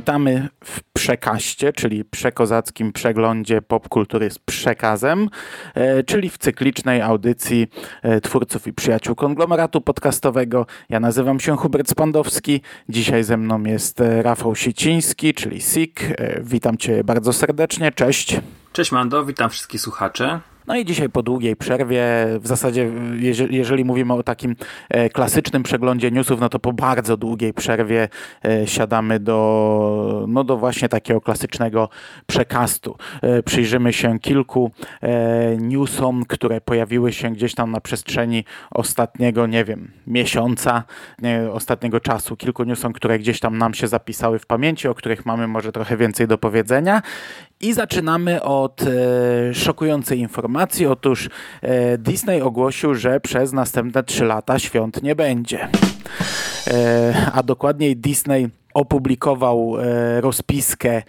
Witamy w przekaście, czyli przekozackim przeglądzie popkultury z przekazem, e, czyli w cyklicznej audycji e, twórców i przyjaciół konglomeratu podcastowego. Ja nazywam się Hubert Spandowski. Dzisiaj ze mną jest e, Rafał Sieciński, czyli SIK. Witam Cię bardzo serdecznie. Cześć. Cześć Mando, witam wszystkich słuchaczy. No i dzisiaj po długiej przerwie, w zasadzie jeżeli, mówimy o takim e, klasycznym przeglądzie newsów, no to po bardzo długiej przerwie e, siadamy do, no do właśnie takiego klasycznego przekastu. E, przyjrzymy się kilku newsom, które pojawiły się gdzieś tam na przestrzeni ostatniego, nie wiem, miesiąca, nie, ostatniego czasu. Kilku newsom, które gdzieś tam nam się zapisały w pamięci, o których mamy może trochę więcej do powiedzenia. I zaczynamy od e, szokującej informacji. Otóż e, Disney ogłosił, że przez następne 3 lata świąt nie będzie. E, a dokładniej Disney opublikował e, rozpiskę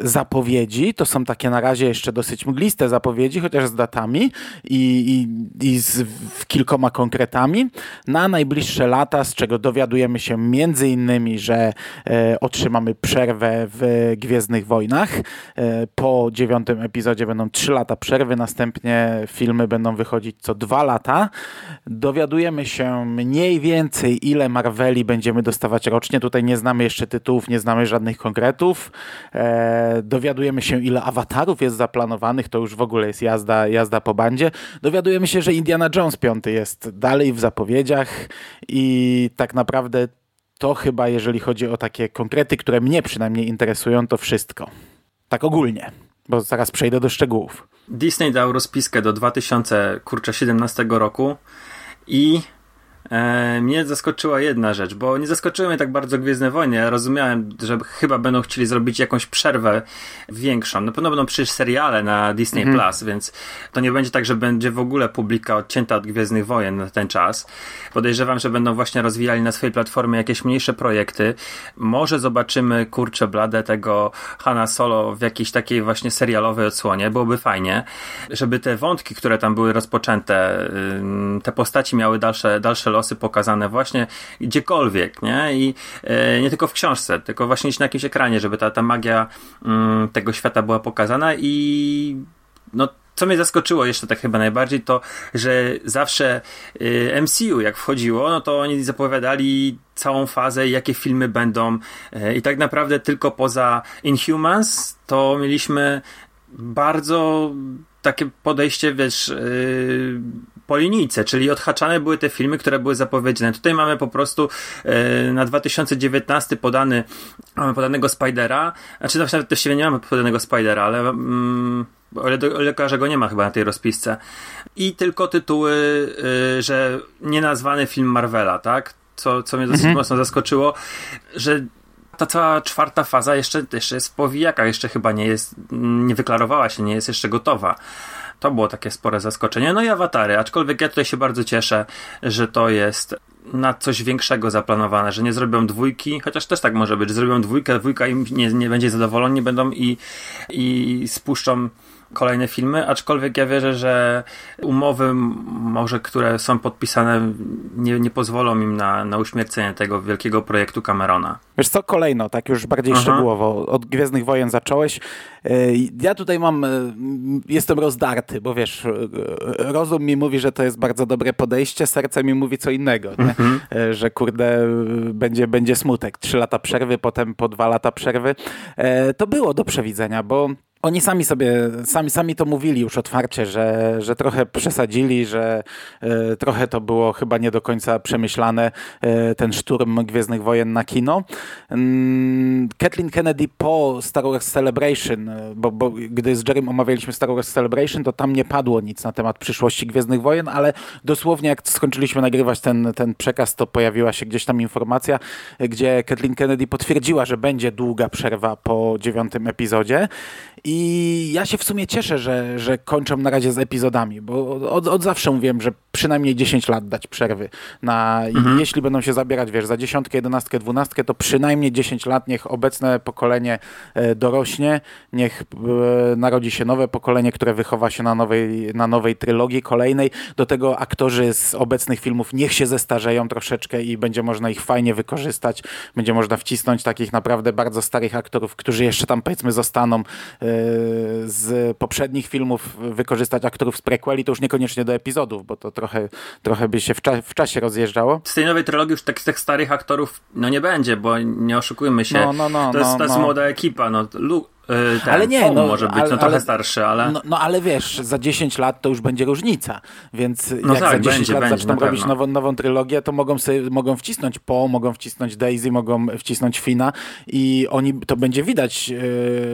zapowiedzi. To są takie na razie jeszcze dosyć mgliste zapowiedzi, chociaż z datami i, i, i z kilkoma konkretami na najbliższe lata, z czego dowiadujemy się między innymi, że e, otrzymamy przerwę w Gwiezdnych Wojnach. E, po dziewiątym epizodzie będą trzy lata przerwy, następnie filmy będą wychodzić co dwa lata. Dowiadujemy się mniej więcej, ile Marveli będziemy dostawać rocznie. Tutaj nie znamy jeszcze tytułów, nie znamy żadnych konkretów. E, dowiadujemy się, ile awatarów jest zaplanowanych, to już w ogóle jest jazda, jazda po bandzie. Dowiadujemy się, że Indiana Jones 5 jest dalej w zapowiedziach i tak naprawdę to chyba, jeżeli chodzi o takie konkrety, które mnie przynajmniej interesują, to wszystko. Tak ogólnie, bo zaraz przejdę do szczegółów. Disney dał rozpiskę do 2017 roku i E, mnie zaskoczyła jedna rzecz, bo nie zaskoczyły mnie tak bardzo Gwiezdne Wojny. Ja rozumiałem, że chyba będą chcieli zrobić jakąś przerwę większą. Na pewno będą przecież seriale na Disney mm. Plus, więc to nie będzie tak, że będzie w ogóle publika odcięta od Gwiezdnych Wojen na ten czas. Podejrzewam, że będą właśnie rozwijali na swojej platformie jakieś mniejsze projekty. Może zobaczymy kurczę bladę tego Hanna Solo w jakiejś takiej właśnie serialowej odsłonie. Byłoby fajnie, żeby te wątki, które tam były rozpoczęte, te postaci miały dalsze, dalsze losy pokazane właśnie gdziekolwiek, nie? I e, nie tylko w książce, tylko właśnie na jakimś ekranie, żeby ta, ta magia mm, tego świata była pokazana i no co mnie zaskoczyło jeszcze tak chyba najbardziej, to że zawsze y, MCU jak wchodziło, no to oni zapowiadali całą fazę, jakie filmy będą y, i tak naprawdę tylko poza Inhumans to mieliśmy bardzo takie podejście, wiesz, yy, po linijce, czyli odhaczane były te filmy, które były zapowiedziane. Tutaj mamy po prostu yy, na 2019 podany, mamy podanego Spidera, znaczy nawet właściwie nie mamy podanego Spidera, ale mm, ale lekarza go nie ma chyba na tej rozpisce. I tylko tytuły, yy, że nienazwany film Marvela, tak? Co, co mnie dosyć mhm. mocno zaskoczyło, że ta cała czwarta faza jeszcze, jeszcze jest w powijakach, jeszcze chyba nie jest, nie wyklarowała się, nie jest jeszcze gotowa. To było takie spore zaskoczenie. No i awatary, aczkolwiek ja tutaj się bardzo cieszę, że to jest na coś większego zaplanowane, że nie zrobią dwójki, chociaż też tak może być, zrobią dwójkę, dwójka im nie, nie będzie zadowoleni, będą i, i spuszczą kolejne filmy, aczkolwiek ja wierzę, że umowy może, które są podpisane nie, nie pozwolą im na, na uśmiercenie tego wielkiego projektu Camerona. Wiesz co, kolejno, tak już bardziej Aha. szczegółowo, od Gwiezdnych Wojen zacząłeś. E, ja tutaj mam, e, jestem rozdarty, bo wiesz, e, rozum mi mówi, że to jest bardzo dobre podejście, serce mi mówi co innego, mhm. że kurde, będzie, będzie smutek. Trzy lata przerwy, potem po dwa lata przerwy. To było do przewidzenia, bo oni sami sobie, sami, sami to mówili już otwarcie, że, że trochę przesadzili, że e, trochę to było chyba nie do końca przemyślane, e, ten szturm Gwiezdnych Wojen na kino. Mm, Kathleen Kennedy po Star Wars Celebration, e, bo, bo gdy z Jerem omawialiśmy Star Wars Celebration, to tam nie padło nic na temat przyszłości Gwiezdnych Wojen, ale dosłownie jak skończyliśmy nagrywać ten, ten przekaz, to pojawiła się gdzieś tam informacja, gdzie Kathleen Kennedy potwierdziła, że będzie długa przerwa po dziewiątym epizodzie i ja się w sumie cieszę, że, że kończą na razie z epizodami, bo od, od zawsze mówiłem, że przynajmniej 10 lat dać przerwy. Na, Mhm. Jeśli będą się zabierać, wiesz, za dziesiątkę, jedenastkę, dwunastkę, to przynajmniej 10 lat niech obecne pokolenie e, dorośnie, niech e, narodzi się nowe pokolenie, które wychowa się na nowej, na nowej trylogii kolejnej. Do tego aktorzy z obecnych filmów niech się zestarzeją troszeczkę i będzie można ich fajnie wykorzystać. Będzie można wcisnąć takich naprawdę bardzo starych aktorów, którzy jeszcze tam powiedzmy zostaną e, z poprzednich filmów, wykorzystać aktorów z prequeli, to już niekoniecznie do epizodów, bo to trochę, trochę by się w, cza w czasie rozjeżdżało. Z tej nowej trylogii już tak, tych starych aktorów no nie będzie, bo nie oszukujmy się. No, no, no, to jest, no, to jest no. młoda ekipa. No, Lu, ten Ale nie, no, może być ale- no, trochę ale- starszy, ale... No, no ale wiesz, za 10 lat to już będzie różnica, więc No jak tak, za 10 będzie, lat będzie, zaczną robić nową, nową trylogię, to mogą sobie, mogą wcisnąć Po, mogą wcisnąć Daisy, mogą wcisnąć Fina i oni, to będzie widać e,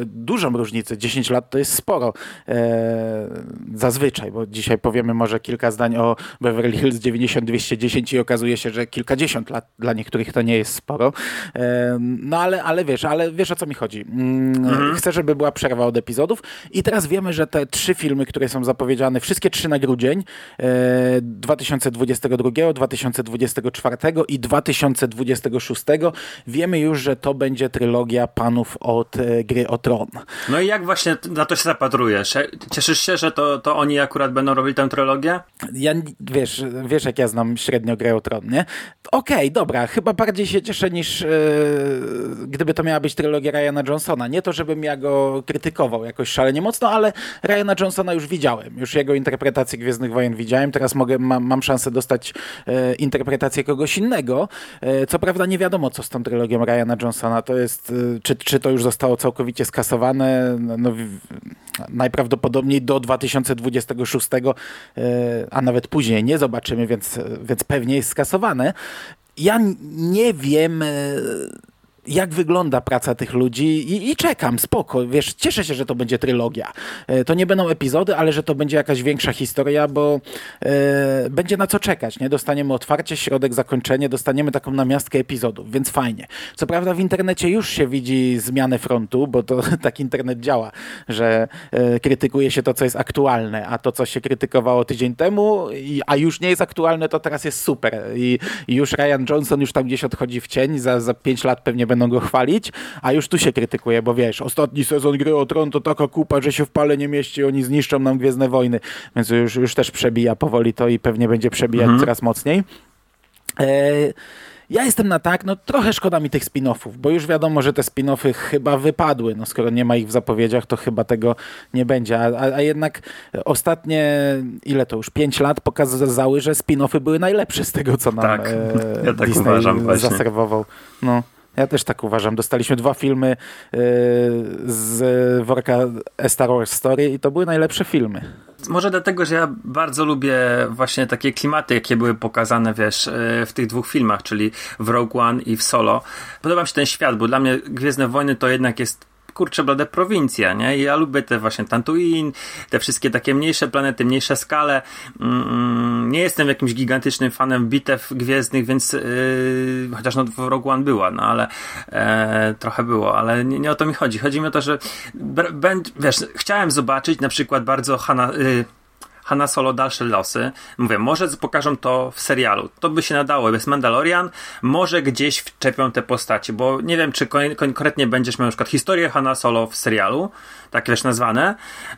dużą różnicę. 10 lat to jest sporo e, zazwyczaj, bo dzisiaj powiemy może kilka zdań o Beverly Hills 90-210 i okazuje się, że kilkadziesiąt lat dla niektórych to nie jest sporo. E, no ale, ale wiesz, ale wiesz o co mi chodzi. Mm, Chcę, żeby była przerwa od epizodów i teraz wiemy, że te trzy filmy, które są zapowiedziane, wszystkie trzy na grudzień, e, 2022, 2024 i 2026, wiemy już, że to będzie trylogia panów od e, Gry o Tron. No i jak właśnie na to się zapatrujesz? Cieszysz się, że to, to oni akurat będą robili tę trylogię? Ja, wiesz, wiesz, jak ja znam średnio grę o Tron, nie? Okej, dobra, chyba bardziej się cieszę niż e, gdyby to miała być trylogia Ryana Johnsona. Nie to, żebym ja go krytykował jakoś szalenie mocno, ale Ryana Johnsona już widziałem. Już jego interpretację Gwiezdnych Wojen widziałem. Teraz mogę, mam, mam szansę dostać e, interpretację kogoś innego. E, co prawda nie wiadomo, co z tą trylogią Ryana Johnsona. To jest, e, czy, czy to już zostało całkowicie skasowane? No, no, najprawdopodobniej do 2026, e, a nawet później nie zobaczymy, więc, więc pewnie jest skasowane. Ja nie wiem, e, jak wygląda praca tych ludzi i, i czekam, spoko, wiesz, cieszę się, że to będzie trylogia. E, To nie będą epizody, ale że to będzie jakaś większa historia, bo e, będzie na co czekać, nie? Dostaniemy otwarcie, środek, zakończenie, dostaniemy taką namiastkę epizodów, więc fajnie. Co prawda w internecie już się widzi zmianę frontu, bo to tak internet działa, że e, krytykuje się to, co jest aktualne, a to, co się krytykowało tydzień temu, i, a już nie jest aktualne, to teraz jest super. I, i już Ryan Johnson już tam gdzieś odchodzi w cień, za, za pięć lat pewnie będą go chwalić, a już tu się krytykuje, bo wiesz, ostatni sezon gry o Tron to taka kupa, że się w pale nie mieści, oni zniszczą nam Gwiezdne Wojny, więc już, już też przebija powoli to i pewnie będzie przebijać coraz mocniej. E, ja jestem na tak, no trochę szkoda mi tych spin-offów, bo już wiadomo, że te spin-offy chyba wypadły. No skoro nie ma ich w zapowiedziach, to chyba tego nie będzie. A, a, jednak ostatnie, ile to już, pięć lat pokazały, że spin-offy były najlepsze z tego, co nam Tak, e, ja tak Disney uważam zaserwował. No. Ja też tak uważam. Dostaliśmy dwa filmy e, z worka A Star Wars Story i to były najlepsze filmy. Może dlatego, że ja bardzo lubię właśnie takie klimaty, jakie były pokazane, wiesz, e, w tych dwóch filmach, czyli w Rogue One i w Solo. Podoba mi się ten świat, bo dla mnie Gwiezdne Wojny to jednak jest kurczę blade prowincja, nie? Ja lubię te właśnie Tatooine, te wszystkie takie mniejsze planety, mniejsze skale. Mm, nie jestem jakimś gigantycznym fanem bitew gwiezdnych, więc yy, chociaż no w Rogue One była, no ale e, trochę było, ale nie, nie o to mi chodzi. Chodzi mi o to, że br- bę- wiesz, chciałem zobaczyć na przykład bardzo Hanna, y, Hanna Solo dalsze losy. Mówię, może pokażą to w serialu. To by się nadało. Jest Mandalorian, może gdzieś wczepią te postacie, bo nie wiem, czy kon- konkretnie będziesz miał na przykład historię Hanna Solo w serialu, tak wiesz, nazwane.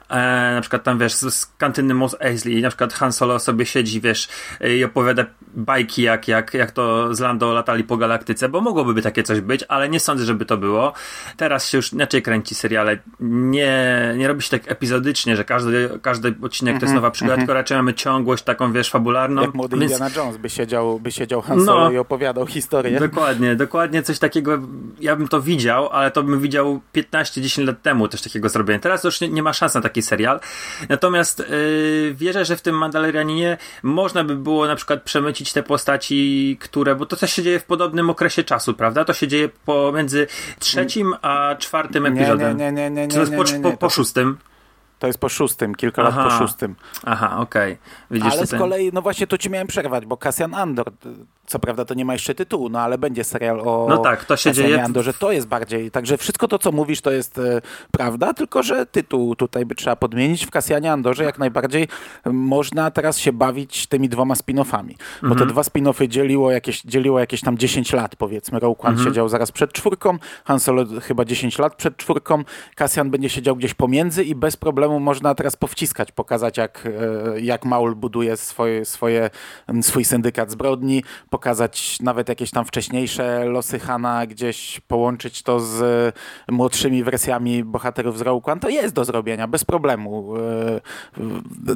E, na przykład tam, wiesz, z, z kantyny Mos Eisley, na przykład Han Solo sobie siedzi, wiesz, e, i opowiada bajki, jak, jak, jak to z Lando latali po galaktyce, bo mogłoby takie coś być, ale nie sądzę, żeby to było. Teraz się już inaczej kręci seriale. Nie, nie robi się tak epizodycznie, że każdy, każdy odcinek to jest nowa przykład, tylko raczej mamy ciągłość taką, wiesz, fabularną. Jak młody Więc- Indiana Jones by siedział, by siedział Han Solo No. i opowiadał historię. Dokładnie, dokładnie coś takiego, ja bym to widział, ale to bym widział 15-10 lat temu też takiego zrobienia. Teraz już nie, nie ma szans na taki serial. Natomiast yy, wierzę, że w tym Mandalorianinie można by było na przykład przemycić te postaci, które, bo to też się dzieje w podobnym okresie czasu, prawda? To się dzieje pomiędzy trzecim a czwartym Nie, nie, epizodem. nie, nie, nie, nie, nie, po, nie, po, nie. po To, szóstym? To jest po szóstym, kilka lat Aha. po szóstym. Aha, okej. Widzisz, Ale z ten- kolei, no właśnie to ci miałem przerwać, bo Cassian Andor, co prawda to nie ma jeszcze tytułu, no ale będzie serial o No tak, to się Cassianie dzieje Andorze, to jest bardziej, także wszystko to, co mówisz, to jest e, prawda, tylko że tytuł tutaj by trzeba podmienić. W Cassianie Andorze jak najbardziej można teraz się bawić tymi dwoma spin-offami, bo Mhm. te dwa spin-offy dzieliło jakieś, dzieliło jakieś tam 10 lat, powiedzmy. Rogue Mhm. One siedział zaraz przed czwórką, Han Solo chyba 10 lat przed czwórką, Cassian będzie siedział gdzieś pomiędzy i bez problemu można teraz powciskać, pokazać jak, e, jak Maul buduje swoje, swoje, m, swój syndykat zbrodni, pokazać nawet jakieś tam wcześniejsze losy Hana, gdzieś połączyć to z e, młodszymi wersjami bohaterów z Rogue One, to jest do zrobienia, bez problemu. E,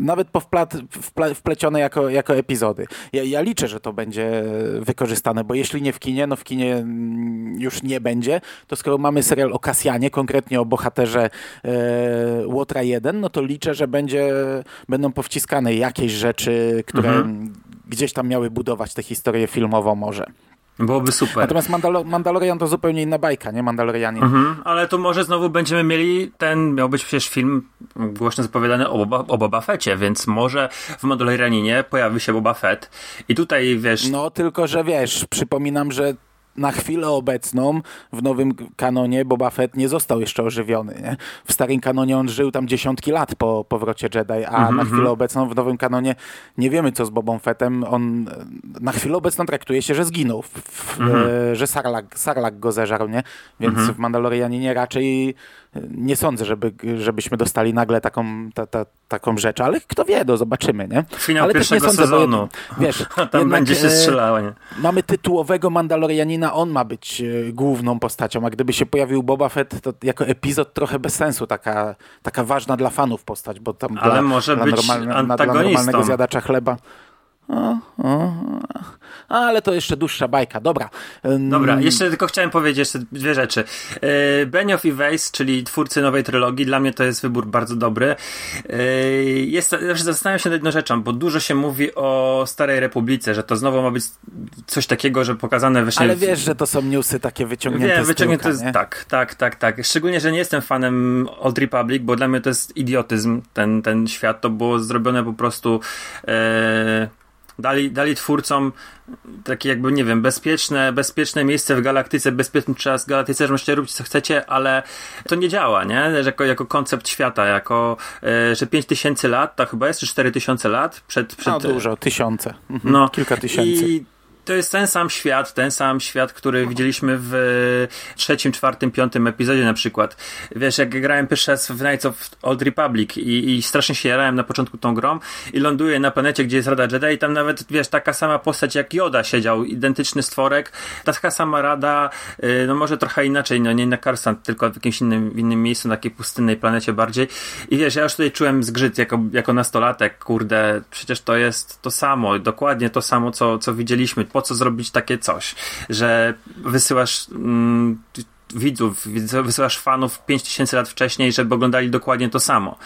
Nawet powplat, wple, wplecione jako, jako epizody. Ja, ja liczę, że to będzie wykorzystane, bo jeśli nie w kinie, no w kinie mm, już nie będzie, to skoro mamy serial o Kasjanie, konkretnie o bohaterze Łotra 1, no to liczę, że będzie, będą powciskane jakieś rzeczy, które Mhm. gdzieś tam miały budować tę historię filmową może. Byłoby super. Natomiast Mandalo Mandalorian to zupełnie inna bajka, nie? Mandalorianin. Mhm, ale tu może znowu będziemy mieli ten, miał być przecież film głośno zapowiadany o Boba, o Boba więc może w Mandalorianinie pojawi się Boba Fett i tutaj wiesz, No tylko, że wiesz, przypominam, że na chwilę obecną w nowym kanonie Boba Fett nie został jeszcze ożywiony. Nie? W starym kanonie on żył tam dziesiątki lat po powrocie Jedi, a na chwilę obecną w nowym kanonie nie wiemy co z Bobą Fettem. On na chwilę obecną traktuje się, że zginął, w, w, e, że Sarlak, Sarlak go zeżarł, nie? Więc w Mandalorianinie raczej nie sądzę, żeby, żebyśmy dostali nagle taką, ta, ta, taką rzecz, ale kto wie, to zobaczymy, nie? Finał ale pierwszego sądzę, bo sezonu. Wiesz, tam będzie się e, strzelało, nie? Mamy tytułowego Mandalorianina, on ma być e, główną postacią, a gdyby się pojawił Boba Fett, to jako epizod trochę bez sensu, taka, taka ważna dla fanów postać, bo tam Ale dla, może dla, być normalne, dla normalnego zjadacza chleba. O, o, ale to jeszcze dłuższa bajka, dobra. Dobra, jeszcze tylko chciałem powiedzieć jeszcze dwie rzeczy. Yy, Benioff i Weiss, czyli twórcy nowej trylogii, dla mnie to jest wybór bardzo dobry. Yy, Jest, zawsze zastanawiam się nad jedną rzeczą, bo dużo się mówi o Starej Republice, że to znowu ma być coś takiego, że pokazane właśnie... Ale wiesz, że to są newsy takie wyciągnięte Wiem, z wyciągnięte tyłka, z... nie? Tak, tak, tak, tak. Szczególnie, że nie jestem fanem Old Republic, bo dla mnie to jest idiotyzm, ten, ten świat. To było zrobione po prostu... E... Dali, dali twórcom takie jakby, nie wiem, bezpieczne, bezpieczne miejsce w galaktyce, bezpieczny czas w galaktyce, że możecie robić co chcecie, ale to nie działa, nie? Że Jako, jako koncept świata, jako, e, że 5000 lat, to chyba jest, czy 4000 lat przed... przed No dużo, tysiące. Mhm, no, Kilka tysięcy. I to jest ten sam świat, ten sam świat, który widzieliśmy w trzecim, czwartym, piątym epizodzie na przykład. Wiesz, jak grałem pierwszy raz w Knights of Old Republic i, i strasznie się jarałem na początku tą grą i ląduję na planecie, gdzie jest Rada Jedi i tam nawet, wiesz, taka sama postać jak Yoda siedział, identyczny stworek, taka sama Rada, yy, no może trochę inaczej, no nie na Karsant, tylko w jakimś innym, innym miejscu, na takiej pustynnej planecie bardziej. I wiesz, ja już tutaj czułem zgrzyt jako, jako nastolatek, kurde, przecież to jest to samo, dokładnie to samo, co, co widzieliśmy. Po co zrobić takie coś, że wysyłasz mm, widzów, wysyłasz fanów 5000 lat wcześniej, żeby oglądali dokładnie to samo.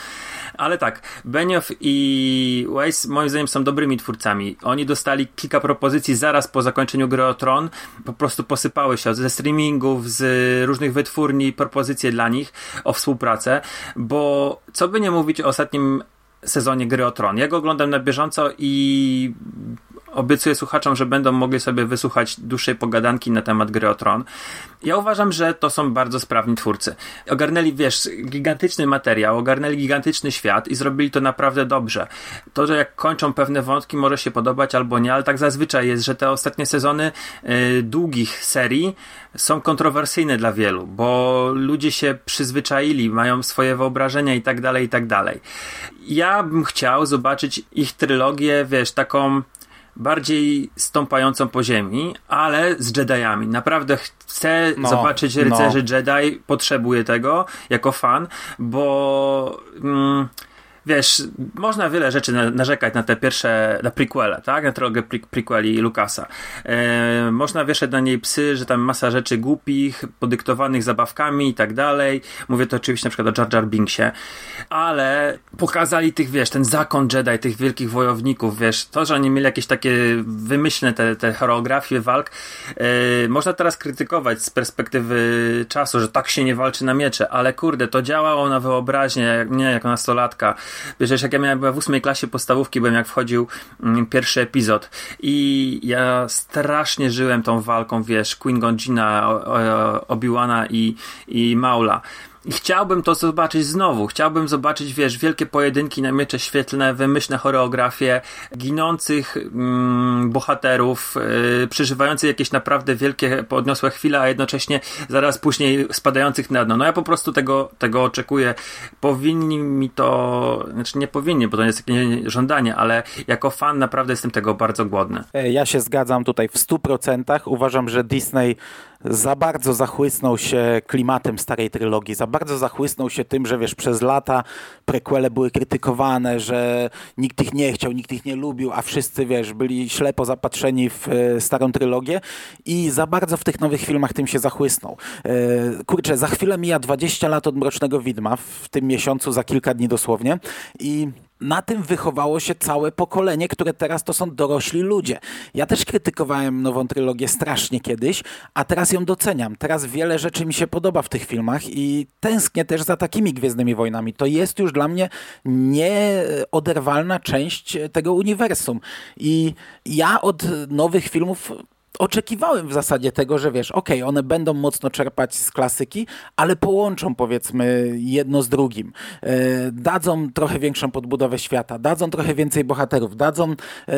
Ale tak, Benioff i Weiss moim zdaniem są dobrymi twórcami. Oni dostali kilka propozycji zaraz po zakończeniu gry o Tron. Po prostu posypały się ze streamingów, z różnych wytwórni, propozycje dla nich o współpracę, bo co by nie mówić o ostatnim sezonie gry o Tron. Ja go oglądam na bieżąco i obiecuję słuchaczom, że będą mogli sobie wysłuchać dłuższej pogadanki na temat gry o Tron. Ja uważam, że to są bardzo sprawni twórcy. Ogarnęli, wiesz, gigantyczny materiał, ogarnęli gigantyczny świat i zrobili to naprawdę dobrze. To, że jak kończą pewne wątki, może się podobać albo nie, ale tak zazwyczaj jest, że te ostatnie sezony y, długich serii są kontrowersyjne dla wielu, bo ludzie się przyzwyczaili, mają swoje wyobrażenia i tak dalej, i tak dalej. Ja bym chciał zobaczyć ich trylogię, wiesz, taką bardziej stąpającą po ziemi, ale z Jediami. Naprawdę chcę No, zobaczyć rycerzy Jedi, potrzebuję tego jako fan, bo mm, wiesz, można wiele rzeczy na, narzekać na te pierwsze, na prequele, tak? Na trylogię pre, prequeli Lucasa. E, można wieszać na niej psy, że tam masa rzeczy głupich, podyktowanych zabawkami i tak dalej. Mówię to oczywiście na przykład o Jar Jar Binksie, ale pokazali tych, wiesz, ten zakon Jedi, tych wielkich wojowników, wiesz, to, że oni mieli jakieś takie wymyślne te, te choreografie walk, e, można teraz krytykować z perspektywy czasu, że tak się nie walczy na miecze, ale kurde, to działało na wyobraźnię, jak mnie jako nastolatka. Wiesz, jak ja miałem w ósmej klasie podstawówki, byłem jak wchodził mm, pierwszy epizod i ja strasznie żyłem tą walką, wiesz, Queen Gonjina, Obi-Wana i, i Maula. I chciałbym to zobaczyć znowu. Chciałbym zobaczyć, wiesz, wielkie pojedynki na miecze świetlne, wymyślne choreografie, ginących mm, bohaterów, yy, przeżywających jakieś naprawdę wielkie, podniosłe chwile, a jednocześnie zaraz później spadających na dno. No ja po prostu tego, tego oczekuję. Powinni mi to, znaczy nie powinni, bo to nie jest takie żądanie, ale jako fan naprawdę jestem tego bardzo głodny. E, ja się zgadzam tutaj w 100%. Uważam, że Disney za bardzo zachłysnął się klimatem starej trylogii, za bardzo zachłysnął się tym, że wiesz, przez lata prequele były krytykowane, że nikt ich nie chciał, nikt ich nie lubił, a wszyscy, wiesz, byli ślepo zapatrzeni w e, starą trylogię i za bardzo w tych nowych filmach tym się zachłysnął. E, kurczę, za chwilę mija 20 lat od Mrocznego Widma, w tym miesiącu, za kilka dni dosłownie i na tym wychowało się całe pokolenie, które teraz to są dorośli ludzie. Ja też krytykowałem nową trylogię strasznie kiedyś, a teraz ją doceniam. Teraz wiele rzeczy mi się podoba w tych filmach i tęsknię też za takimi Gwiezdnymi Wojnami. To jest już dla mnie nieoderwalna część tego uniwersum. I ja od nowych filmów oczekiwałem w zasadzie tego, że wiesz, okej, okay, one będą mocno czerpać z klasyki, ale połączą powiedzmy jedno z drugim. E, dadzą trochę większą podbudowę świata, dadzą trochę więcej bohaterów, dadzą e,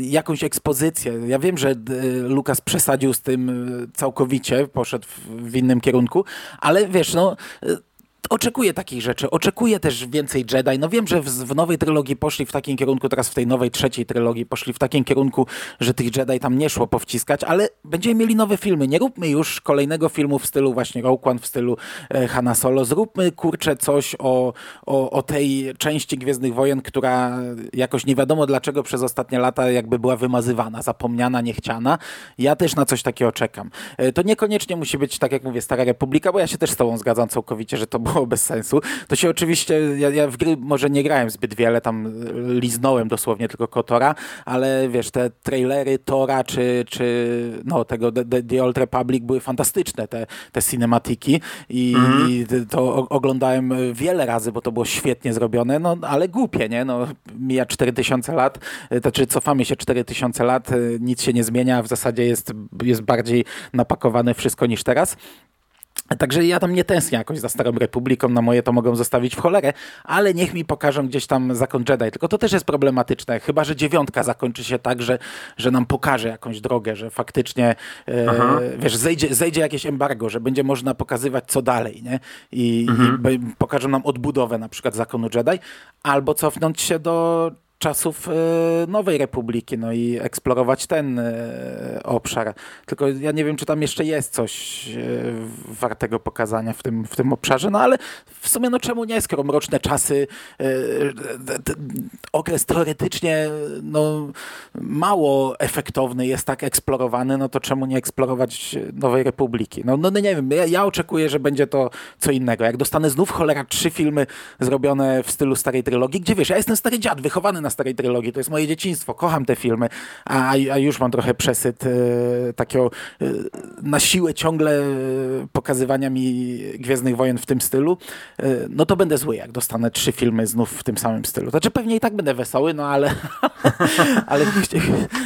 jakąś ekspozycję. Ja wiem, że e, Lukas przesadził z tym e, całkowicie, poszedł w, w innym kierunku, ale wiesz, no e, oczekuję takich rzeczy. Oczekuję też więcej Jedi. No wiem, że w, w, nowej trylogii poszli w takim kierunku, teraz w tej nowej trzeciej trylogii poszli w takim kierunku, że tych Jedi tam nie szło powciskać, ale będziemy mieli nowe filmy. Nie róbmy już kolejnego filmu w stylu właśnie Rogue One, w stylu e, Hanna Solo. Zróbmy, kurczę, coś o, o, o tej części Gwiezdnych Wojen, która jakoś nie wiadomo dlaczego przez ostatnie lata jakby była wymazywana, zapomniana, niechciana. Ja też na coś takiego czekam. E, to niekoniecznie musi być, tak jak mówię, Stara Republika, bo ja się też z tobą zgadzam całkowicie, że to było bez sensu. To się oczywiście, ja, ja, w gry może nie grałem zbyt wiele, tam liznąłem dosłownie tylko Kotora, ale wiesz, te trailery Tora czy, czy no, tego The, The Old Republic były fantastyczne, te, te cinematiki i, mhm. i to oglądałem wiele razy, bo to było świetnie zrobione, no ale głupie, nie? No, mija 4000 lat, to znaczy cofamy się 4000 lat, e, nic się nie zmienia, w zasadzie jest, jest bardziej napakowane wszystko niż teraz. Także ja tam nie tęsknię jakoś za Starą Republiką, na moje to mogą zostawić w cholerę, ale niech mi pokażą gdzieś tam zakon Jedi. Tylko to też jest problematyczne, chyba że dziewiątka zakończy się tak, że, że nam pokaże jakąś drogę, że faktycznie e, wiesz, zejdzie, zejdzie jakieś embargo, że będzie można pokazywać co dalej, nie? I, mhm. i pokażą nam odbudowę na przykład zakonu Jedi, albo cofnąć się do czasów e, Nowej Republiki, no i eksplorować ten e, obszar. Tylko ja nie wiem, czy tam jeszcze jest coś e, wartego pokazania w tym, w tym obszarze, no ale w sumie no czemu nie, skoro mroczne czasy, okres teoretycznie no, mało efektowny jest tak eksplorowany, no to czemu nie eksplorować Nowej Republiki? No, no nie wiem, ja, ja oczekuję, że będzie to co innego. Jak dostanę znów cholera trzy filmy zrobione w stylu starej trylogii, gdzie wiesz, ja jestem stary dziad, wychowany na starej trylogii, to jest moje dzieciństwo, kocham te filmy, a, a już mam trochę przesyt e, takiego e, na siłę ciągle e, pokazywania mi Gwiezdnych Wojen w tym stylu, e, no to będę zły, jak dostanę trzy filmy znów w tym samym stylu. Znaczy pewnie i tak będę wesoły, no ale, ale,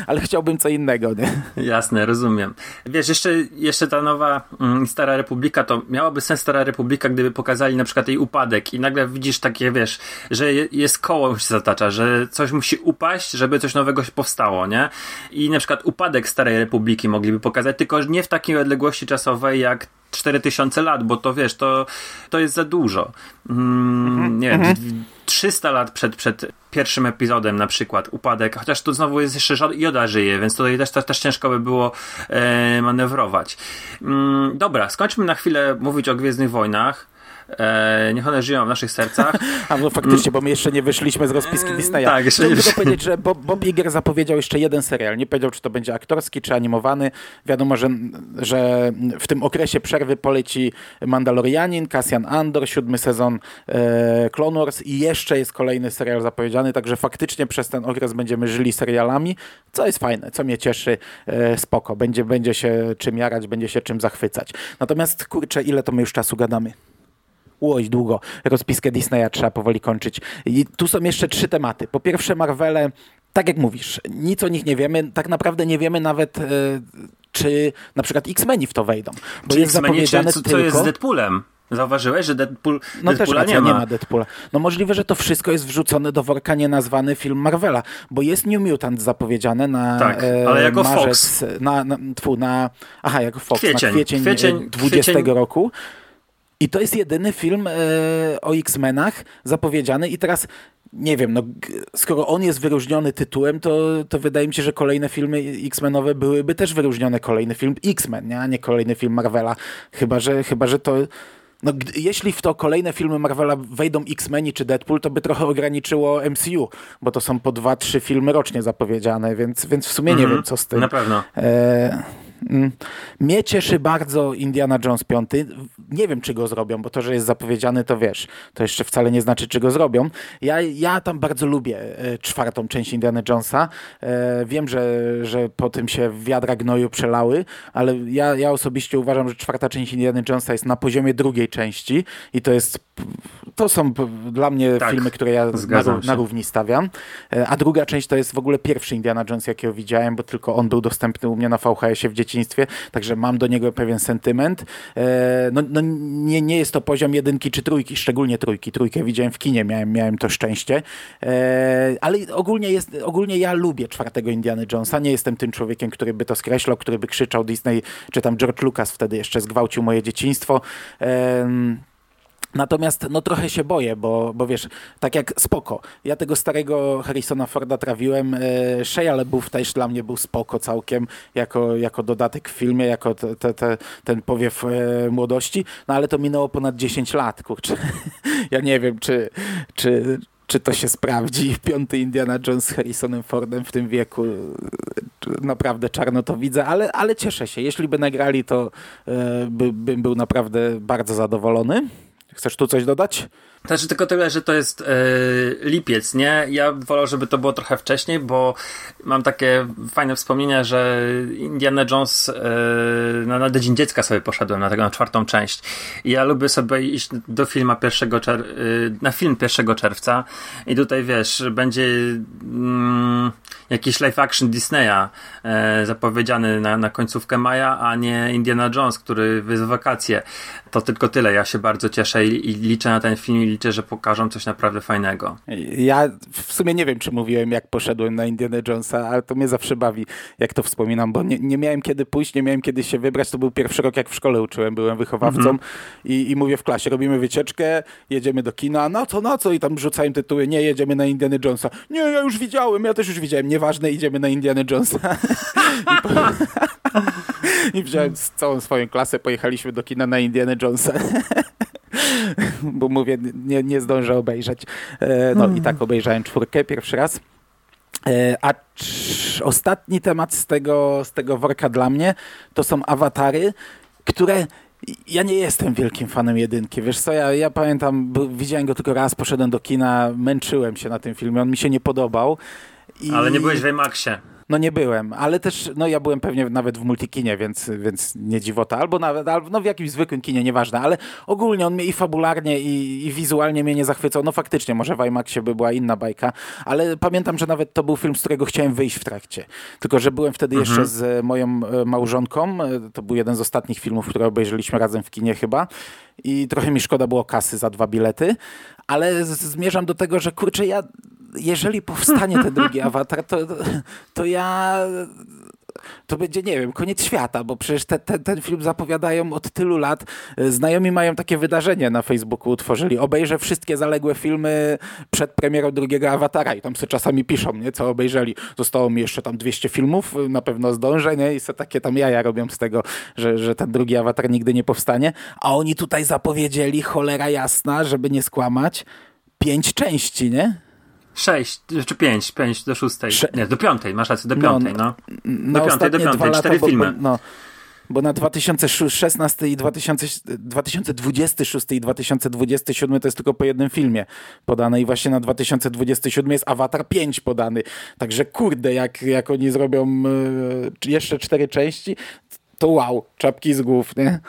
ale chciałbym co innego, nie? Jasne, rozumiem. Wiesz, jeszcze, jeszcze ta nowa mm, Stara Republika, to miałaby sens Stara Republika, gdyby pokazali na przykład jej upadek i nagle widzisz takie, wiesz, że jest koło się zatacza, że coś musi upaść, żeby coś nowego powstało, nie? I na przykład upadek Starej Republiki mogliby pokazać, tylko nie w takiej odległości czasowej jak 4000 lat, bo to wiesz, to, to jest za dużo. Mm, mhm, nie wiem, mhm. 300 lat przed, przed pierwszym epizodem na przykład upadek, chociaż tu znowu jest jeszcze Joda żyje, więc tutaj też, też, też ciężko by było e, manewrować. Mm, dobra, skończmy na chwilę mówić o Gwiezdnych Wojnach. E, niech one żyją w naszych sercach. A no faktycznie, bo my jeszcze nie wyszliśmy z rozpiski Mm, Disneya. tak, jeszcze To nie tylko powiedzieć, że Bob, Bob Iger zapowiedział jeszcze jeden serial. Nie powiedział, czy to będzie aktorski, czy animowany. Wiadomo, że, że w tym okresie przerwy poleci Mandalorianin, Cassian Andor, siódmy sezon e, Clone Wars i jeszcze jest kolejny serial zapowiedziany, także faktycznie przez ten okres będziemy żyli serialami, co jest fajne, co mnie cieszy, e, spoko. Będzie, będzie się czym jarać, będzie się czym zachwycać. Natomiast kurczę, ile to my już czasu gadamy? Łoś długo. Rozpiskę Disneya trzeba powoli kończyć. I tu są jeszcze trzy tematy. Po pierwsze Marvele, tak jak mówisz, nic o nich nie wiemy. Tak naprawdę nie wiemy nawet, e, czy na przykład X-Meni w to wejdą. Bo Czyli jest zapowiedziane co, co tylko... jest z Deadpoolem? Zauważyłeś, że Deadpool, No też Deadpoola racja, nie ma. nie ma Deadpoola. No możliwe, że to wszystko jest wrzucone do worka nienazwany film Marvela, bo jest New Mutant zapowiedziane na Tak, e, ale jako marzec, Na, na, tfu, na, aha, jako Fox, Kwiecień, na kwiecień, kwiecień, kwiecień 20 kwiecień. roku. I to jest jedyny film e, o X-Menach zapowiedziany i teraz nie wiem, no, skoro on jest wyróżniony tytułem, to, to wydaje mi się, że kolejne filmy X-Menowe byłyby też wyróżnione. Kolejny film X-Men, nie? a nie kolejny film Marvela. Chyba, że, chyba, że to... No, jeśli w to kolejne filmy Marvela wejdą X-Meni czy Deadpool, to by trochę ograniczyło MCU, bo to są po dwa, trzy filmy rocznie zapowiedziane, więc, więc w sumie nie Mhm, wiem, co z tym. Na pewno. E, mm, mnie cieszy bardzo Indiana Jones 5. Nie wiem, czy go zrobią, bo to, że jest zapowiedziany, to wiesz, to jeszcze wcale nie znaczy, czy go zrobią. Ja, ja tam bardzo lubię e, czwartą część Indiana Jonesa. E, wiem, że, że po tym się wiadra gnoju przelały, ale ja, ja osobiście uważam, że czwarta część Indiana Jonesa jest na poziomie drugiej części i to jest to są dla mnie Tak, filmy, które ja na, na równi stawiam. E, A druga część to jest w ogóle pierwszy Indiana Jones, jakiego widziałem, bo tylko on był dostępny u mnie na VHS-ie w dzieciństwie, także mam do niego pewien sentyment. E, No, no nie, nie jest to poziom jedynki czy trójki, szczególnie trójki. Trójkę widziałem w kinie, miałem, miałem to szczęście. E, Ale ogólnie, jest, ogólnie ja lubię czwartego Indiana Jonesa. Nie jestem tym człowiekiem, który by to skreślał, który by krzyczał Disney, czy tam George Lucas wtedy jeszcze zgwałcił moje dzieciństwo. Em, Natomiast no trochę się boję, bo, bo wiesz, tak jak spoko. Ja tego starego Harrisona Forda trawiłem. E, Shea LaBeouf też dla mnie był spoko całkiem, jako, jako dodatek w filmie, jako te, te, te, ten powiew e, młodości. No ale to minęło ponad 10 lat, kurczę. ja nie wiem, czy, czy, czy to się sprawdzi. Piąty Indiana Jones z Harrisonem Fordem w tym wieku. Naprawdę czarno to widzę, ale, ale cieszę się. Jeśli by nagrali, to e, by, bym był naprawdę bardzo zadowolony. Chcesz tu coś dodać? Znaczy tylko tyle, że to jest e, lipiec, nie? Ja wolę, żeby to było trochę wcześniej, bo mam takie fajne wspomnienia, że Indiana Jones e, na, na Dzień Dziecka sobie poszedłem, na, tego, na czwartą część. I ja lubię sobie iść do 1 czer- e, na film 1 czerwca i tutaj wiesz, będzie mm, jakiś live action Disneya e, zapowiedziany na, na końcówkę maja, a nie Indiana Jones, który jest w wakacje. To tylko tyle. Ja się bardzo cieszę i, i liczę na ten film liczę, że pokażą coś naprawdę fajnego. Ja w sumie nie wiem, czy mówiłem, jak poszedłem na Indiana Jonesa, ale to mnie zawsze bawi, jak to wspominam, bo nie, nie miałem kiedy pójść, nie miałem kiedy się wybrać. To był pierwszy rok, jak w szkole uczyłem, byłem wychowawcą i, i mówię w klasie, robimy wycieczkę, jedziemy do kina, na co, na co? I tam rzucają tytuły, nie, jedziemy na Indiana Jonesa. Nie, ja już widziałem, ja też już widziałem, nieważne, idziemy na Indiana Jonesa. I, po... I wziąłem całą swoją klasę, pojechaliśmy do kina na Indiana Jonesa. Bo mówię, nie, nie zdążę obejrzeć. E, No i tak obejrzałem czwórkę pierwszy raz. E, A ostatni temat z tego, z tego worka dla mnie to są awatary, które ja nie jestem wielkim fanem jedynki. Wiesz co, ja, ja pamiętam, widziałem go tylko raz, poszedłem do kina, męczyłem się na tym filmie, on mi się nie podobał. I... Ale nie byłeś w IMAXie. No nie byłem, ale też, no ja byłem pewnie nawet w multikinie, więc, więc nie dziwota, albo nawet, albo, no w jakimś zwykłym kinie, nieważne, ale ogólnie on mnie i fabularnie i, i wizualnie mnie nie zachwycał. No faktycznie, może w IMAXie by była inna bajka, ale pamiętam, że nawet to był film, z którego chciałem wyjść w trakcie. Tylko, że byłem wtedy jeszcze z moją e, małżonką, to był jeden z ostatnich filmów, które obejrzeliśmy razem w kinie chyba i trochę mi szkoda było kasy za dwa bilety, ale zmierzam do tego, że kurczę, ja jeżeli powstanie ten drugi awatar, to, to ja to będzie, nie wiem, koniec świata, bo przecież te, te, ten film zapowiadają od tylu lat. Znajomi mają takie wydarzenie na Facebooku utworzyli. Obejrzę wszystkie zaległe filmy przed premierą drugiego Awatara i tam sobie czasami piszą, nie, co obejrzeli. Zostało mi jeszcze tam 200 filmów, na pewno zdążę, nie, i se takie tam jaja robią z tego, że, że ten drugi Awatar nigdy nie powstanie. A oni tutaj zapowiedzieli, cholera jasna, żeby nie skłamać, pięć części, nie? Sześć, czy pięć, pięć do szóstej. Sze- Nie, do piątej, masz rację, do No, piątej, no. na Do piątej, do ostatnie piątej, dwa lata, cztery bo, filmy. Bo, no, bo na 2016 i 2000, 2026 i 2027 to jest tylko po jednym filmie podane i właśnie na 2027 jest Avatar 5 podany. Także kurde, jak, jak oni zrobią e, jeszcze cztery części, to wow, czapki z głów, nie?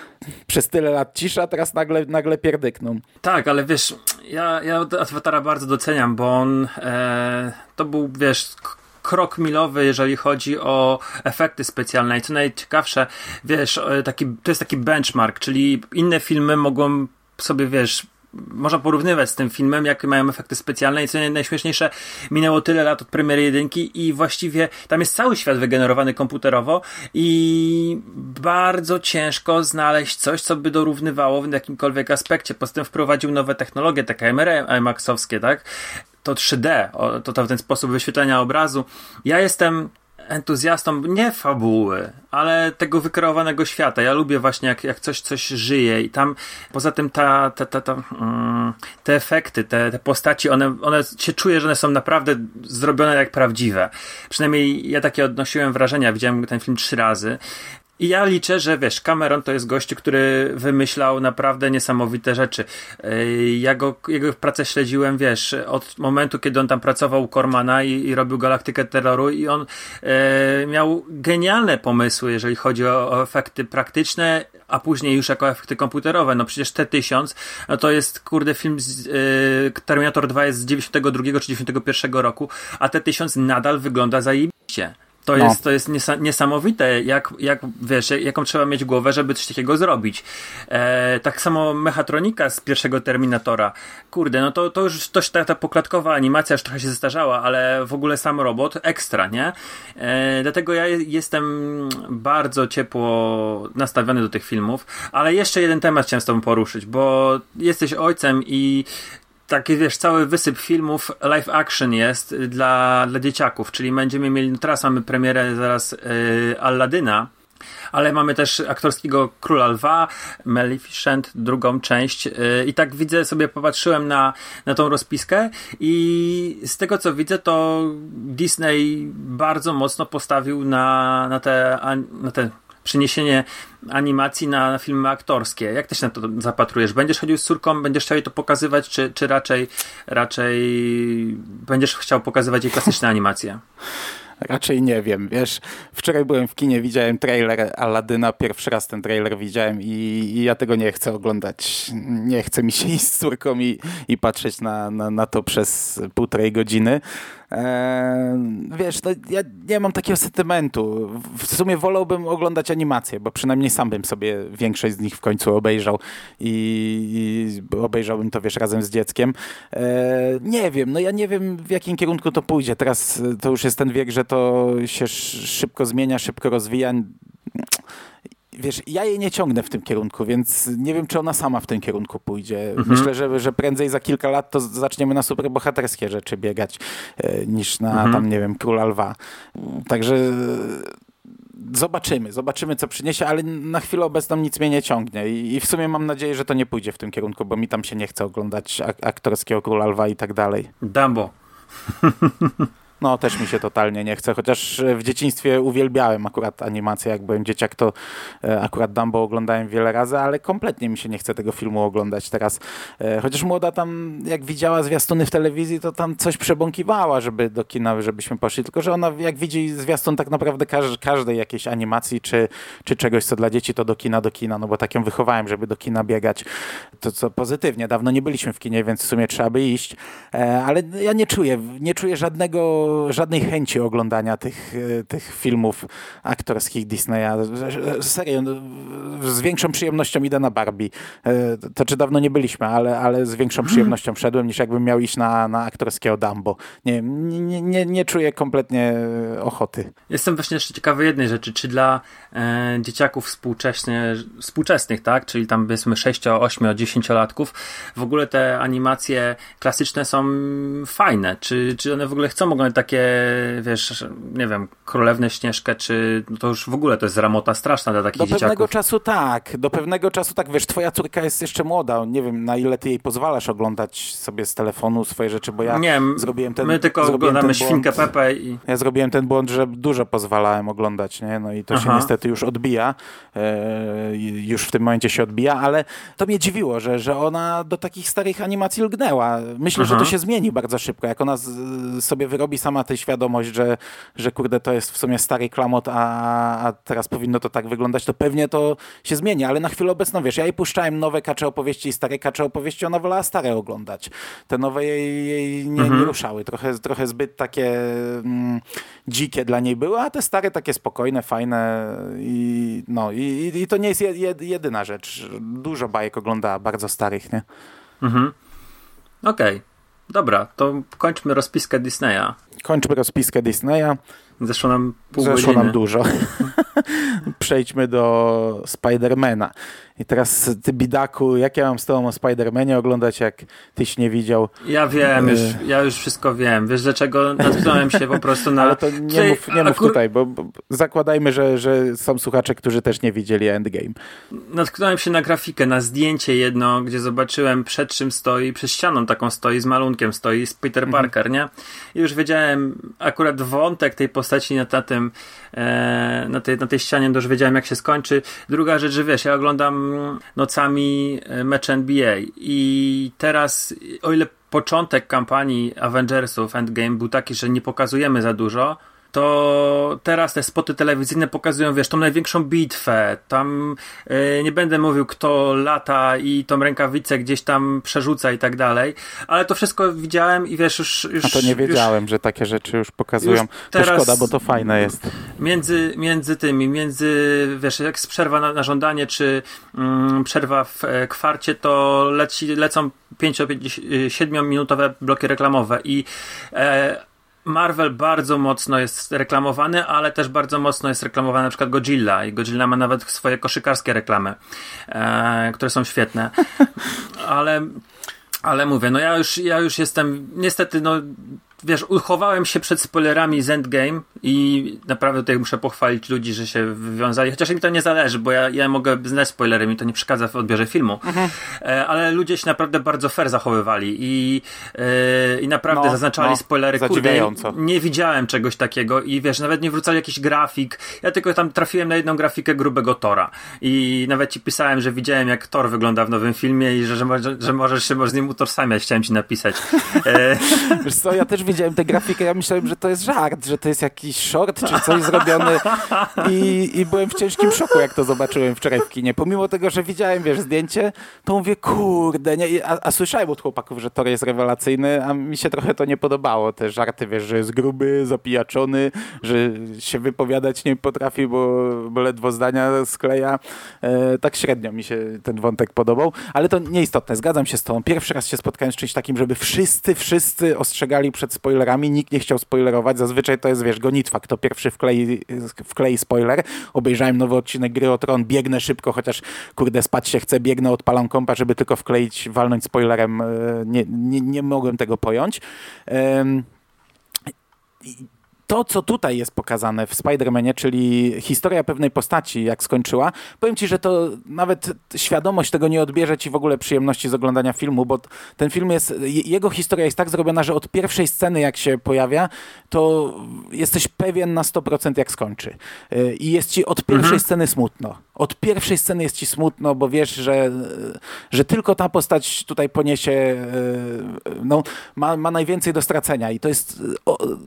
Przez tyle lat cisza, teraz nagle, nagle pierdykną. Tak, ale wiesz, ja, ja Awatara bardzo doceniam, bo on e, to był, wiesz, krok milowy, jeżeli chodzi o efekty specjalne i co najciekawsze, wiesz, e, taki, to jest taki benchmark, czyli inne filmy mogą sobie, wiesz, można porównywać z tym filmem, jakie mają efekty specjalne i co naj- najśmieszniejsze, minęło tyle lat od premiery jedynki i właściwie tam jest cały świat wygenerowany komputerowo i bardzo ciężko znaleźć coś, co by dorównywało w jakimkolwiek aspekcie. Poza tym wprowadził nowe technologie, te kamery IMAX-owskie, tak? To 3D, o, to, to w ten sposób wyświetlenia obrazu. Ja jestem entuzjastą nie fabuły, ale tego wykreowanego świata. Ja lubię właśnie jak, jak coś, coś żyje i tam poza tym ta, ta, ta, ta, mm, te efekty, te, te postaci, one, one się czuje, że one są naprawdę zrobione jak prawdziwe. Przynajmniej ja takie odnosiłem wrażenia. Widziałem ten film trzy razy. I ja liczę, że wiesz, Cameron to jest gościu, który wymyślał naprawdę niesamowite rzeczy. Ja go, jego pracę śledziłem, wiesz, od momentu, kiedy on tam pracował u Cormana i, i robił Galaktykę Terroru i on e, miał genialne pomysły, jeżeli chodzi o, o efekty praktyczne, a później już jako efekty komputerowe. No przecież T-1000 no to jest, kurde, film z, e, Terminator 2 jest z 92 czy 91 roku, a T-1000 nadal wygląda zajebiście. To No. jest, to jest niesa- niesamowite, jak, jak wiesz, jaką trzeba mieć głowę, żeby coś takiego zrobić. E, tak samo mechatronika z pierwszego Terminatora. Kurde, no to, to już to, ta, ta poklatkowa animacja już trochę się zestarzała, ale w ogóle sam robot ekstra, nie? E, dlatego ja je- jestem bardzo ciepło nastawiony do tych filmów, ale jeszcze jeden temat chciałem z tobą poruszyć, bo jesteś ojcem i taki wiesz, cały wysyp filmów live action jest dla, dla dzieciaków, czyli będziemy mieli, no teraz mamy premierę zaraz yy, Alladyna, ale mamy też aktorskiego Króla Lwa, Maleficent, drugą część yy, i tak widzę, sobie popatrzyłem na, na tą rozpiskę i z tego co widzę, to Disney bardzo mocno postawił na, na te, na te przeniesienie animacji na filmy aktorskie. Jak ty się na to zapatrujesz? Będziesz chodził z córką, będziesz chciał jej to pokazywać, czy, czy raczej, raczej będziesz chciał pokazywać jej klasyczne animacje? Raczej nie wiem, wiesz, wczoraj byłem w kinie, widziałem trailer Aladyna, pierwszy raz ten trailer widziałem i, i ja tego nie chcę oglądać. Nie chce mi się iść z córką i, i patrzeć na, na, na to przez półtorej godziny. Eee, wiesz, no, ja nie mam takiego sentymentu. W sumie wolałbym oglądać animacje, bo przynajmniej sam bym sobie większość z nich w końcu obejrzał i, i obejrzałbym to, wiesz, razem z dzieckiem. Eee, nie wiem, no ja nie wiem w jakim kierunku to pójdzie. Teraz e, to już jest ten wiek, że to się sz- szybko zmienia, szybko rozwija. Wiesz, ja jej nie ciągnę w tym kierunku, więc nie wiem, czy ona sama w tym kierunku pójdzie. Myślę, że, że prędzej za kilka lat to zaczniemy na superbohaterskie rzeczy biegać, e, niż na tam, nie wiem, Króla Lwa. Także zobaczymy, zobaczymy, co przyniesie, ale na chwilę obecną nic mnie nie ciągnie i, w sumie mam nadzieję, że to nie pójdzie w tym kierunku, bo mi tam się nie chce oglądać ak- aktorskiego Króla Lwa i tak dalej. Dumbo. No, też mi się totalnie nie chce, chociaż e, w dzieciństwie uwielbiałem akurat animację, jak byłem dzieciak, to e, akurat Dumbo oglądałem wiele razy, ale kompletnie mi się nie chce tego filmu oglądać teraz. E, Chociaż młoda tam, jak widziała zwiastuny w telewizji, to tam coś przebąkiwała, żeby do kina, żebyśmy poszli, tylko że ona jak widzi zwiastun tak naprawdę każ, każdej jakiejś animacji, czy, czy czegoś, co dla dzieci, to do kina, do kina, no bo tak ją wychowałem, żeby do kina biegać. To co pozytywnie, dawno nie byliśmy w kinie, więc w sumie trzeba by iść, ale ja nie czuję, nie czuję żadnego, żadnej chęci oglądania tych, e, tych filmów aktorskich Disneya. Serio, no, z większą przyjemnością idę na Barbie. E, to czy dawno nie byliśmy, ale, ale z większą przyjemnością wszedłem, niż jakbym miał iść na, na aktorskiego Dumbo. Nie, nie, nie, nie czuję kompletnie ochoty. Jestem właśnie jeszcze ciekawy jednej rzeczy, czy dla e, dzieciaków współcześnie, współczesnych, tak, czyli tam powiedzmy 6, 8, 10 latków, w ogóle te animacje klasyczne są fajne, czy, czy one w ogóle chcą oglądać takie, wiesz, nie wiem, Królewne Śnieżkę, czy no to już w ogóle to jest ramota straszna dla takich do dzieciaków. Do pewnego czasu tak, do pewnego czasu tak, wiesz, twoja córka jest jeszcze młoda, nie wiem na ile ty jej pozwalasz oglądać sobie z telefonu swoje rzeczy, bo ja nie, zrobiłem ten my tylko oglądamy Świnkę Pepę i... Ja zrobiłem ten błąd, że dużo pozwalałem oglądać, nie? No i to Aha. się niestety już odbija, e, już w tym momencie się odbija, ale to mnie dziwiło, że, że ona do takich starych animacji lgnęła. Myślę, Aha. że to się zmieni bardzo szybko, jak ona z, sobie wyrobi sama tę świadomość, że, że kurde, to jest w sumie stary klamot, a, a teraz powinno to tak wyglądać, to pewnie to się zmieni, ale na chwilę obecną, wiesz, ja jej puszczałem nowe kacze opowieści i stare kacze opowieści, ona wolała stare oglądać. Te nowe jej, jej nie, mhm. nie ruszały, trochę, trochę zbyt takie mm, dzikie dla niej były, a te stare takie spokojne, fajne i no i, i to nie jest jedyna rzecz. Dużo bajek ogląda bardzo starych, nie? Mhm. Okej. Okay. Dobra, to kończmy rozpiskę Disneya. Kończmy rozpiskę Disneya. Zeszło nam pół Zeszło godziny. nam dużo. Przejdźmy do Spidermana. I teraz ty, bidaku, jak ja mam z tobą o Spidermanie oglądać, jak tyś nie widział? Ja wiem, już, y- ja już wszystko wiem. Wiesz dlaczego natknąłem się po prostu na... Ale to nie mów, nie mów tutaj, bo, bo, zakładajmy, że, że są słuchacze, którzy też nie widzieli Endgame. Natknąłem się na grafikę, na zdjęcie jedno, gdzie zobaczyłem przed czym stoi, przez ścianą taką stoi, z malunkiem stoi, z Peter mhm. Parker, nie? I już wiedziałem, akurat wątek tej postaci na, na tym, e, na, tej, na tej ścianie, to już wiedziałem jak się skończy. Druga rzecz, że wiesz, ja oglądam nocami e, mecz NBA i teraz, o ile początek kampanii Avengersów Endgame był taki, że nie pokazujemy za dużo, to teraz te spoty telewizyjne pokazują, wiesz, tą największą bitwę. Tam yy, nie będę mówił, kto lata i tą rękawicę gdzieś tam przerzuca i tak dalej, ale to wszystko widziałem i wiesz, już. już A to nie wiedziałem, już, że takie rzeczy już pokazują. Już teraz to szkoda, bo to fajne jest. Między, między tymi, między, wiesz, jak jest przerwa na, na żądanie, czy mm, przerwa w e, kwarcie, to leci, lecą 5-7 minutowe bloki reklamowe i e, Marvel bardzo mocno jest reklamowany, ale też bardzo mocno jest reklamowany na przykład Godzilla i Godzilla ma nawet swoje koszykarskie reklamy, e, które są świetne. Ale ale mówię, no ja już, ja już jestem, niestety, no wiesz, uchowałem się przed spoilerami z Endgame i naprawdę tutaj muszę pochwalić ludzi, że się wywiązali, chociaż mi to nie zależy, bo ja, ja mogę znać spoilery, mi to nie przeszkadza w odbiorze filmu, mhm. E, ale ludzie się naprawdę bardzo fair zachowywali i, yy, i naprawdę no, zaznaczali no, spoilery, kurde, nie, nie widziałem czegoś takiego i wiesz, nawet nie wrzucali jakiś grafik, ja tylko tam trafiłem na jedną grafikę grubego Tora i nawet ci pisałem, że widziałem jak Thor wygląda w nowym filmie i że, że, że, że możesz się z nim utożsamiać, chciałem ci napisać. E, wiesz co, ja też widziałem tę grafikę, ja myślałem, że to jest żart, że to jest jakiś short czy coś zrobiony i, i byłem w ciężkim szoku, jak to zobaczyłem wczoraj w kinie. Pomimo tego, że widziałem, wiesz, zdjęcie, to mówię, kurde, nie? A, a słyszałem od chłopaków, że Tor jest rewelacyjny, a mi się trochę to nie podobało. Te żarty, wiesz, że jest gruby, zapijaczony, że się wypowiadać nie potrafi, bo, bo ledwo zdania skleja. E, tak średnio mi się ten wątek podobał, ale to nieistotne, zgadzam się z tobą. Pierwszy raz się spotkałem z czymś takim, żeby wszyscy, wszyscy ostrzegali przed spoilerami, nikt nie chciał spoilerować. Zazwyczaj to jest, wiesz, gonitwa, kto pierwszy wklei, wklei spoiler. Obejrzałem nowy odcinek Gry o Tron, biegnę szybko, chociaż kurde spać się chcę, biegnę, odpalam kompa, żeby tylko wkleić, walnąć spoilerem. E, nie, nie, nie mogłem tego pojąć. Um, to, co tutaj jest pokazane w Spider-Manie, czyli historia pewnej postaci, jak skończyła, powiem ci, że to nawet świadomość tego nie odbierze ci w ogóle przyjemności z oglądania filmu, bo ten film jest, jego historia jest tak zrobiona, że od pierwszej sceny, jak się pojawia, to jesteś pewien na 100% jak skończy. Y, I jest ci od pierwszej mhm. sceny smutno. Od pierwszej sceny jest ci smutno, bo wiesz, że, że tylko ta postać tutaj poniesie, y, no, ma, ma najwięcej do stracenia i to jest,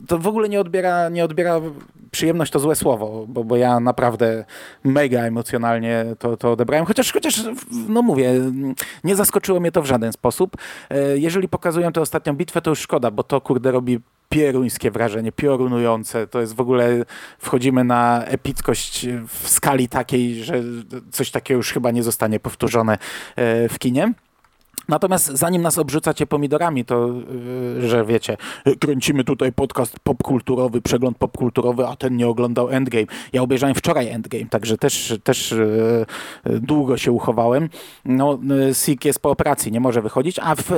to w ogóle nie odbiera odbiera, nie odbiera przyjemność to złe słowo, bo, bo ja naprawdę mega emocjonalnie to, to odebrałem, chociaż, chociaż, no mówię, nie zaskoczyło mnie to w żaden sposób. E, jeżeli pokazują tę ostatnią bitwę, to już szkoda, bo to kurde robi pieruńskie wrażenie, piorunujące. To jest w ogóle, wchodzimy na epickość w skali takiej, że coś takiego już chyba nie zostanie powtórzone e, w kinie. Natomiast zanim nas obrzucacie pomidorami, to yy, że wiecie, kręcimy tutaj podcast popkulturowy, przegląd popkulturowy, a ten nie oglądał Endgame. Ja obejrzałem wczoraj Endgame, także też, też yy, długo się uchowałem. No, Sik jest po operacji, nie może wychodzić, a w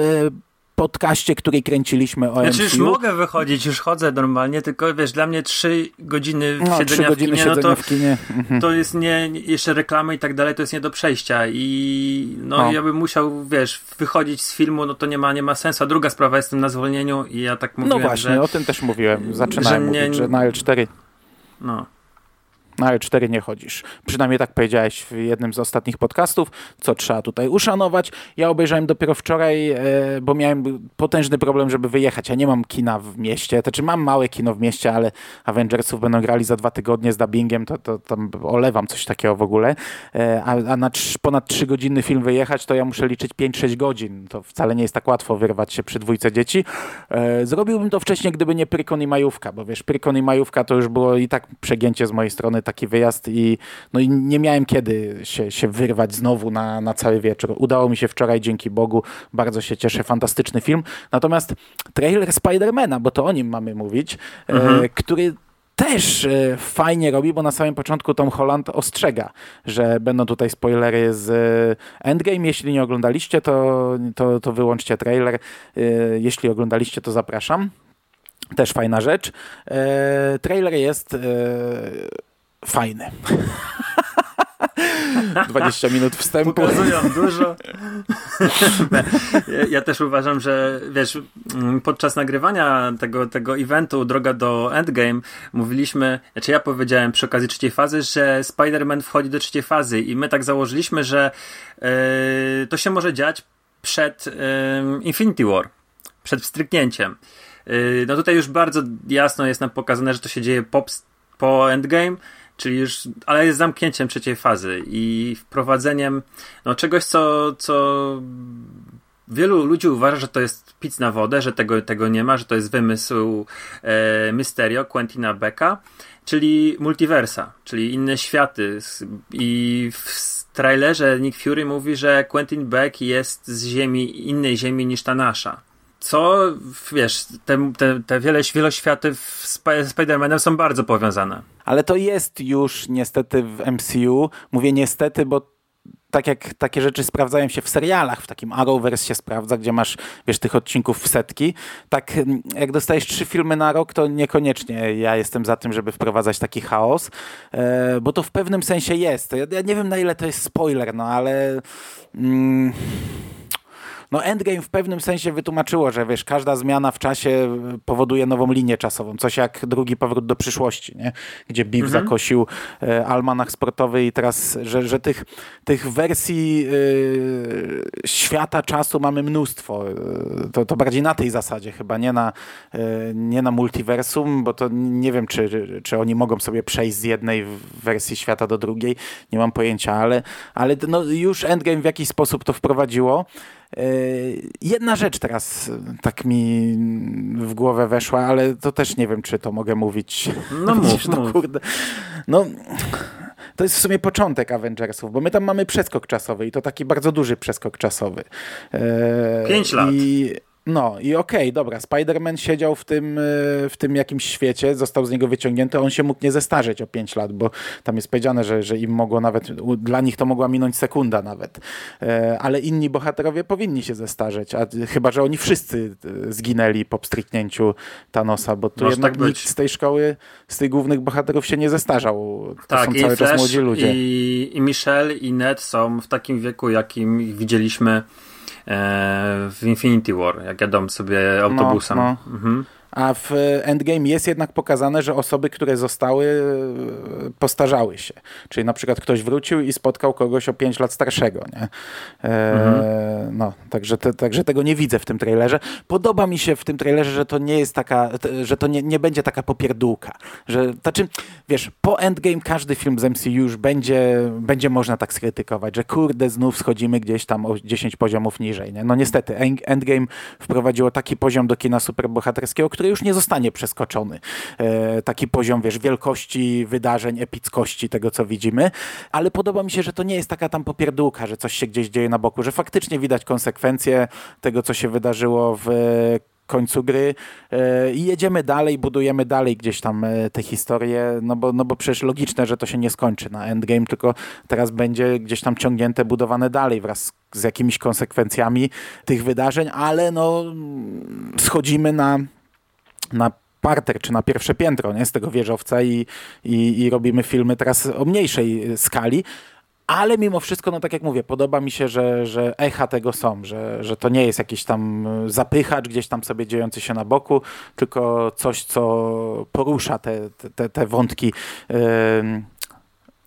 podcaście, który kręciliśmy o Znaczy już MCU. mogę wychodzić, już chodzę normalnie, tylko wiesz, dla mnie trzy godziny no, siedzenia trzy godziny w kinie, siedzenia no to, w kinie. Mhm. to jest nie, jeszcze reklamy i tak dalej, to jest nie do przejścia i no, No. ja bym musiał, wiesz, wychodzić z filmu, no to nie ma, nie ma sensu. A druga sprawa, jestem na zwolnieniu i ja tak No mówiłem, właśnie, że o tym też mówiłem. Zaczynałem że nie- mówić, że na L4 no, Na L4 nie chodzisz. Przynajmniej tak powiedziałeś w jednym z ostatnich podcastów, co trzeba tutaj uszanować. Ja obejrzałem dopiero wczoraj, e, bo miałem potężny problem, żeby wyjechać. Ja nie mam kina w mieście, znaczy mam małe kino w mieście, ale Avengersów będą grali za dwa tygodnie z dubbingiem, to, to tam olewam coś takiego w ogóle. E, A, a na trz, ponad trzygodzinny film wyjechać, to ja muszę liczyć 5-6 godzin. To wcale nie jest tak łatwo wyrwać się przy dwójce dzieci. E, Zrobiłbym to wcześniej, gdyby nie Prykon i Majówka, bo wiesz, Prykon i Majówka to już było i tak przegięcie z mojej strony, taki wyjazd i, no i nie miałem kiedy się, się wyrwać znowu na, na cały wieczór. Udało mi się wczoraj, dzięki Bogu, bardzo się cieszę, fantastyczny film. Natomiast trailer Spidermana, bo to o nim mamy mówić, e, który też e, fajnie robi, bo na samym początku Tom Holland ostrzega, że będą tutaj spoilery z e, Endgame. Jeśli nie oglądaliście, to, to, to wyłączcie trailer. E, Jeśli oglądaliście, to zapraszam. Też fajna rzecz. E, trailer jest e, fajny. 20 minut wstępu. pokazują dużo. Ja- ja też uważam, że wiesz, mm, podczas nagrywania tego, tego eventu Droga do Endgame mówiliśmy, znaczy ja powiedziałem przy okazji trzeciej fazy, że Spider-Man wchodzi do trzeciej fazy i my tak założyliśmy, że e, to się może dziać przed e, Infinity War, przed wstryknięciem. E, no tutaj już bardzo jasno jest nam pokazane, że to się dzieje po, po Endgame, czyli już, ale jest zamknięciem trzeciej fazy i wprowadzeniem no, czegoś, co, co wielu ludzi uważa, że to jest pic na wodę, że tego, tego nie ma, że to jest wymysł e, Mysterio, Quentina Becka, czyli multiversa, czyli inne światy. I w trailerze Nick Fury mówi, że Quentin Beck jest z ziemi, innej ziemi niż ta nasza. Co, wiesz, te, te, te wiele, wieloświaty Sp- Spider-Manem są bardzo powiązane. Ale to jest już niestety w MCU. Mówię niestety, bo tak jak takie rzeczy sprawdzają się w serialach, w takim Arrowverse się sprawdza, gdzie masz, wiesz, tych odcinków w setki, tak mm, jak dostajesz trzy filmy na rok, to niekoniecznie ja jestem za tym, żeby wprowadzać taki chaos, e, bo to w pewnym sensie jest. Ja nie wiem, na ile to jest spoiler, no ale... Mm, no Endgame w pewnym sensie wytłumaczyło, że wiesz, każda zmiana w czasie powoduje nową linię czasową. Coś jak drugi powrót do przyszłości, nie? gdzie Biff zakosił e, almanach sportowy i teraz, że, że tych, tych wersji e, świata czasu mamy mnóstwo. To, to bardziej na tej zasadzie chyba, nie na, e, nie na multiversum, bo to nie wiem, czy, czy oni mogą sobie przejść z jednej wersji świata do drugiej. Nie mam pojęcia, ale, ale no, już Endgame w jakiś sposób to wprowadziło. E, Jedna rzecz teraz tak mi w głowę weszła, ale to też nie wiem, czy to mogę mówić. No mów, Widzisz, no kurde. No, to jest w sumie początek Avengersów, bo my tam mamy przeskok czasowy i to taki bardzo duży przeskok czasowy. E, Pięć lat. I, no i okej, dobra, Spider-Man siedział w tym, e, w tym jakimś świecie, został z niego wyciągnięty, on się mógł nie zestarzeć o 5 lat, bo tam jest powiedziane, że, że im mogło nawet, dla nich to mogła minąć sekunda nawet. E, Ale inni bohaterowie powinni się zestarzeć, a chyba, że oni wszyscy e, zginęli po pstryknięciu Thanosa, bo tu Może jednak tak nikt z tej szkoły, z tych głównych bohaterów się nie zestarzał. To Tak, są cały czas młodzi ludzie. I, i Michelle i Ned są w takim wieku, jakim ich widzieliśmy w Infinity War, jak jadą sobie autobusem. no. Mhm. A w Endgame jest jednak pokazane, że osoby, które zostały, e, postarzały się. Czyli na przykład ktoś wrócił i spotkał kogoś o 5 lat starszego. Nie? E, No, także, te, także tego nie widzę w tym trailerze. Podoba mi się w tym trailerze, że to nie jest taka, że to nie, nie będzie taka popierdółka. Że, znaczy, wiesz, po Endgame każdy film z MCU już będzie, będzie można tak skrytykować, że kurde, znów schodzimy gdzieś tam o 10 poziomów niżej. Nie? No niestety, End- Endgame wprowadziło taki poziom do kina superbohaterskiego, który który już nie zostanie przeskoczony. E, taki poziom, wiesz, wielkości wydarzeń, epickości tego, co widzimy, ale podoba mi się, że to nie jest taka tam popierdółka, że coś się gdzieś dzieje na boku, że faktycznie widać konsekwencje tego, co się wydarzyło w końcu gry e, i jedziemy dalej, budujemy dalej gdzieś tam e, te historie, no bo, no bo przecież logiczne, że to się nie skończy na endgame, tylko teraz będzie gdzieś tam ciągnięte, budowane dalej wraz z jakimiś konsekwencjami tych wydarzeń, ale no schodzimy na, na parter, czy na pierwsze piętro nie, z tego wieżowca i, i, i robimy filmy teraz o mniejszej skali, ale mimo wszystko, no tak jak mówię, podoba mi się, że, że echa tego są, że, że to nie jest jakiś tam zapychacz gdzieś tam sobie dziejący się na boku, tylko coś, co porusza te, te, te wątki. Yy,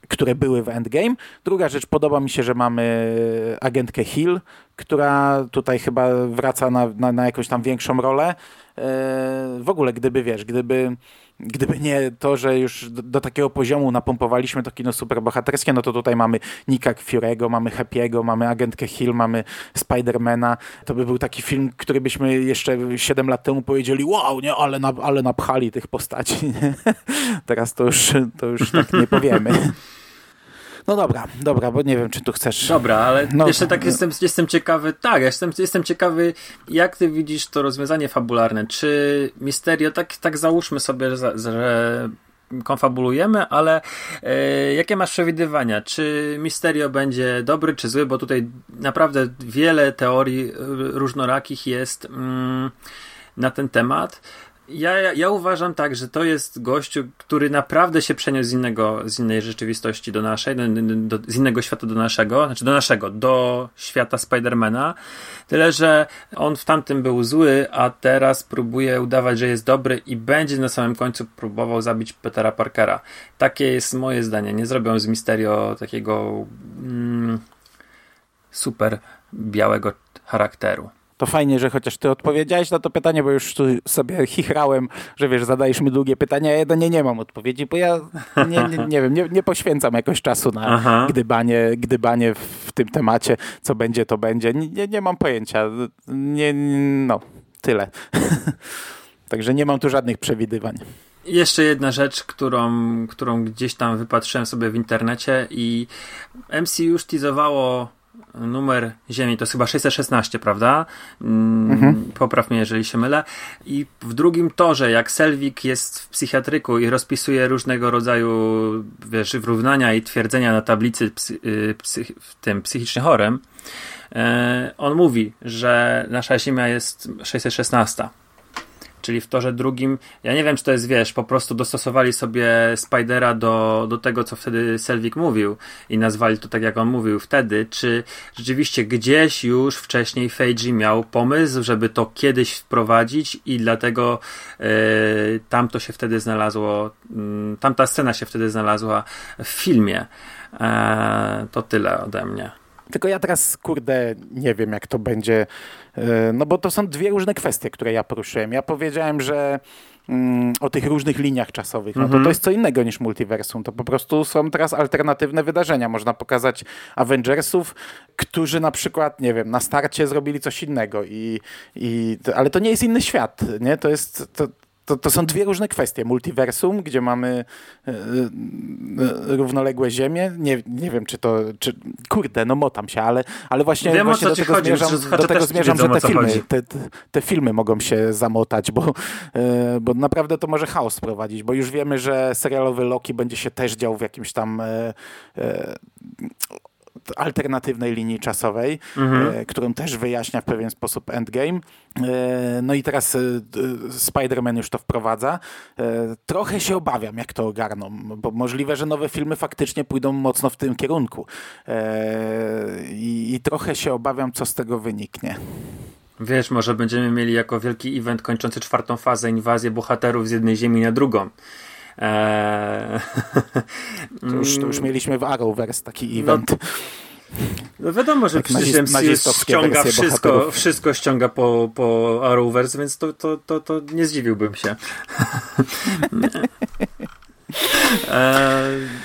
które były w Endgame. Druga rzecz, podoba mi się, że mamy agentkę Hill, która tutaj chyba wraca na, na, na jakąś tam większą rolę. Yy, w ogóle, gdyby wiesz, gdyby gdyby nie to, że już do, do, takiego poziomu napompowaliśmy to kino superbohaterskie, no to tutaj mamy Nika Fury'ego, mamy Happy'ego, mamy Agentkę Hill, mamy Spidermana. To by był taki film, który byśmy jeszcze 7 lat temu powiedzieli, wow, nie, ale, na, ale napchali tych postaci. Teraz to już, to już tak nie powiemy. No dobra, dobra, bo nie wiem, czy tu chcesz. Dobra, ale no, jeszcze tak jestem, jestem ciekawy, tak, jestem, jestem ciekawy, jak ty widzisz to rozwiązanie fabularne. Czy Misterio, tak, tak załóżmy sobie, że, że konfabulujemy, ale e, jakie masz przewidywania? Czy Misterio będzie dobry czy zły? Bo tutaj naprawdę wiele teorii różnorakich jest mm, na ten temat. Ja, ja, uważam tak, że to jest gościu, który naprawdę się przeniósł z innego, z innej rzeczywistości do naszej, do, do, z innego świata do naszego, znaczy do naszego, do świata Spidermana. Tyle, że on w tamtym był zły, a teraz próbuje udawać, że jest dobry i będzie na samym końcu próbował zabić Petera Parkera. Takie jest moje zdanie. Nie zrobią z Misterio takiego mm, super białego charakteru. To fajnie, że chociaż ty odpowiedziałeś na to pytanie, bo już tu sobie chichrałem, że wiesz, zadajesz mi długie pytania, a ja do nie, nie mam odpowiedzi, bo ja nie, nie, nie wiem, nie, nie, poświęcam jakoś czasu na gdybanie, gdybanie w tym temacie, co będzie, to będzie. Nie, nie mam pojęcia. Nie, no, tyle. Także nie mam tu żadnych przewidywań. Jeszcze jedna rzecz, którą, którą gdzieś tam wypatrzyłem sobie w internecie i MCU już teasowało numer Ziemi, to jest chyba 616, prawda? Mm, mhm. Popraw mnie, jeżeli się mylę. I w drugim torze, jak Selvik jest w psychiatryku i rozpisuje różnego rodzaju wiesz, wyrównania i twierdzenia na tablicy psy, y, tym psychicznie chorym, e, on mówi, że nasza Ziemia jest 616 czyli w torze drugim. Ja nie wiem, czy to jest, wiesz, po prostu dostosowali sobie Spidera do, do tego, co wtedy Selvik mówił i nazwali to tak, jak on mówił wtedy, czy rzeczywiście gdzieś już wcześniej Feiji miał pomysł, żeby to kiedyś wprowadzić i dlatego yy, tam to się wtedy znalazło, yy, tamta scena się wtedy znalazła w filmie. Yy, to tyle ode mnie. Tylko ja teraz, kurde, nie wiem, jak to będzie. E, no bo to są dwie różne kwestie, które ja poruszyłem. Ja powiedziałem, że mm, o tych różnych liniach czasowych, no to mhm. to jest co innego niż multiversum. To po prostu są teraz alternatywne wydarzenia. Można pokazać Avengersów, którzy na przykład, nie wiem, na starcie zrobili coś innego i, i ale to nie jest inny świat, nie? To jest, to, to, to są dwie różne kwestie. Multiversum, gdzie mamy e, e, równoległe ziemie. Nie, nie wiem, czy to. Czy, kurde, no motam się, ale, ale właśnie, wiem, właśnie do tego chodzi, zmierzam, do tego zmierzam że te filmy, te, te, filmy mogą się zamotać, bo, bo naprawdę to może chaos prowadzić, bo już wiemy, że serialowy Loki będzie się też dział w jakimś tam alternatywnej linii czasowej, mhm. E, którą też wyjaśnia w pewien sposób Endgame. E, no i teraz e, Spider-Man już to wprowadza. Trochę się obawiam, jak to ogarną, bo możliwe, że nowe filmy faktycznie pójdą mocno w tym kierunku. I, i trochę się obawiam, co z tego wyniknie. Wiesz, może będziemy mieli jako wielki event kończący czwartą fazę inwazję bohaterów z jednej ziemi na drugą. Eee... To, już, to już mieliśmy w Arrowverse taki no event. No, no wiadomo, że tak, przecież MCU ściąga wszystko, wszystko ściąga po, po Arrowverse, więc to, to, to, to nie zdziwiłbym się.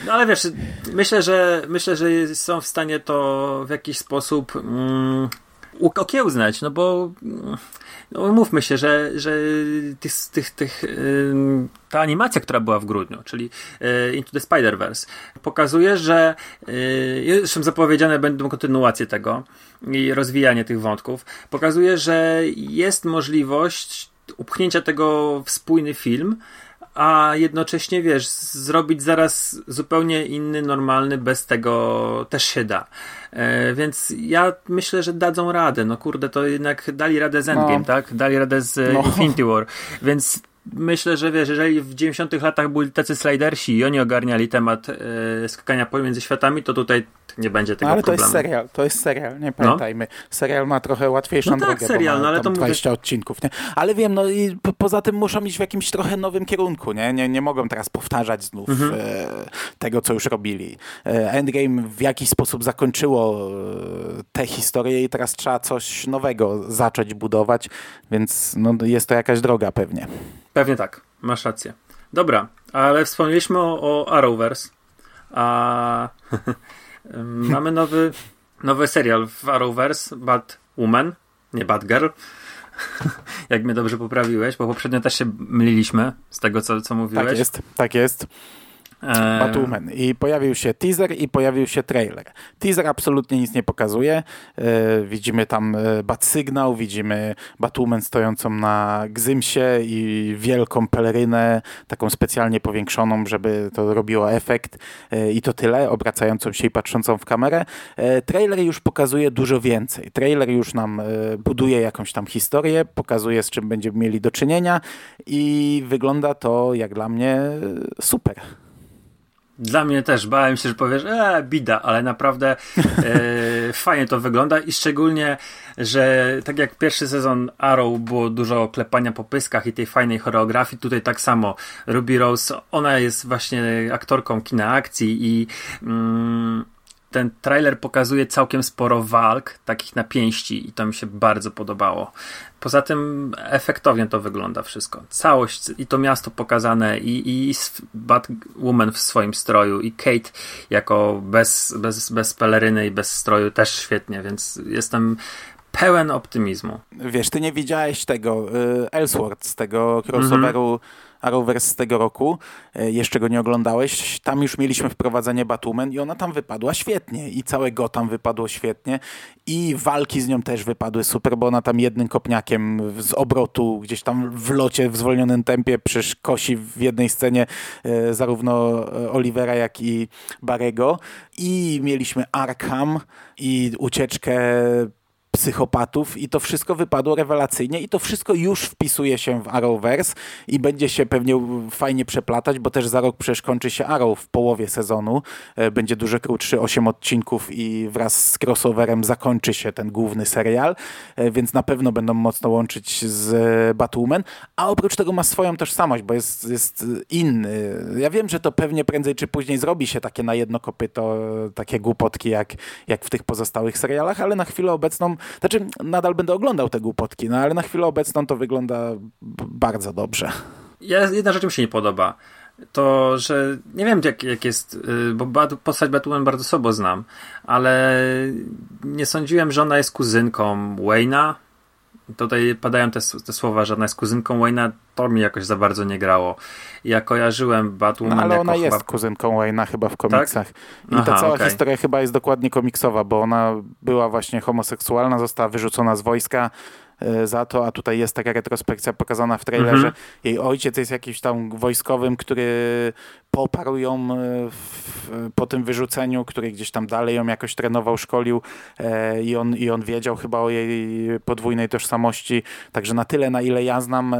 No ale wiesz, myślę, że myślę, że są w stanie to w jakiś sposób mm, okiełznać, no bo no mówmy się, że, że tych, tych, tych, ta animacja, która była w grudniu, czyli y, Into the Spider-Verse, pokazuje, że y, zresztą zapowiedziane będą kontynuacje tego i rozwijanie tych wątków, pokazuje, że jest możliwość upchnięcia tego w spójny film, a jednocześnie, wiesz, zrobić zaraz zupełnie inny, normalny, bez tego też się da. E, więc ja myślę, że dadzą radę. No kurde, to jednak dali radę z Endgame, No. tak? Dali radę z No. Infinity War. Więc myślę, że wiesz, jeżeli w 90 latach byli tacy slidersi i oni ogarniali temat e, skakania pomiędzy światami, to tutaj nie będzie tego No, ale to problemu. jest serial, to jest serial, nie pamiętajmy. Serial ma trochę łatwiejszą No tak, drogę, serial, bo ma no ale to mówię- 20 odcinków, nie? Ale wiem, no i po, poza tym muszą iść w jakimś trochę nowym kierunku, nie? Nie, nie mogą teraz powtarzać znów Mhm. e, tego, co już robili. E, Endgame w jakiś sposób zakończyło e, tę historię i teraz trzeba coś nowego zacząć budować, więc no, jest to jakaś droga pewnie. Pewnie tak, masz rację. Dobra, ale wspomnieliśmy o, o Arrowverse, a mamy nowy, nowy serial w Arrowverse, Batwoman, nie Batgirl, jak mnie dobrze poprawiłeś, bo poprzednio też się myliliśmy z tego, co, co mówiłeś. Tak jest, tak jest. E, Batwoman. I pojawił się teaser i pojawił się trailer. Teaser absolutnie nic nie pokazuje. E, widzimy tam e, Batsygnał, widzimy Batwoman stojącą na Gzymsie i wielką pelerynę, taką specjalnie powiększoną, żeby to robiło efekt. I to tyle, obracającą się i patrzącą w kamerę. Trailer już pokazuje dużo więcej. Trailer już nam buduje jakąś tam historię, pokazuje z czym będziemy mieli do czynienia i wygląda to jak dla mnie super. Dla mnie też. Bałem się, że powiesz, e, bida, ale naprawdę e, fajnie to wygląda i szczególnie, że tak jak pierwszy sezon Arrow było dużo klepania po pyskach i tej fajnej choreografii, tutaj tak samo. Ruby Rose, ona jest właśnie aktorką kina akcji i mm, ten trailer pokazuje całkiem sporo walk, takich na pięści i to mi się bardzo podobało. Poza tym efektownie to wygląda wszystko. Całość i to miasto pokazane i, i Batwoman w swoim stroju i Kate jako bez, bez, bez peleryny i bez stroju też świetnie, więc jestem pełen optymizmu. Wiesz, ty nie widziałeś tego y, Ellsworth z tego crossoveru Arrowverse z tego roku, y, jeszcze go nie oglądałeś. Tam już mieliśmy wprowadzenie Batwoman i ona tam wypadła świetnie i całe Gotham wypadło świetnie i walki z nią też wypadły super, bo ona tam jednym kopniakiem z obrotu gdzieś tam w locie w zwolnionym tempie przecież kosi w jednej scenie y, zarówno y, Olivera jak i Barego i mieliśmy Arkham i ucieczkę psychopatów i to wszystko wypadło rewelacyjnie i to wszystko już wpisuje się w Arrowverse i będzie się pewnie fajnie przeplatać, bo też za rok przecież kończy się Arrow w połowie sezonu, E, będzie dużo krótszy, 8 odcinków i wraz z crossoverem zakończy się ten główny serial, E, więc na pewno będą mocno łączyć z e, Batwoman, a oprócz tego ma swoją tożsamość, bo jest, jest inny. Ja wiem, że to pewnie prędzej czy później zrobi się takie na jedno kopyto, takie głupotki jak, jak w tych pozostałych serialach, ale na chwilę obecną, znaczy nadal będę oglądał te głupotki, no ale na chwilę obecną to wygląda bardzo dobrze. Ja, jedna rzecz mi się nie podoba. To, że nie wiem jak, jak jest, y, bo Bat, postać Batwoman bardzo słabo znam, ale nie sądziłem, że ona jest kuzynką Wayna. Tutaj padają te, te słowa, że ona jest kuzynką Wayna, to mi jakoś za bardzo nie grało. Ja kojarzyłem No, Batwoman ale jako ona jest chyba... kuzynką Wayne'a chyba w komiksach. I Aha, ta cała okej. historia chyba jest dokładnie komiksowa, bo ona była właśnie homoseksualna, została wyrzucona z wojska za to, a tutaj jest taka retrospekcja pokazana w trailerze. Mhm. Jej ojciec jest jakiś tam wojskowym, który poparł ją e, w, po tym wyrzuceniu, który gdzieś tam dalej ją jakoś trenował, szkolił e, i, on, i on wiedział chyba o jej podwójnej tożsamości. Także na tyle, na ile ja znam e,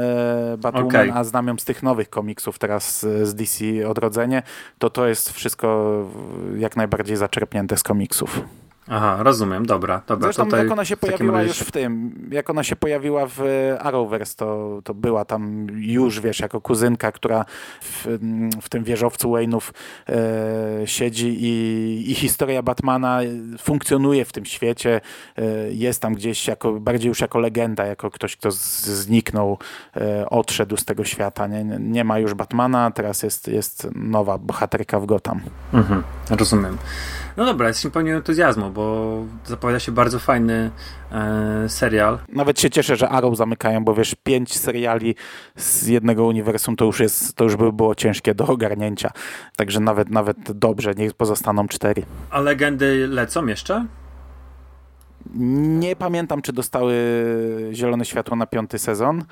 Batwoman, Okej. a znam ją z tych nowych komiksów teraz e, z DC Odrodzenie, to to jest wszystko jak najbardziej zaczerpnięte z komiksów. Aha, rozumiem, dobra, dobra. Zresztą tutaj jak ona się pojawiła już w tym, jak ona się pojawiła w Arrowverse, to, to była tam już, wiesz, jako kuzynka, która w, w tym wieżowcu Wayne'ów e, siedzi i, i historia Batmana funkcjonuje w tym świecie, e, jest tam gdzieś jako, bardziej już jako legenda, jako ktoś, kto z, zniknął, e, odszedł z tego świata. Nie, nie ma już Batmana, teraz jest, jest nowa bohaterka w Gotham. Mhm, rozumiem. No dobra, jesteśmy pełni entuzjazmu, bo zapowiada się bardzo fajny e, serial. Nawet się cieszę, że Arrow zamykają, bo wiesz, pięć seriali z jednego uniwersum to już jest, to już by było ciężkie do ogarnięcia. Także nawet, nawet dobrze, niech pozostaną cztery. A legendy lecą jeszcze? Nie pamiętam, czy dostały zielone światło na piąty sezon.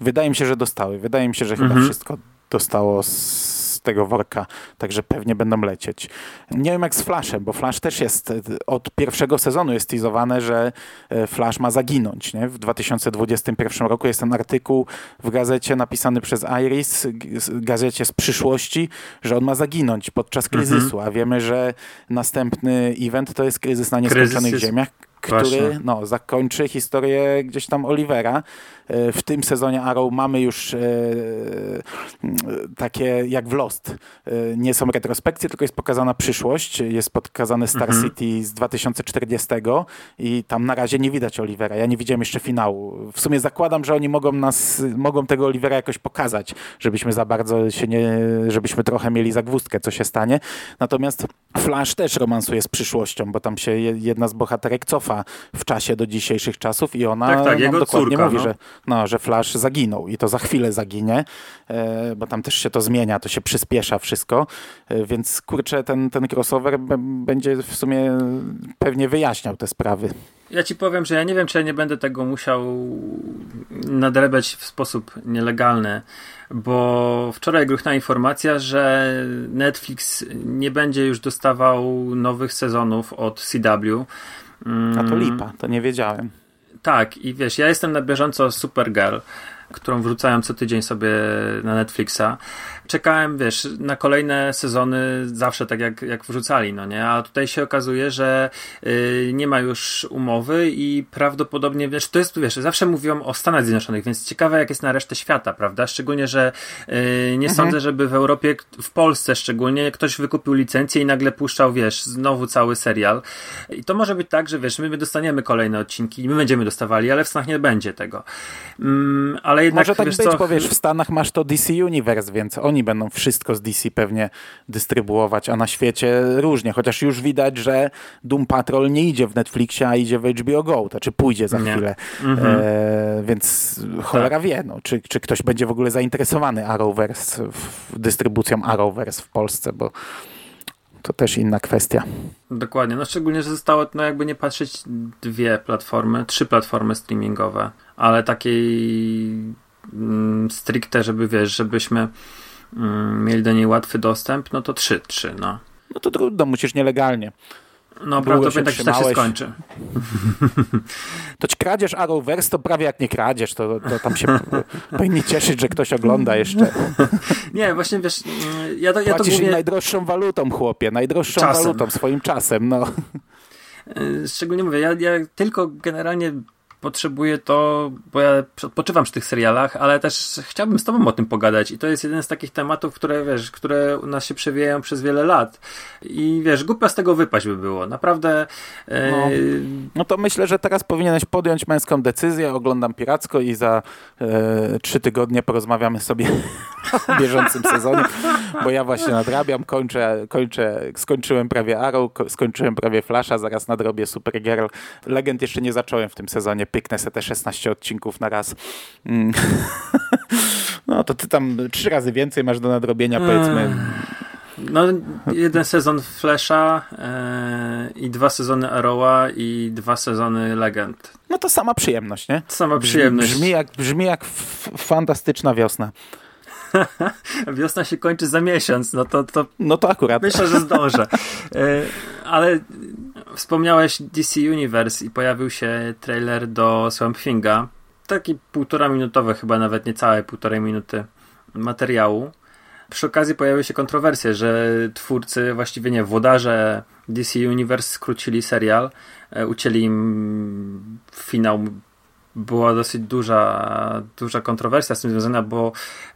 Wydaje mi się, że dostały. Wydaje mi się, że chyba Mhm. wszystko dostało z tego worka, także pewnie będą lecieć. Nie wiem jak z Flashem, bo Flash też jest od pierwszego sezonu jest teasowane, że e, Flash ma zaginąć. Nie? W 2021 roku jest ten artykuł w gazecie napisany przez Iris, gazecie z przyszłości, że on ma zaginąć podczas Mhm. kryzysu, a wiemy, że następny event to jest kryzys na nieskończonych jest- ziemiach, Właśnie. który no, zakończy historię gdzieś tam Olivera. E, W tym sezonie Arrow mamy już e, takie jak w Lost. E, nie są retrospekcje, tylko jest pokazana przyszłość. Jest pokazane Star Mhm. City z 2040 i tam na razie nie widać Olivera. Ja nie widziałem jeszcze finału. W sumie zakładam, że oni mogą nas, mogą tego Olivera jakoś pokazać, żebyśmy za bardzo się nie, żebyśmy trochę mieli zagwózdkę, co się stanie. Natomiast Flash też romansuje z przyszłością, bo tam się je- jedna z bohaterek cofa w czasie do dzisiejszych czasów i ona Tak, tak, nam jego dokładnie córka, mówi, no. że, no, że Flash zaginął i to za chwilę zaginie, e, bo tam też się to zmienia, to się przyspiesza wszystko, e, więc kurczę, ten, ten crossover będzie w sumie pewnie wyjaśniał te sprawy. Ja ci powiem, że ja nie wiem, czy ja nie będę tego musiał nadrabiać w sposób nielegalny, bo wczoraj gruchna informacja, że Netflix nie będzie już dostawał nowych sezonów od CW. Mm, A to lipa, to nie wiedziałem. Tak, i wiesz, ja jestem na bieżąco Supergirl, którą wrzucają co tydzień sobie na Netflixa. Czekałem, wiesz, na kolejne sezony zawsze tak jak, jak wrzucali, no nie? A tutaj się okazuje, że y, nie ma już umowy i prawdopodobnie, wiesz, to jest, wiesz, zawsze mówią o Stanach Zjednoczonych, więc ciekawe jak jest na resztę świata, prawda? Szczególnie, że y, nie sądzę, żeby w Europie, w Polsce szczególnie, ktoś wykupił licencję i nagle puszczał, wiesz, znowu cały serial. I to może być tak, że wiesz, my dostaniemy kolejne odcinki i my będziemy dostawali, ale w Stanach nie będzie tego. Mm, ale jednak, Może tak wiesz być, co, bo wiesz, w Stanach masz to DC Universe, więc oni będą wszystko z DC pewnie dystrybuować, a na świecie różnie, chociaż już widać, że Doom Patrol nie idzie w Netflixie, a idzie w HBO Go, to znaczy pójdzie za Nie. chwilę, Mhm. e, więc cholera Tak. wie, no, czy, czy ktoś będzie w ogóle zainteresowany Arrowverse, w, dystrybucją Arrowverse w Polsce, bo to też inna kwestia. Dokładnie, no szczególnie, że zostało, no jakby nie patrzeć, dwie platformy, trzy platformy streamingowe, ale takiej mm, stricte, żeby wiesz, żebyśmy mieli do niej łatwy dostęp, no to trzy, trzy, no. No to trudno, musisz nielegalnie. No prawdopodobnie się tak, tak się trzymałeś. skończy. To ci kradzież Arrowverse to prawie jak nie kradzież, to, to tam się powinni cieszyć, że ktoś ogląda jeszcze. Nie, właśnie wiesz, mm, ja to, ja to mówię, najdroższą walutą, chłopie, najdroższą Czasem. walutą, swoim czasem, no. y, szczególnie mówię, ja, ja tylko generalnie potrzebuję to, bo ja odpoczywam przy tych serialach, ale też chciałbym z tobą o tym pogadać i to jest jeden z takich tematów, które wiesz, które u nas się przewijają przez wiele lat i wiesz, głupio z tego wypaść by było, naprawdę e, No. No to myślę, że teraz powinieneś podjąć męską decyzję, oglądam Piracko i za e, trzy tygodnie porozmawiamy sobie o bieżącym sezonie, bo ja właśnie nadrabiam, kończę, kończę skończyłem prawie Arrow, ko- skończyłem prawie Flasha, zaraz nadrobię Supergirl. Legend jeszcze nie zacząłem w tym sezonie, pyknę se te 16 odcinków na raz. Mm. No to ty tam trzy razy więcej masz do nadrobienia, powiedzmy. no jeden sezon Flasha e, i dwa sezony Arrowa i dwa sezony Legend. No to sama przyjemność, nie? Sama przyjemność. Brzmi jak, brzmi jak fantastyczna wiosna. Wiosna się kończy za miesiąc, no to, to No to akurat. Myślę, że zdążę. E, Ale wspomniałeś DC Universe i pojawił się trailer do Swamp Thinga. Taki półtora minutowy, chyba nawet niecałe półtorej minuty materiału. Przy okazji pojawiły się kontrowersje, że twórcy, właściwie nie, włodarze DC Universe skrócili serial, e, ucięli im finał. Była dosyć duża, duża kontrowersja z tym związana, bo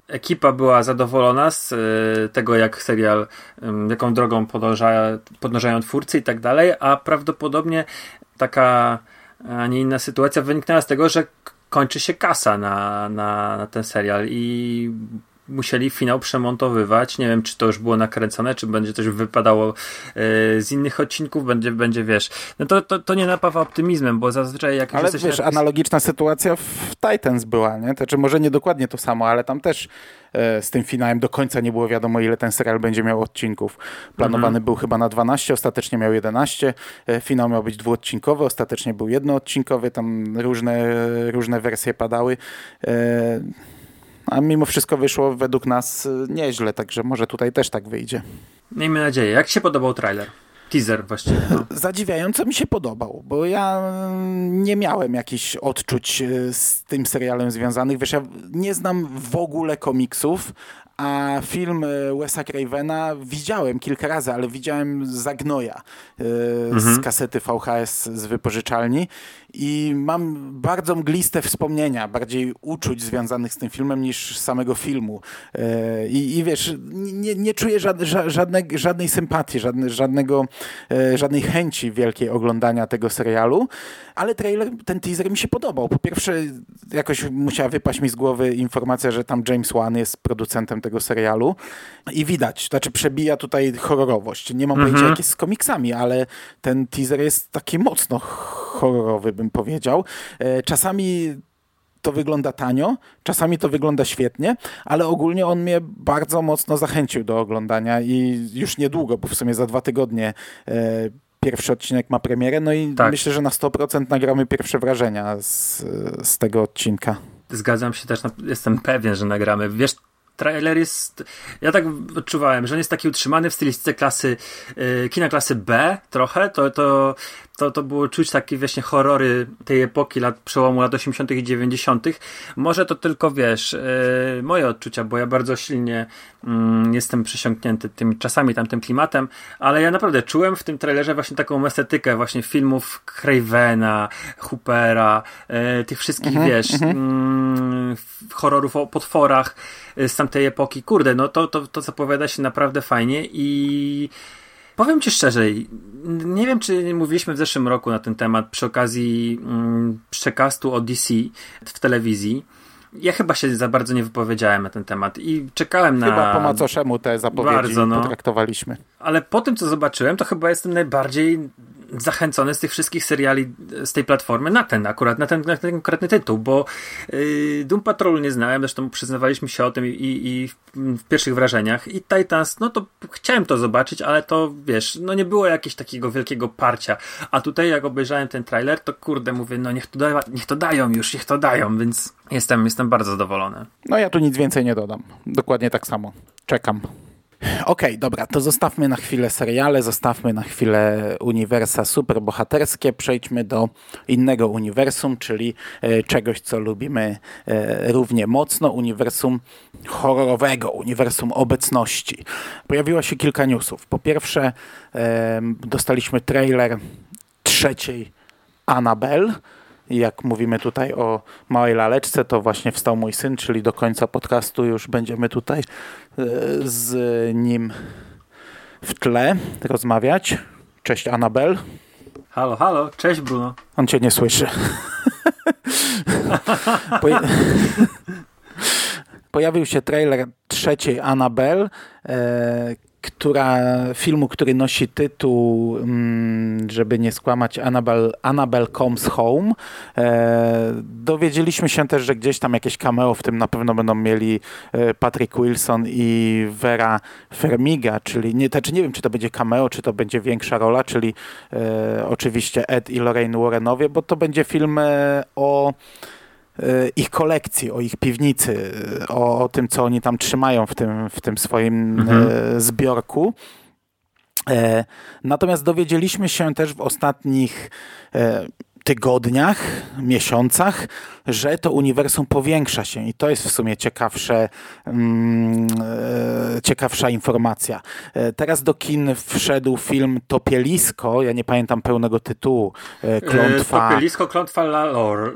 ekipa była zadowolona z e, tego, jak serial, jaką drogą podąża, podążają twórcy i tak dalej, a prawdopodobnie taka, a nie inna sytuacja wyniknęła z tego, że kończy się kasa na, na, na ten serial i musieli finał przemontowywać. Nie wiem, czy to już było nakręcone, czy będzie coś wypadało e, z innych odcinków, będzie, będzie wiesz. No to, to, to nie napawa optymizmem, bo zazwyczaj jak Ale jesteś wiesz, na- analogiczna sytuacja w Titans była, nie? To znaczy może nie dokładnie to samo, ale tam też e, z tym finałem do końca nie było wiadomo, ile ten serial będzie miał odcinków. Planowany był chyba na 12, ostatecznie miał 11. E, finał miał być dwuodcinkowy, ostatecznie był jednoodcinkowy, tam różne, różne wersje padały. E, a mimo wszystko wyszło według nas e, nieźle, także może tutaj też tak wyjdzie. Miejmy nadzieję. Jak się podobał trailer? Teaser właściwie. No. Zadziwiająco mi się podobał, bo ja mm, nie miałem jakichś odczuć e, z tym serialem związanych. Wiesz, ja nie znam w ogóle komiksów, a film e, Wesa Cravena widziałem kilka razy, ale widziałem Zagnoja z kasety VHS z wypożyczalni i mam bardzo mgliste wspomnienia, bardziej uczuć związanych z tym filmem niż samego filmu. E, I, i wiesz, nie, nie czuję żad, ża- żadne, żadnej sympatii, żadne, żadnego, e, żadnej chęci wielkiej oglądania tego serialu, ale trailer, ten teaser mi się podobał. Po pierwsze, jakoś musiała wypaść mi z głowy informacja, że tam James Wan jest producentem tego serialu i widać, znaczy przebija tutaj horrorowość. Nie mam pojęcia jak jest z komiksami, ale ten teaser jest taki mocno horrorowy, bym powiedział. E, Czasami to wygląda tanio, czasami to wygląda świetnie, ale ogólnie on mnie bardzo mocno zachęcił do oglądania i już niedługo, bo w sumie za dwa tygodnie e, pierwszy odcinek ma premierę, no i Tak. myślę, że na 100% nagramy pierwsze wrażenia z, z tego odcinka. Zgadzam się też, jestem pewien, że nagramy. Wiesz, trailer jest, ja tak odczuwałem, że on jest taki utrzymany w stylistyce klasy, y, kina klasy B trochę, to, to, to, to było czuć takie właśnie horrory tej epoki, lat, przełomu lat 80 i 90 Może to tylko, wiesz, y, moje odczucia, bo ja bardzo silnie mm, jestem przesiąknięty tymi czasami, tamtym klimatem, ale ja naprawdę czułem w tym trailerze właśnie taką estetykę właśnie filmów Cravena, Hoopera, e, tych wszystkich, wiesz, mm, f- horrorów o potworach e, z tamtej epoki. Kurde, no to, to, to zapowiada się naprawdę fajnie i powiem ci szczerze, nie wiem, czy mówiliśmy w zeszłym roku na ten temat przy okazji mm, przekastu o DC w telewizji. Ja chyba się za bardzo nie wypowiedziałem na ten temat i czekałem na... Chyba po macoszemu te zapowiedzi Bardzo, no. potraktowaliśmy. Ale po tym, co zobaczyłem, to chyba jestem najbardziej zachęcony z tych wszystkich seriali z tej platformy na ten akurat, na ten, na ten konkretny tytuł, bo yy, Doom Patrol nie znałem, zresztą przyznawaliśmy się o tym i, i w, w pierwszych wrażeniach i Titans, no to chciałem to zobaczyć, ale to wiesz, no nie było jakiegoś takiego wielkiego parcia, a tutaj jak obejrzałem ten trailer, to kurde, mówię, no niech to, da, niech to dają już, niech to dają, więc jestem, jestem bardzo zadowolony. No ja tu nic więcej nie dodam. Dokładnie tak samo. Czekam. Okej, dobra, to zostawmy na chwilę seriale, zostawmy na chwilę uniwersa superbohaterskie, przejdźmy do innego uniwersum, czyli e, czegoś, co lubimy e, równie mocno, uniwersum horrorowego, uniwersum obecności. Pojawiło się kilka newsów. Po pierwsze, e, dostaliśmy trailer trzeciej Annabelle. Jak mówimy tutaj o małej laleczce, to właśnie wstał mój syn, czyli do końca podcastu już będziemy tutaj e, z nim w tle rozmawiać. Cześć Anabel. Halo, halo, cześć Bruno. On cię nie słyszy. Poja- Pojawił się trailer trzeciej Annabelle, e, która, filmu, który nosi tytuł, mm, żeby nie skłamać, Annabelle, Annabelle Comes Home. E, dowiedzieliśmy się też, że gdzieś tam jakieś cameo w tym na pewno będą mieli e, Patrick Wilson i Vera Fermiga, czyli nie, znaczy nie wiem, czy to będzie cameo, czy to będzie większa rola, czyli e, oczywiście Ed i Lorraine Warrenowie, bo to będzie film o ich kolekcji, o ich piwnicy, o, o tym, co oni tam trzymają w tym, w tym swoim e, zbiorku. E, Natomiast dowiedzieliśmy się też w ostatnich e, tygodniach, miesiącach, że to uniwersum powiększa się i to jest w sumie ciekawsze, mm, e, ciekawsza informacja. Teraz do kin wszedł film Topielisko, ja nie pamiętam pełnego tytułu, Klątwa... Popielisko, klątwa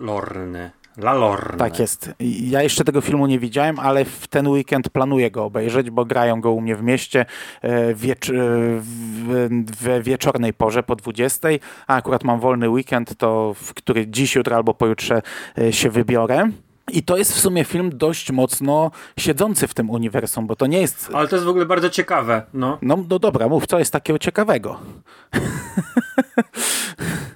Lorny. La. Tak jest. Ja jeszcze tego filmu nie widziałem, ale w ten weekend planuję go obejrzeć, bo grają go u mnie w mieście e, wiecz e, w, w wieczornej porze po 20, a akurat mam wolny weekend, to w który dziś, jutro albo pojutrze e, się wybiorę. I to jest w sumie film dość mocno siedzący w tym uniwersum, bo to nie jest. Ale to jest w ogóle bardzo ciekawe. No, No, no dobra, mów, co jest takiego ciekawego?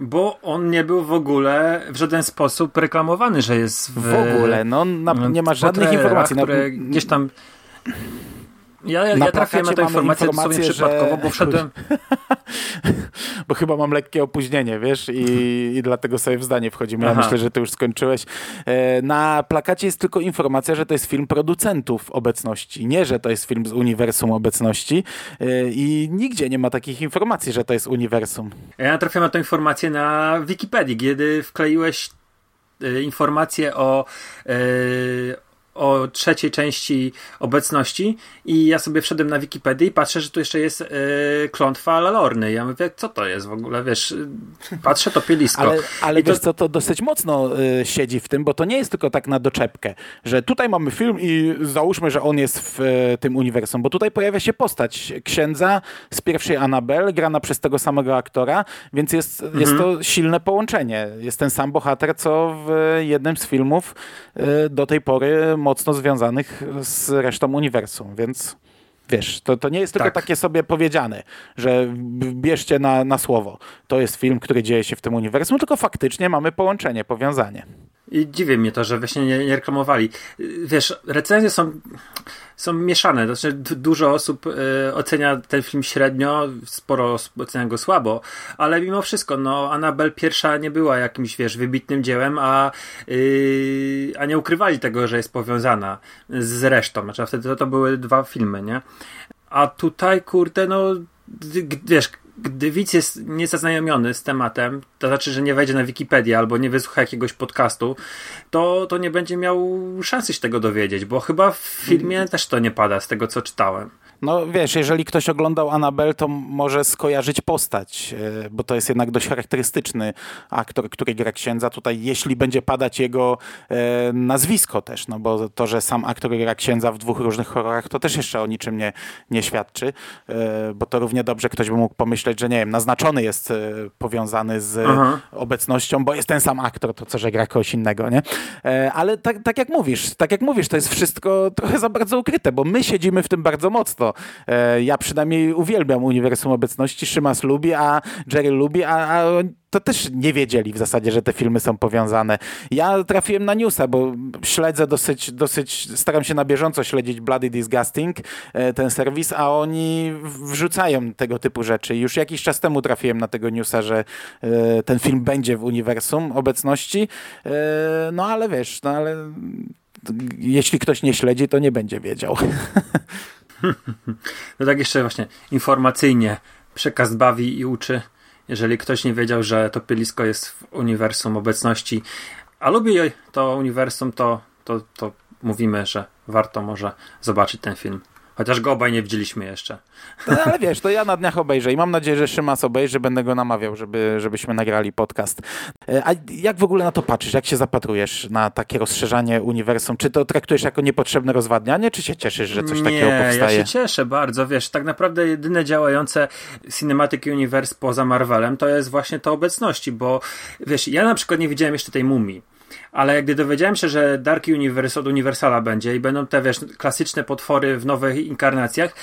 bo on nie był w ogóle w żaden sposób reklamowany, że jest w, W ogóle, no na, nie ma żadnych informacji. Które gdzieś tam. Ja, ja, Na ja trafiłem na tę mamy informację dosłownie informację, że- przypadkowo, bo wszedłem. bo chyba mam lekkie opóźnienie, wiesz, i, i dlatego sobie w zdanie wchodzimy. Ja Aha. myślę, że ty już skończyłeś. E, Na plakacie jest tylko informacja, że to jest film producentów obecności, nie, że to jest film z uniwersum obecności E, i nigdzie nie ma takich informacji, że to jest uniwersum. Ja trafiłem na tę informację na Wikipedii, kiedy wkleiłeś e, informację o, o trzeciej części obecności i ja sobie wszedłem na Wikipedię i patrzę, że tu jeszcze jest e, klątwa Lalorny. Ja mówię, co to jest w ogóle, wiesz, e, patrzę to pielisko. Ale, ale I to- wiesz co, to dosyć mocno y, siedzi w tym, bo to nie jest tylko tak na doczepkę, że tutaj mamy film i załóżmy, że on jest w y, tym uniwersum, bo tutaj pojawia się postać księdza z pierwszej Annabelle, grana przez tego samego aktora, więc jest, jest to silne połączenie. Jest ten sam bohater, co w jednym z filmów y, do tej pory mocno związanych z resztą uniwersum, więc... Wiesz, to, to nie jest tylko Tak. takie sobie powiedziane, że bierzcie na, na słowo. To jest film, który dzieje się w tym uniwersum, tylko faktycznie mamy połączenie, powiązanie. I dziwi mnie to, że właśnie nie, nie reklamowali. Wiesz, recenzje są, są mieszane. Znaczy, dużo osób y, ocenia ten film średnio, sporo osób ocenia go słabo, ale mimo wszystko, no, Annabelle pierwsza nie była jakimś, wiesz, wybitnym dziełem, a, y, a nie ukrywali tego, że jest powiązana z resztą. Znaczy, wtedy to, to były dwa filmy, nie? A tutaj, kurde, no, wiesz, gdy widz jest niezaznajomiony z tematem, to znaczy, że nie wejdzie na Wikipedię albo nie wysłucha jakiegoś podcastu, to, to nie będzie miał szansy się tego dowiedzieć, bo chyba w filmie też to nie pada z tego, co czytałem. No wiesz, jeżeli ktoś oglądał Annabelle, to może skojarzyć postać, e, bo to jest jednak dość charakterystyczny aktor, który gra księdza. Tutaj, jeśli będzie padać jego e, nazwisko też, no bo to, że sam aktor gra księdza w dwóch różnych horrorach, to też jeszcze o niczym nie, nie świadczy, e, bo to równie dobrze ktoś by mógł pomyśleć, że nie wiem, naznaczony jest powiązany z Aha. obecnością, bo jest ten sam aktor, to co, że gra kogoś innego, nie? Ale tak, tak jak mówisz, tak jak mówisz, to jest wszystko trochę za bardzo ukryte, bo my siedzimy w tym bardzo mocno. E, Ja przynajmniej uwielbiam Uniwersum Obecności, Szymas lubi, a Jerry lubi, a, a to też nie wiedzieli w zasadzie, że te filmy są powiązane. Ja trafiłem na newsa, bo śledzę dosyć, dosyć staram się na bieżąco śledzić Bloody Disgusting, e, ten serwis, a oni wrzucają tego typu rzeczy. Już jakiś czas temu trafiłem na tego newsa, że e, ten film będzie w uniwersum obecności, no ale wiesz, no ale jeśli ktoś nie śledzi, to nie będzie wiedział. No tak jeszcze właśnie informacyjnie przekaz bawi i uczy. Jeżeli ktoś nie wiedział, że to pylisko jest w uniwersum obecności, a lubi to uniwersum, to, to, to mówimy, że warto może zobaczyć ten film. Chociaż go obaj nie widzieliśmy jeszcze. No, ale wiesz, to ja na dniach obejrzę i mam nadzieję, że Szymas obejrzy, będę go namawiał, żeby, żebyśmy nagrali podcast. E, A jak w ogóle na to patrzysz? Jak się zapatrujesz na takie rozszerzanie uniwersum? Czy to traktujesz jako niepotrzebne rozwadnianie, czy się cieszysz, że coś nie, takiego powstaje? ja się cieszę bardzo, wiesz, tak naprawdę jedyne działające Cinematic Universe poza Marvelem to jest właśnie to obecności, bo wiesz, ja na przykład nie widziałem jeszcze tej mumii. Ale gdy dowiedziałem się, że Dark Universe od Universala będzie i będą te, wiesz, klasyczne potwory w nowych inkarnacjach,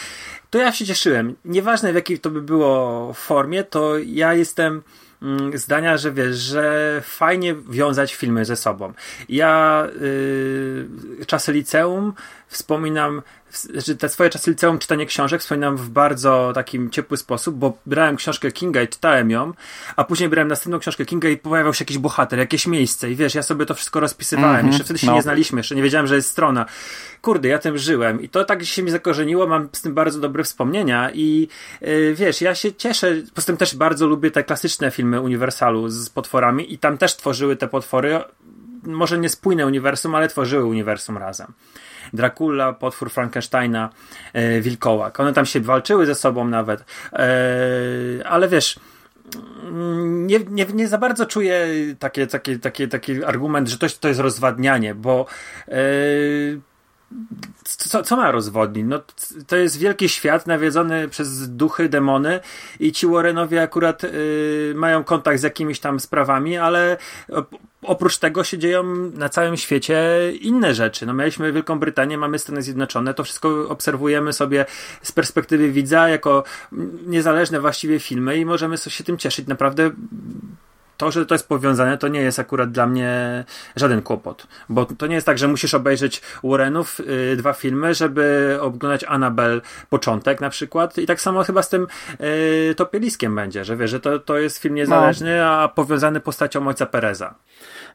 to ja się cieszyłem. Nieważne w jakiej to by było formie, to ja jestem mm, zdania, że wiesz, że fajnie wiązać filmy ze sobą. Ja yy, czasy liceum wspominam, że te swoje czasy liceum czytanie książek wspominam w bardzo takim ciepły sposób, bo brałem książkę Kinga i czytałem ją, a później brałem następną książkę Kinga i pojawiał się jakiś bohater, jakieś miejsce i wiesz, ja sobie to wszystko rozpisywałem. Mhm, jeszcze wtedy się no. nie znaliśmy, jeszcze nie wiedziałem, że jest strona. Kurde, ja tym żyłem i to tak się mi zakorzeniło, mam z tym bardzo dobre wspomnienia i yy, wiesz, ja się cieszę, poza tym też bardzo lubię te klasyczne filmy Uniwersalu z potworami i tam też tworzyły te potwory, może nie spójne uniwersum, ale tworzyły uniwersum razem. Dracula, potwór Frankensteina, e, Wilkołak. One tam się walczyły ze sobą nawet. E, ale wiesz, nie, nie, nie za bardzo czuję takie, takie, takie, taki argument, że to, to jest rozwadnianie, bo e, co, co ma rozwodnić? No, to jest wielki świat nawiedzony przez duchy, demony i ci Warrenowie akurat y, mają kontakt z jakimiś tam sprawami, ale oprócz tego się dzieją na całym świecie inne rzeczy. No, mieliśmy Wielką Brytanię, mamy Stany Zjednoczone, to wszystko obserwujemy sobie z perspektywy widza jako niezależne właściwie filmy i możemy się tym cieszyć. Naprawdę to, że to jest powiązane, to nie jest akurat dla mnie żaden kłopot. Bo to nie jest tak, że musisz obejrzeć Warrenów yy, dwa filmy, żeby oglądać Annabelle początek na przykład. I tak samo chyba z tym yy, Topieliskiem będzie, że wiesz, że to, to jest film niezależny, no. a powiązany postacią ojca Pereza.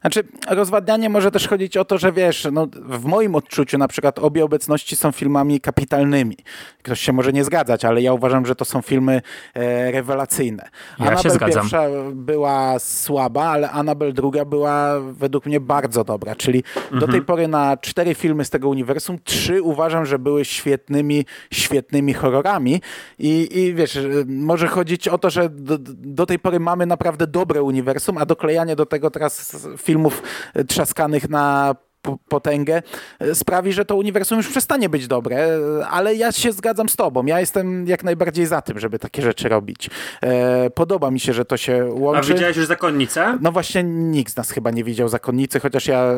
Znaczy, rozwadnianie może też chodzić o to, że wiesz, no, w moim odczuciu na przykład obie obecności są filmami kapitalnymi. Ktoś się może nie zgadzać, ale ja uważam, że to są filmy e, rewelacyjne. Ja Anabel się zgadzam. pierwsza była słaba, ale Anabel druga była według mnie bardzo dobra, czyli mhm. do tej pory na cztery filmy z tego uniwersum, trzy uważam, że były świetnymi, świetnymi horrorami i, i wiesz, może chodzić o to, że do, do tej pory mamy naprawdę dobre uniwersum, a doklejanie do tego teraz film filmów trzaskanych na potęgę e, sprawi, że to uniwersum już przestanie być dobre, e, ale ja się zgadzam z tobą. Ja jestem jak najbardziej za tym, żeby takie rzeczy robić. E, podoba mi się, że to się łączy. A widziałeś już Zakonnicę? No właśnie nikt z nas chyba nie widział Zakonnicy, chociaż ja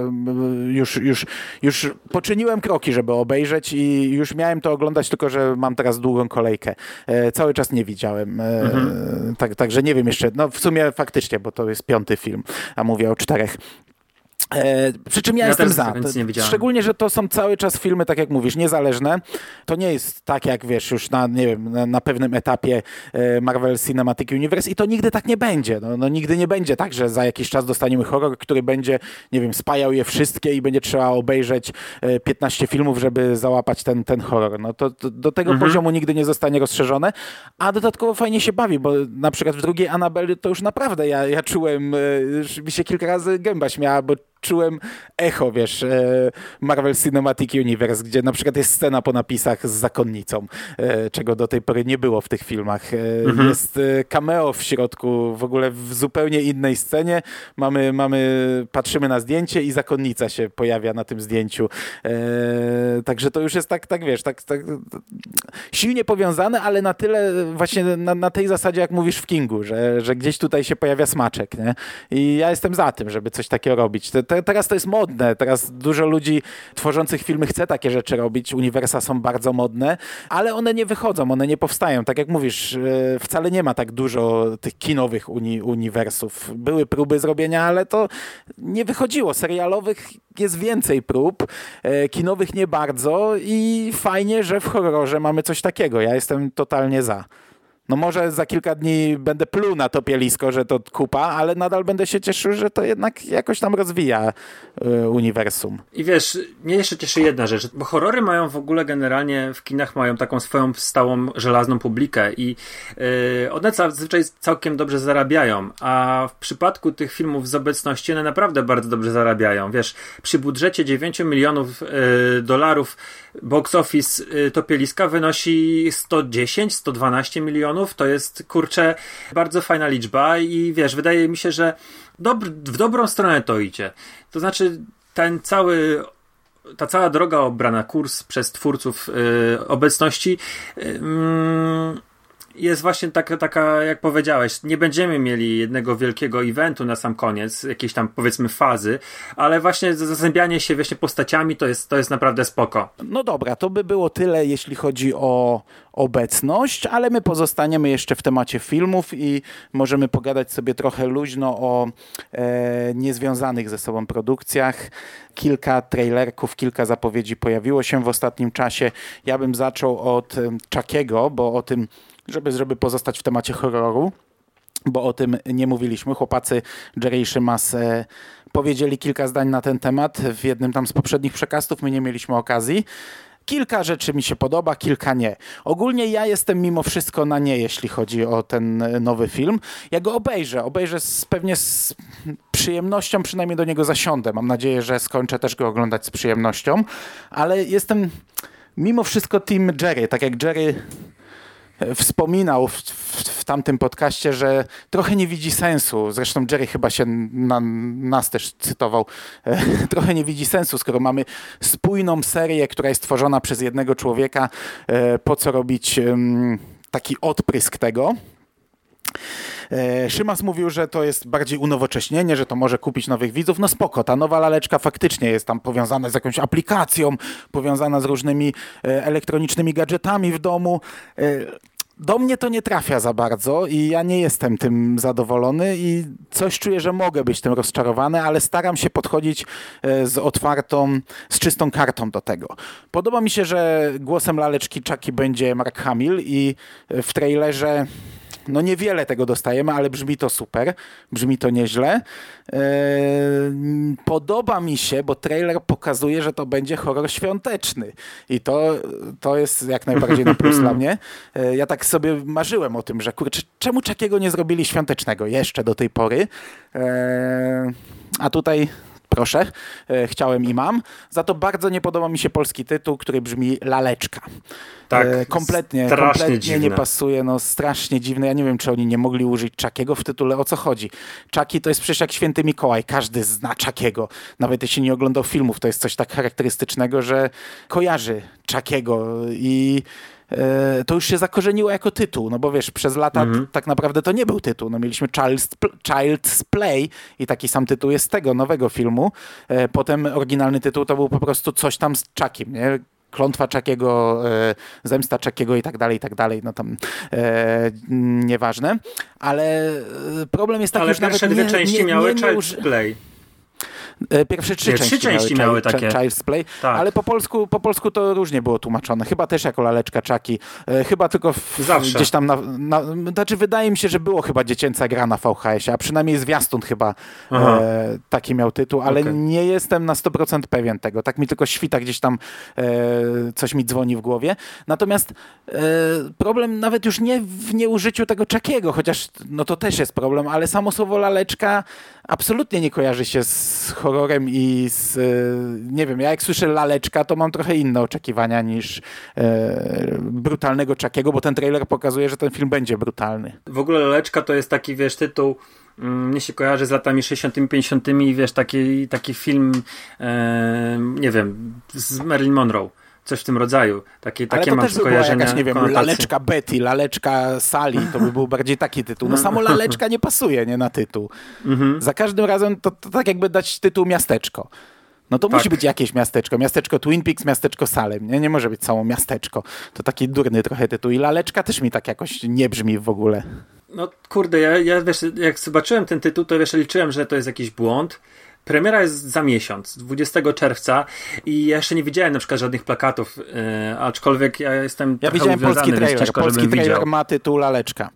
już, już, już poczyniłem kroki, żeby obejrzeć i już miałem to oglądać, tylko że mam teraz długą kolejkę. Cały czas nie widziałem. Mhm. Tak, także nie wiem jeszcze. No w sumie faktycznie, bo to jest piąty film, a mówię o czterech. E, przy czym ja, ja jestem za. Szczególnie, że to są cały czas filmy, tak jak mówisz, niezależne. To nie jest tak, jak wiesz, już na, nie wiem, na, na pewnym etapie e, Marvel Cinematic Universe i to nigdy tak nie będzie. No, no, nigdy nie będzie tak, że za jakiś czas dostaniemy horror, który będzie, nie wiem, spajał je wszystkie i będzie trzeba obejrzeć 15 e, filmów, żeby załapać ten, ten horror. No to, to do tego mhm. poziomu nigdy nie zostanie rozszerzone, a dodatkowo fajnie się bawi, bo na przykład w drugiej Annabelle to już naprawdę ja, ja czułem, już mi się kilka razy gęba śmiała, bo czułem echo, wiesz, e, Marvel Cinematic Universe, gdzie na przykład jest scena po napisach z zakonnicą, e, czego do tej pory nie było w tych filmach. E, mhm. Jest cameo w środku, w ogóle w zupełnie innej scenie. Mamy, mamy, patrzymy na zdjęcie i zakonnica się pojawia na tym zdjęciu. Także to już jest tak, tak wiesz, tak, tak silnie powiązane, ale na tyle właśnie na, na tej zasadzie, jak mówisz w Kingu, że, że gdzieś tutaj się pojawia smaczek, nie? I ja jestem za tym, żeby coś takiego robić. Te, te, teraz to jest modne, teraz dużo ludzi tworzących filmy chce takie rzeczy robić, uniwersa są bardzo modne, ale one nie wychodzą, one nie powstają. Tak jak mówisz, e, wcale nie ma tak dużo tych kinowych uni uniwersów. Były próby zrobienia, ale to nie wychodziło. Serialowych jest więcej prób, e, kinowych nie bardzo i fajnie, że w horrorze mamy coś takiego. Ja jestem totalnie za. No może za kilka dni będę pluł na to pielisko, że to kupa, ale nadal będę się cieszył, że to jednak jakoś tam rozwija y, uniwersum. I wiesz, mnie jeszcze cieszy jedna rzecz, bo horrory mają w ogóle generalnie w kinach mają taką swoją stałą, żelazną publikę i y, one zazwyczaj całkiem dobrze zarabiają, a w przypadku tych filmów z obecności one naprawdę bardzo dobrze zarabiają. Wiesz, przy budżecie 9 milionów y, dolarów box office y, Topieliska wynosi 110, 112 milionów. To jest, kurczę, bardzo fajna liczba i wiesz, wydaje mi się, że w dobrą stronę to idzie. To znaczy, ten cały ta cała droga obrana, kurs przez twórców yy, obecności yy, jest właśnie taka, taka, jak powiedziałeś, nie będziemy mieli jednego wielkiego eventu na sam koniec, jakiejś tam powiedzmy fazy, ale właśnie zazębianie się właśnie postaciami to jest, to jest naprawdę spoko. No dobra, to by było tyle, jeśli chodzi o obecność, ale my pozostaniemy jeszcze w temacie filmów i możemy pogadać sobie trochę luźno o e, niezwiązanych ze sobą produkcjach. Kilka trailerków, kilka zapowiedzi pojawiło się w ostatnim czasie. Ja bym zaczął od Czakiego, bo o tym żeby, żeby pozostać w temacie horroru, bo o tym nie mówiliśmy. Chłopacy Jerry i Szymas e, powiedzieli kilka zdań na ten temat w jednym tam z poprzednich przekastów. My nie mieliśmy okazji. Kilka rzeczy mi się podoba, kilka nie. Ogólnie ja jestem mimo wszystko na nie, jeśli chodzi o ten nowy film. Ja go obejrzę. Obejrzę z, pewnie z przyjemnością, przynajmniej do niego zasiądę. Mam nadzieję, że skończę też go oglądać z przyjemnością. Ale jestem mimo wszystko team Jerry. Tak jak Jerry wspominał w, w, w, tamtym podcaście, że trochę nie widzi sensu. Zresztą Jerry chyba się na, nas też cytował. trochę nie widzi sensu, skoro mamy spójną serię, która jest tworzona przez jednego człowieka. po co robić taki odprysk tego? E, Szymas mówił, że to jest bardziej unowocześnienie, że to może kupić nowych widzów. No spoko, ta nowa laleczka faktycznie jest tam powiązana z jakąś aplikacją, powiązana z różnymi e, elektronicznymi gadżetami w domu. E, do mnie to nie trafia za bardzo i ja nie jestem tym zadowolony i coś czuję, że mogę być tym rozczarowany, ale staram się podchodzić z otwartą, z czystą kartą do tego. Podoba mi się, że głosem laleczki Chucky będzie Mark Hamill i w trailerze no niewiele tego dostajemy, ale brzmi to super, brzmi to nieźle. Eee, podoba mi się, bo trailer pokazuje, że to będzie horror świąteczny i to, to jest jak najbardziej na plus dla mnie. Eee, ja tak sobie marzyłem o tym, że kurczę, czemu czekiego nie zrobili świątecznego jeszcze do tej pory? Eee, a tutaj proszę, e, chciałem i mam. Za to bardzo nie podoba mi się polski tytuł, który brzmi Laleczka. Tak, e, kompletnie, kompletnie nie pasuje, no strasznie dziwne. Ja nie wiem, czy oni nie mogli użyć Czakiego w tytule. O co chodzi? Czaki to jest przecież jak święty Mikołaj. Każdy zna Czakiego. Nawet jeśli nie oglądał filmów, to jest coś tak charakterystycznego, że kojarzy Czakiego i to już się zakorzeniło jako tytuł, no bo wiesz, przez lata mhm. tak naprawdę to nie był tytuł. No mieliśmy Child's, Child's Play i taki sam tytuł jest z tego nowego filmu. E, potem oryginalny tytuł to był po prostu coś tam z Chuckiem, nie? klątwa Czakiego, e, zemsta Czakiego i tak dalej, i tak dalej, no tam e, nieważne, ale problem jest taki, ale że pierwsze dwie części nie, nie, miały nie, Child's Play. E, pierwsze trzy, nie, części, trzy części miały, miały takie. Child's Play, tak. ale po polsku, po polsku to różnie było tłumaczone. Chyba też jako laleczka czaki. E, chyba tylko w, gdzieś tam na, na, Znaczy wydaje mi się, że było chyba dziecięca gra na VHS-ie, a przynajmniej Zwiastun chyba e, taki miał tytuł, ale okay. nie jestem na 100% pewien tego. Tak mi tylko świta gdzieś tam e, coś mi dzwoni w głowie. Natomiast e, problem nawet już nie w nieużyciu tego czakiego, chociaż no to też jest problem, ale samo słowo laleczka absolutnie nie kojarzy się z horrorem i z, e, nie wiem, ja jak słyszę laleczka, to mam trochę inne oczekiwania niż e, brutalnego Czakiego, bo ten trailer pokazuje, że ten film będzie brutalny. W ogóle laleczka to jest taki, wiesz, tytuł mm, mnie się kojarzy z latami 60 50 wiesz, taki, taki film e, nie wiem, z Marilyn Monroe coś w tym rodzaju. Takie, takie Ale to też by była jakaś, nie wiem, laleczka Betty, laleczka Sally, to by był bardziej taki tytuł. No samo laleczka nie pasuje, nie na tytuł. Mhm. Za każdym razem to, to tak jakby dać tytuł miasteczko. No to tak. musi być jakieś miasteczko. Miasteczko Twin Peaks, miasteczko Salem. Nie, nie może być całe miasteczko. To taki durny trochę tytuł. I laleczka też mi tak jakoś nie brzmi w ogóle. No kurde, ja, ja wiesz, jak zobaczyłem ten tytuł, to wiesz, liczyłem, że to jest jakiś błąd. Premiera jest za miesiąc, 20 czerwca i ja jeszcze nie widziałem na przykład żadnych plakatów, yy, aczkolwiek ja jestem Ja widziałem polski trailer. Ciężko, polski trailer widział. ma tytuł Laleczka.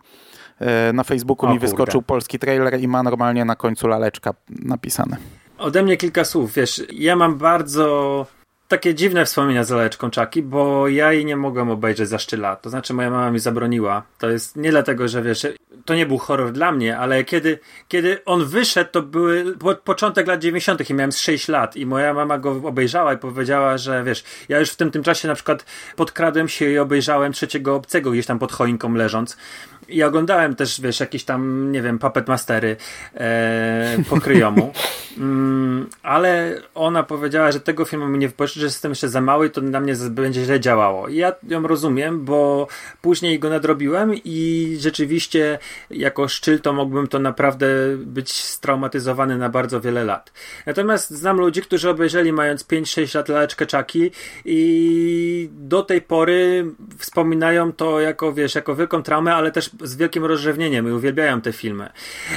Yy, na Facebooku o, mi wyskoczył polski trailer i ma normalnie na końcu Laleczka napisane. Ode mnie kilka słów, wiesz, ja mam bardzo takie dziwne wspomnienia z laleczką Czaki, bo ja jej nie mogłem obejrzeć za sztyla. To znaczy moja mama mi zabroniła. To jest nie dlatego, że wiesz, to nie był horror dla mnie, ale kiedy, kiedy on wyszedł, to były początek lat 90. i miałem 6 lat i moja mama go obejrzała i powiedziała, że wiesz, ja już w tym, tym czasie na przykład podkradłem się i obejrzałem trzeciego obcego gdzieś tam pod choinką leżąc i oglądałem też, wiesz, jakieś tam, nie wiem, Puppet Mastery e, po kryjomu. Mm, ale ona powiedziała, że tego filmu mi nie wypożyczy, że jestem jeszcze za mały i to na mnie będzie źle działało. I ja ją rozumiem, bo później go nadrobiłem i rzeczywiście jako szczyl to mógłbym to naprawdę być straumatyzowany na bardzo wiele lat. Natomiast znam ludzi, którzy obejrzeli mając 5-6 lat laleczkę czaki i do tej pory wspominają to jako, wiesz, jako wielką traumę, ale też z wielkim rozrzewnieniem i uwielbiają te filmy.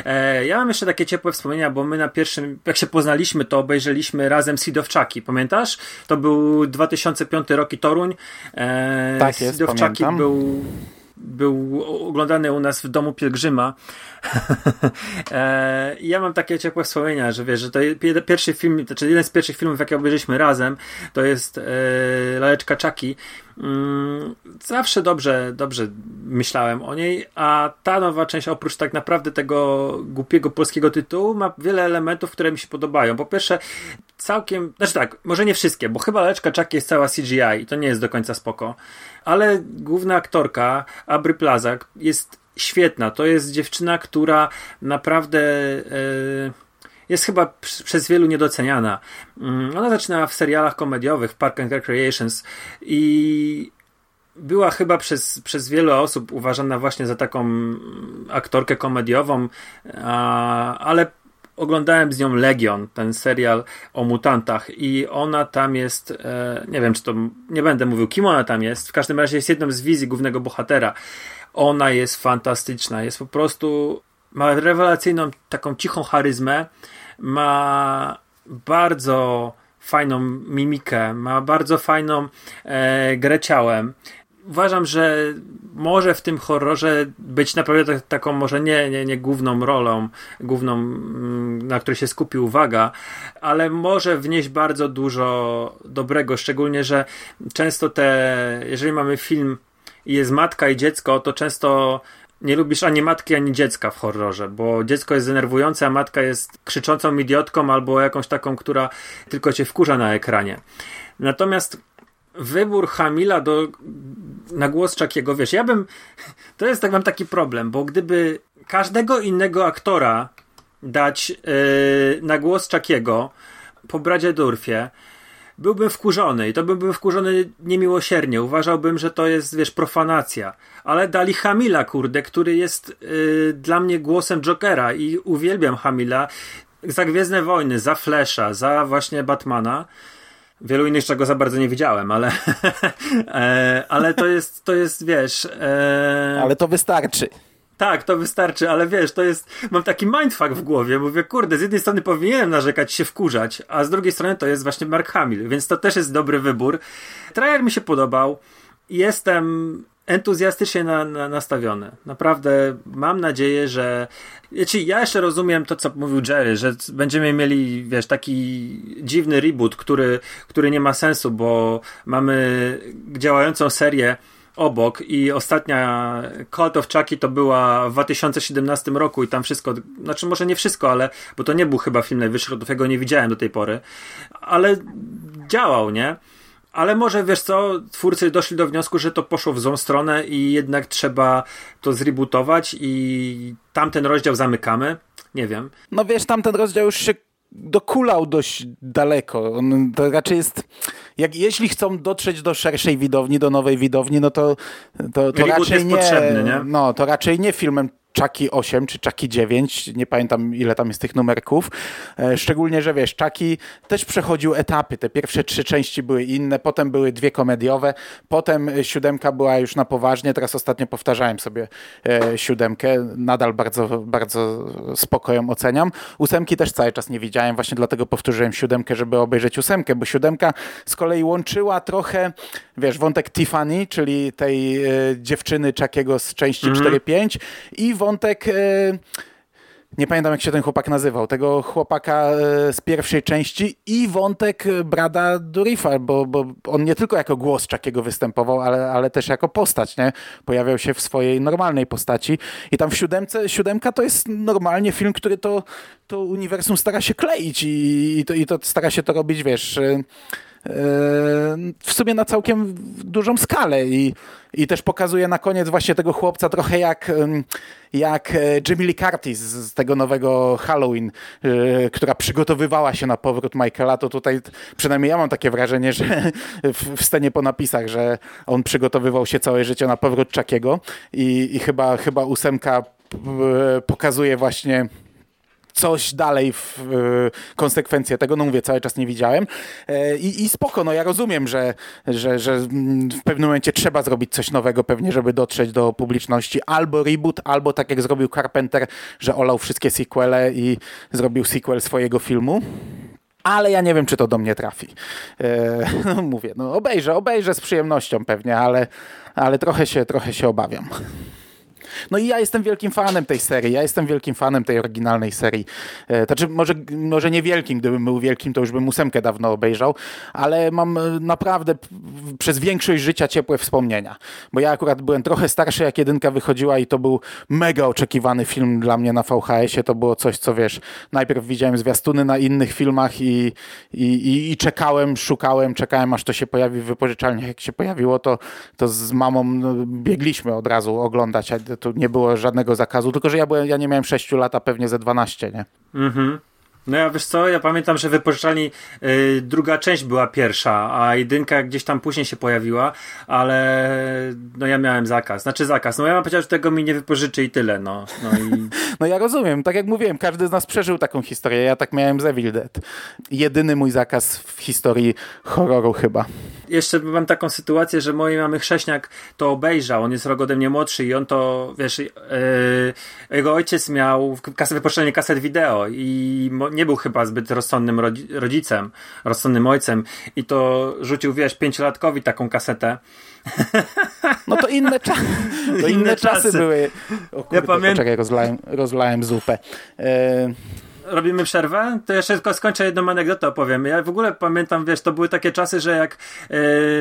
E, ja mam jeszcze takie ciepłe wspomnienia, bo my na pierwszym, jak się poznaliśmy, to obejrzeliśmy razem Chucky, pamiętasz? To był 2005 rok i Toruń. E, tak jest, of Chucky był był oglądany u nas w domu pielgrzyma. e, ja mam takie ciepłe wspomnienia, że wiesz, że to pierwszy film, znaczy jeden z pierwszych filmów, jakie obejrzeliśmy razem, to jest e, Laleczka Czaki. Mm, zawsze dobrze, dobrze myślałem o niej, a ta nowa część oprócz tak naprawdę tego głupiego polskiego tytułu ma wiele elementów, które mi się podobają. Po pierwsze, całkiem, znaczy tak, może nie wszystkie, bo chyba Laleczka Czaki jest cała CGI i to nie jest do końca spoko ale główna aktorka, Abry Plaza jest świetna. To jest dziewczyna, która naprawdę e, jest chyba przez wielu niedoceniana. Mm, ona zaczynała w serialach komediowych, w Park and Recreations i była chyba przez, przez wiele osób uważana właśnie za taką aktorkę komediową, ale oglądałem z nią Legion, ten serial o mutantach i ona tam jest, e, nie wiem czy to, nie będę mówił kim ona tam jest, w każdym razie jest jedną z wizji głównego bohatera. Ona jest fantastyczna, jest po prostu, ma rewelacyjną taką cichą charyzmę, ma bardzo fajną mimikę, ma bardzo fajną e, grę ciałem. Uważam, że może w tym horrorze być naprawdę tak, taką może nie, nie, nie główną rolą, główną, mm, na której się skupi uwaga, ale może wnieść bardzo dużo dobrego, szczególnie, że często te, jeżeli mamy film i jest matka i dziecko, to często nie lubisz ani matki, ani dziecka w horrorze, bo dziecko jest denerwujące, a matka jest krzyczącą idiotką albo jakąś taką, która tylko cię wkurza na ekranie. Natomiast wybór Hamila do, na głos Czakiego, wiesz, ja bym, to jest tak, mam taki problem, bo gdyby każdego innego aktora dać yy, na głos Czakiego po Bradzie Durfie, byłbym wkurzony i to byłbym wkurzony niemiłosiernie. Uważałbym, że to jest, wiesz, profanacja. Ale dali Hamila, kurde, który jest yy, dla mnie głosem Jokera i uwielbiam Hamila za Gwiezdne Wojny, za Flasha, za właśnie Batmana. Wielu innych, czego za bardzo nie widziałem, ale, e, ale to jest, to jest, wiesz... E... Ale to wystarczy. Tak, to wystarczy, ale wiesz, to jest. Mam taki mindfuck w głowie. Mówię, kurde, z jednej strony powinienem narzekać, się wkurzać, a z drugiej strony to jest właśnie Mark Hamill, więc to też jest dobry wybór. Trailer mi się podobał. Jestem entuzjastycznie na, na, nastawiony. Naprawdę mam nadzieję, że. Znaczy, ja jeszcze rozumiem to, co mówił Jerry, że będziemy mieli, wiesz, taki dziwny reboot, który, który nie ma sensu, bo mamy działającą serię obok i ostatnia Cult of Chucky to była w 2017 roku i tam wszystko, znaczy może nie wszystko, ale, bo to nie był chyba film najwyższych lotów, ja go nie widziałem do tej pory, ale działał, nie? Ale może wiesz co, twórcy doszli do wniosku, że to poszło w złą stronę i jednak trzeba to zrebootować i tamten rozdział zamykamy. Nie wiem. No wiesz, tamten rozdział już się dokulał dość daleko. On to raczej jest. Jak, jeśli chcą dotrzeć do szerszej widowni, do nowej widowni, no to, to, to raczej nie, nie. No, to raczej nie filmem Chucky 8 czy Chucky 9, nie pamiętam ile tam jest tych numerków. E, szczególnie, że wiesz, Chucky też przechodził etapy. Te pierwsze trzy części były inne, potem były dwie komediowe, potem siódemka była już na poważnie. Teraz ostatnio powtarzałem sobie e, siódemkę. Nadal bardzo, bardzo spokoją oceniam. Ósemki też cały czas nie widziałem, właśnie dlatego powtórzyłem siódemkę, żeby obejrzeć ósemkę, bo siódemka z kolei łączyła trochę, wiesz, wątek Tiffany, czyli tej e, dziewczyny Chuckiego z części mm. 4-5 i wątek e, nie pamiętam jak się ten chłopak nazywał, tego chłopaka e, z pierwszej części i wątek Brada Durifa, bo, bo on nie tylko jako głos Czakiego występował, ale, ale też jako postać, nie? Pojawiał się w swojej normalnej postaci i tam w siódemce, siódemka to jest normalnie film, który to, to uniwersum stara się kleić i, i, to, i to stara się to robić, wiesz e, w sumie na całkiem dużą skalę i, i też pokazuje na koniec właśnie tego chłopca trochę jak, jak e, Jamie Lee Curtis z tego nowego Halloween, e, która przygotowywała się na powrót Michaela, to tutaj przynajmniej ja mam takie wrażenie, że w, scenie po napisach, że on przygotowywał się całe życie na powrót Chuckiego i, i chyba, chyba ósemka pokazuje właśnie coś dalej w y, konsekwencje tego, no mówię, cały czas nie widziałem i, i spoko, no ja rozumiem, że, że, że w pewnym momencie trzeba zrobić coś nowego pewnie, żeby dotrzeć do publiczności, albo reboot, albo tak jak zrobił Carpenter, że olał wszystkie sequele i zrobił sequel swojego filmu ale ja nie wiem, czy to do mnie trafi. E, no mówię, no obejrzę, obejrzę z przyjemnością pewnie, ale, ale trochę, się, trochę się obawiam. No i ja jestem wielkim fanem tej serii, ja jestem wielkim fanem tej oryginalnej serii. E, Znaczy, może, może nie wielkim, gdybym był wielkim, to już bym ósemkę dawno obejrzał, ale mam e, naprawdę przez większość życia ciepłe wspomnienia. Bo ja akurat byłem trochę starszy, jak jedynka wychodziła i to był mega oczekiwany film dla mnie na VHS-ie. To było coś, co wiesz, najpierw widziałem zwiastuny na innych filmach i, i, i, i czekałem, szukałem, czekałem, aż to się pojawi w wypożyczalniach. Jak się pojawiło, to, to z mamą no, biegliśmy od razu oglądać, tu nie było żadnego zakazu, tylko że ja, byłem, ja nie miałem 6 lat, a pewnie ze 12, nie? Mhm. No ja wiesz co, ja pamiętam, że wypożyczalni y, druga część była pierwsza, a jedynka gdzieś tam później się pojawiła, ale no ja miałem zakaz. Znaczy zakaz, no ja mam powiedział, że tego mi nie wypożyczy i tyle, no. no i... No ja rozumiem, tak jak mówiłem, każdy z nas przeżył taką historię. Ja tak miałem z Evil Dead. Jedyny mój zakaz w historii horroru chyba. Jeszcze mam taką sytuację, że mojej mamy chrześniak to obejrzał, on jest rok ode mnie młodszy i on to, wiesz, yy, jego ojciec miał kasę, wypożyczenie kaset wideo i nie był chyba zbyt rozsądnym rodzi- rodzicem, rozsądnym ojcem i to rzucił, wiesz, pięciolatkowi taką kasetę. No to inne, cza to inne, Inne czasy. czasy. były. O kurde, pamiętam- Poczekaj, rozlałem, rozlałem zupę. E, Robimy przerwę? To jeszcze tylko skończę jedną anegdotę opowiem. Ja w ogóle pamiętam, wiesz, to były takie czasy, że jak e,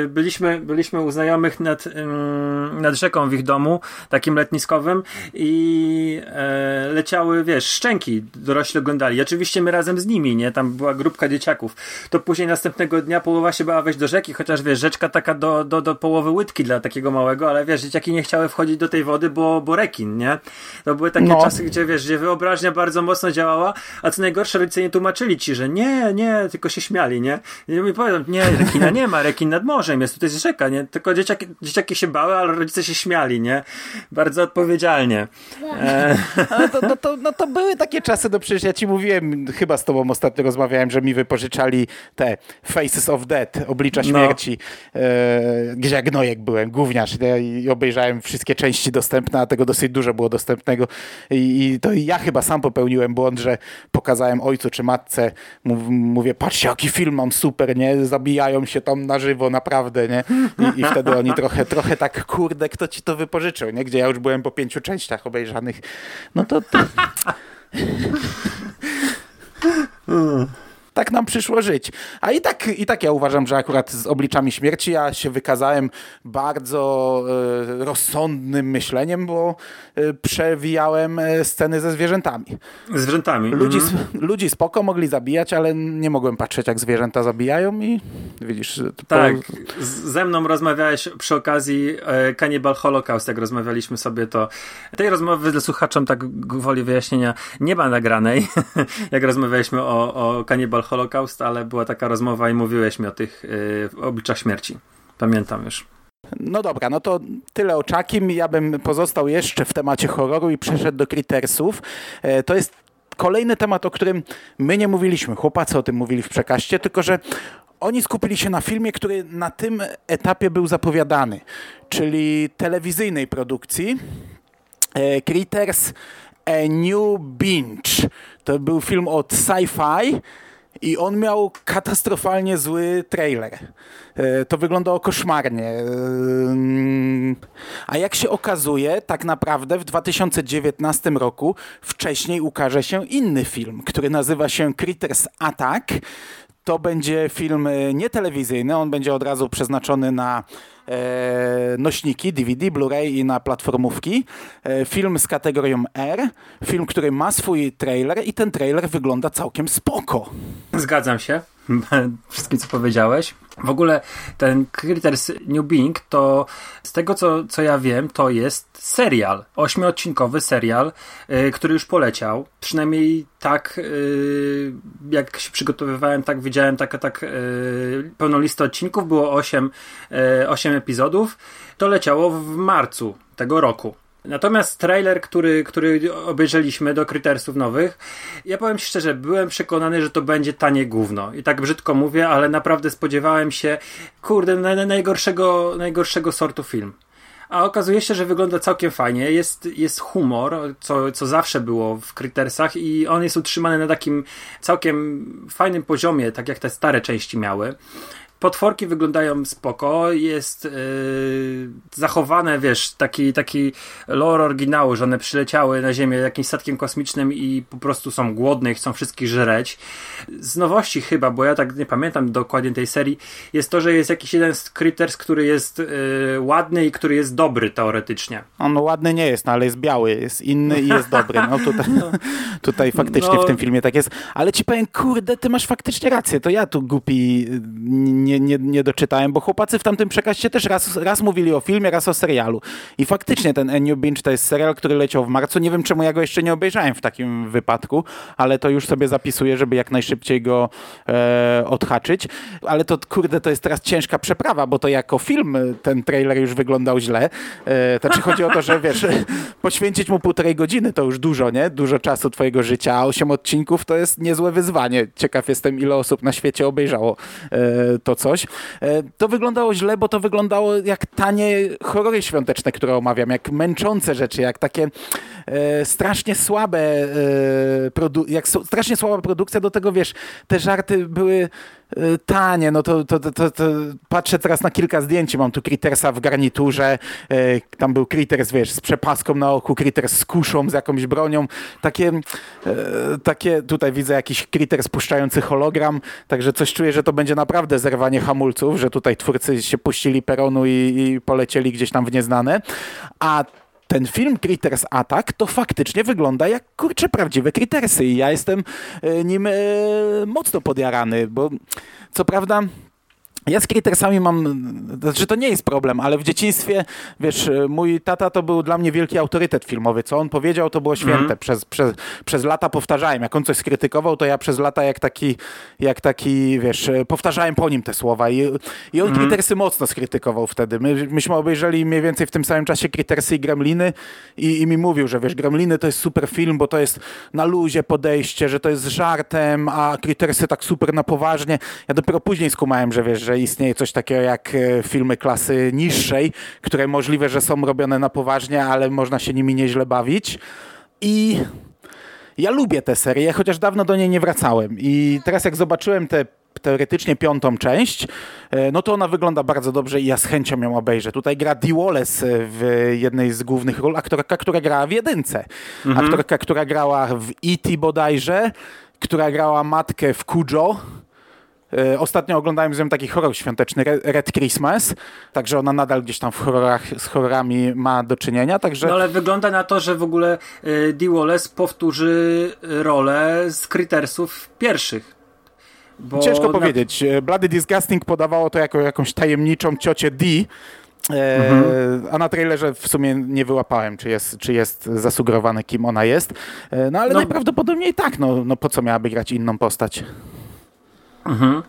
byliśmy, byliśmy u znajomych nad, ym, nad rzeką w ich domu, takim letniskowym i e, leciały, wiesz, szczęki, dorośli oglądali. Oczywiście my razem z nimi, nie? Tam była grupka dzieciaków. To później następnego dnia połowa się bała wejść do rzeki, chociaż, wiesz, rzeczka taka do, do, do połowy łydki dla takiego małego, ale wiesz, dzieciaki nie chciały wchodzić do tej wody, bo, bo rekin, nie? To były takie No. czasy, gdzie wiesz, gdzie wyobraźnia bardzo mocno działała, a co najgorsze, rodzice nie tłumaczyli ci, że nie, nie, tylko się śmiali, nie? I mi powiedzą, nie, rekina nie ma, rekin nad morzem jest, tutaj jest rzeka, nie? Tylko dzieciaki, dzieciaki się bały, ale rodzice się śmiali, nie? Bardzo odpowiedzialnie. E, ale to, no, to, no to były takie czasy, no przecież ja ci mówiłem, chyba z tobą ostatnio rozmawiałem, że mi wypożyczali te Faces of Death, oblicza No. śmierci, e, gdzie jak gnojek byłem, gówniarz nie? i obejrzałem wszystkie części dostępne, a tego dosyć dużo było dostępnego i, i to ja chyba sam popełniłem błąd, że pokazałem ojcu czy matce, mów, mówię, patrzcie jaki film mam super, nie, zabijają się tam na żywo, naprawdę, nie, i, i wtedy oni trochę, trochę tak, kurde, kto ci to wypożyczył, nie, gdzie ja już byłem po pięciu częściach obejrzanych, no to... to... Tak nam przyszło żyć. A i tak, i tak ja uważam, że akurat z obliczami śmierci ja się wykazałem bardzo e, rozsądnym myśleniem, bo e, przewijałem e, sceny ze zwierzętami. zwierzętami. Ludzi, Mhm. ludzi spoko mogli zabijać, ale nie mogłem patrzeć, jak zwierzęta zabijają i widzisz... to Tak, po- ze mną rozmawiałeś przy okazji e, Cannibal Holocaust, jak rozmawialiśmy sobie, to tej rozmowy dla słuchaczom, tak gwoli wyjaśnienia, nie ma nagranej, jak rozmawialiśmy o, o Cannibal Holocaust, ale była taka rozmowa i mówiłeś mi o tych e, obliczach śmierci. Pamiętam już. No dobra, no to tyle o Czakim. Ja bym pozostał jeszcze w temacie horroru i przeszedł do Crittersów. E, To jest kolejny temat, o którym my nie mówiliśmy. Chłopacy o tym mówili w przekaście, tylko że oni skupili się na filmie, który na tym etapie był zapowiadany, czyli telewizyjnej produkcji. E, Critters A New Binge. To był film od Sci-Fi i on miał katastrofalnie zły trailer. E, To wyglądało koszmarnie. E, A jak się okazuje, tak naprawdę w 2019 roku wcześniej ukaże się inny film, który nazywa się Critters Attack. To będzie film e, nietelewizyjny, on będzie od razu przeznaczony na nośniki DVD, Blu-ray i na platformówki. E, film z kategorią R, film, który ma swój trailer i ten trailer wygląda całkiem spoko. Zgadzam się. Wszystkim, co powiedziałeś. W ogóle ten Critters New Being to z tego, co, co ja wiem, to jest serial. Ośmiodcinkowy serial, y, który już poleciał. Przynajmniej tak, y, jak się przygotowywałem, tak widziałem tak, tak y, pełną listę odcinków. Było 8, y, 8 epizodów. To leciało w marcu tego roku. Natomiast trailer, który, który obejrzeliśmy do Crittersów nowych, ja powiem ci szczerze, byłem przekonany, że to będzie tanie gówno. I tak brzydko mówię, ale naprawdę spodziewałem się, kurde, na, na najgorszego, najgorszego sortu film. A okazuje się, że wygląda całkiem fajnie. Jest, jest humor, co, co zawsze było w Crittersach i on jest utrzymany na takim całkiem fajnym poziomie, tak jak te stare części miały. Potworki wyglądają spoko, jest yy, zachowane, wiesz, taki, taki lore oryginału, że one przyleciały na Ziemię jakimś statkiem kosmicznym i po prostu są głodne i chcą wszystkich żreć. Z nowości chyba, bo ja tak nie pamiętam dokładnie tej serii, jest to, że jest jakiś jeden z Critters, który jest yy, ładny i który jest dobry teoretycznie. On ładny nie jest, no, ale jest biały, jest inny i jest dobry. No tutaj, tutaj faktycznie No. w tym filmie tak jest. Ale ci powiem, kurde, ty masz faktycznie rację. To ja tu głupi y, nie, nie, nie doczytałem, bo chłopacy w tamtym przekazie też raz, raz mówili o filmie, raz o serialu. I faktycznie ten New Binge to jest serial, który leciał w marcu. Nie wiem, czemu ja go jeszcze nie obejrzałem w takim wypadku, ale to już sobie zapisuję, żeby jak najszybciej go e, odhaczyć. Ale to, kurde, to jest teraz ciężka przeprawa, bo to jako film ten trailer już wyglądał źle. E, to czy chodzi o to, że wiesz, poświęcić mu półtorej godziny to już dużo, nie? Dużo czasu twojego życia, a osiem odcinków to jest niezłe wyzwanie. Ciekaw jestem, ile osób na świecie obejrzało e, to coś. E, to wyglądało źle, bo to wyglądało jak tanie horrory świąteczne, które omawiam, jak męczące rzeczy, jak takie e, strasznie słabe e, jak strasznie słaba produkcja, do tego wiesz, te żarty były tanie, no to, to, to, to, patrzę teraz na kilka zdjęć, mam tu Crittersa w garniturze, e, tam był Critters, wiesz, z przepaską na oku, Critters z kuszą, z jakąś bronią, takie, e, takie tutaj widzę jakiś Critters puszczający hologram, także coś czuję, że to będzie naprawdę zerwanie hamulców, że tutaj twórcy się puścili peronu i, i polecieli gdzieś tam w nieznane, a ten film Critters Attack to faktycznie wygląda jak kurcze prawdziwe Crittersy i ja jestem e, nim e, mocno podjarany, bo co prawda ja z Crittersami mam, znaczy to nie jest problem, ale w dzieciństwie, wiesz, mój tata to był dla mnie wielki autorytet filmowy. Co on powiedział, to było święte. Przez, przez, przez lata powtarzałem. Jak on coś skrytykował, to ja przez lata jak taki, jak taki wiesz, powtarzałem po nim te słowa. I, i on Crittersy mocno skrytykował wtedy. My, myśmy obejrzeli mniej więcej w tym samym czasie Crittersy i Gremliny i, i mi mówił, że wiesz, Gremliny to jest super film, bo to jest na luzie podejście, że to jest żartem, a Crittersy tak super na poważnie. Ja dopiero później skumałem, że wiesz, że istnieje coś takiego jak e, filmy klasy niższej, które możliwe, że są robione na poważnie, ale można się nimi nieźle bawić. I ja lubię tę serię, chociaż dawno do niej nie wracałem. I teraz jak zobaczyłem tę teoretycznie piątą część, e, no to ona wygląda bardzo dobrze i ja z chęcią ją obejrzę. Tutaj gra Dee Wallace e, w jednej z głównych ról, aktorka, która grała w jedynce. Aktorka, która grała w E.T. bodajże, która grała matkę w Cujo. E, Ostatnio oglądałem z nią taki horror świąteczny, Re- Red Christmas, także ona nadal gdzieś tam w horrorach z horrorami ma do czynienia, także... No ale wygląda na to, że w ogóle y, Dee Wallace powtórzy rolę z Crittersów pierwszych. Bo Ciężko powiedzieć. E, Bloody Disgusting podawało to jako jakąś tajemniczą ciocię D, e, Mhm. a na trailerze w sumie nie wyłapałem, czy jest, czy jest zasugerowane, kim ona jest. E, no ale No. najprawdopodobniej tak, no, no po co miałaby grać inną postać? Mhm.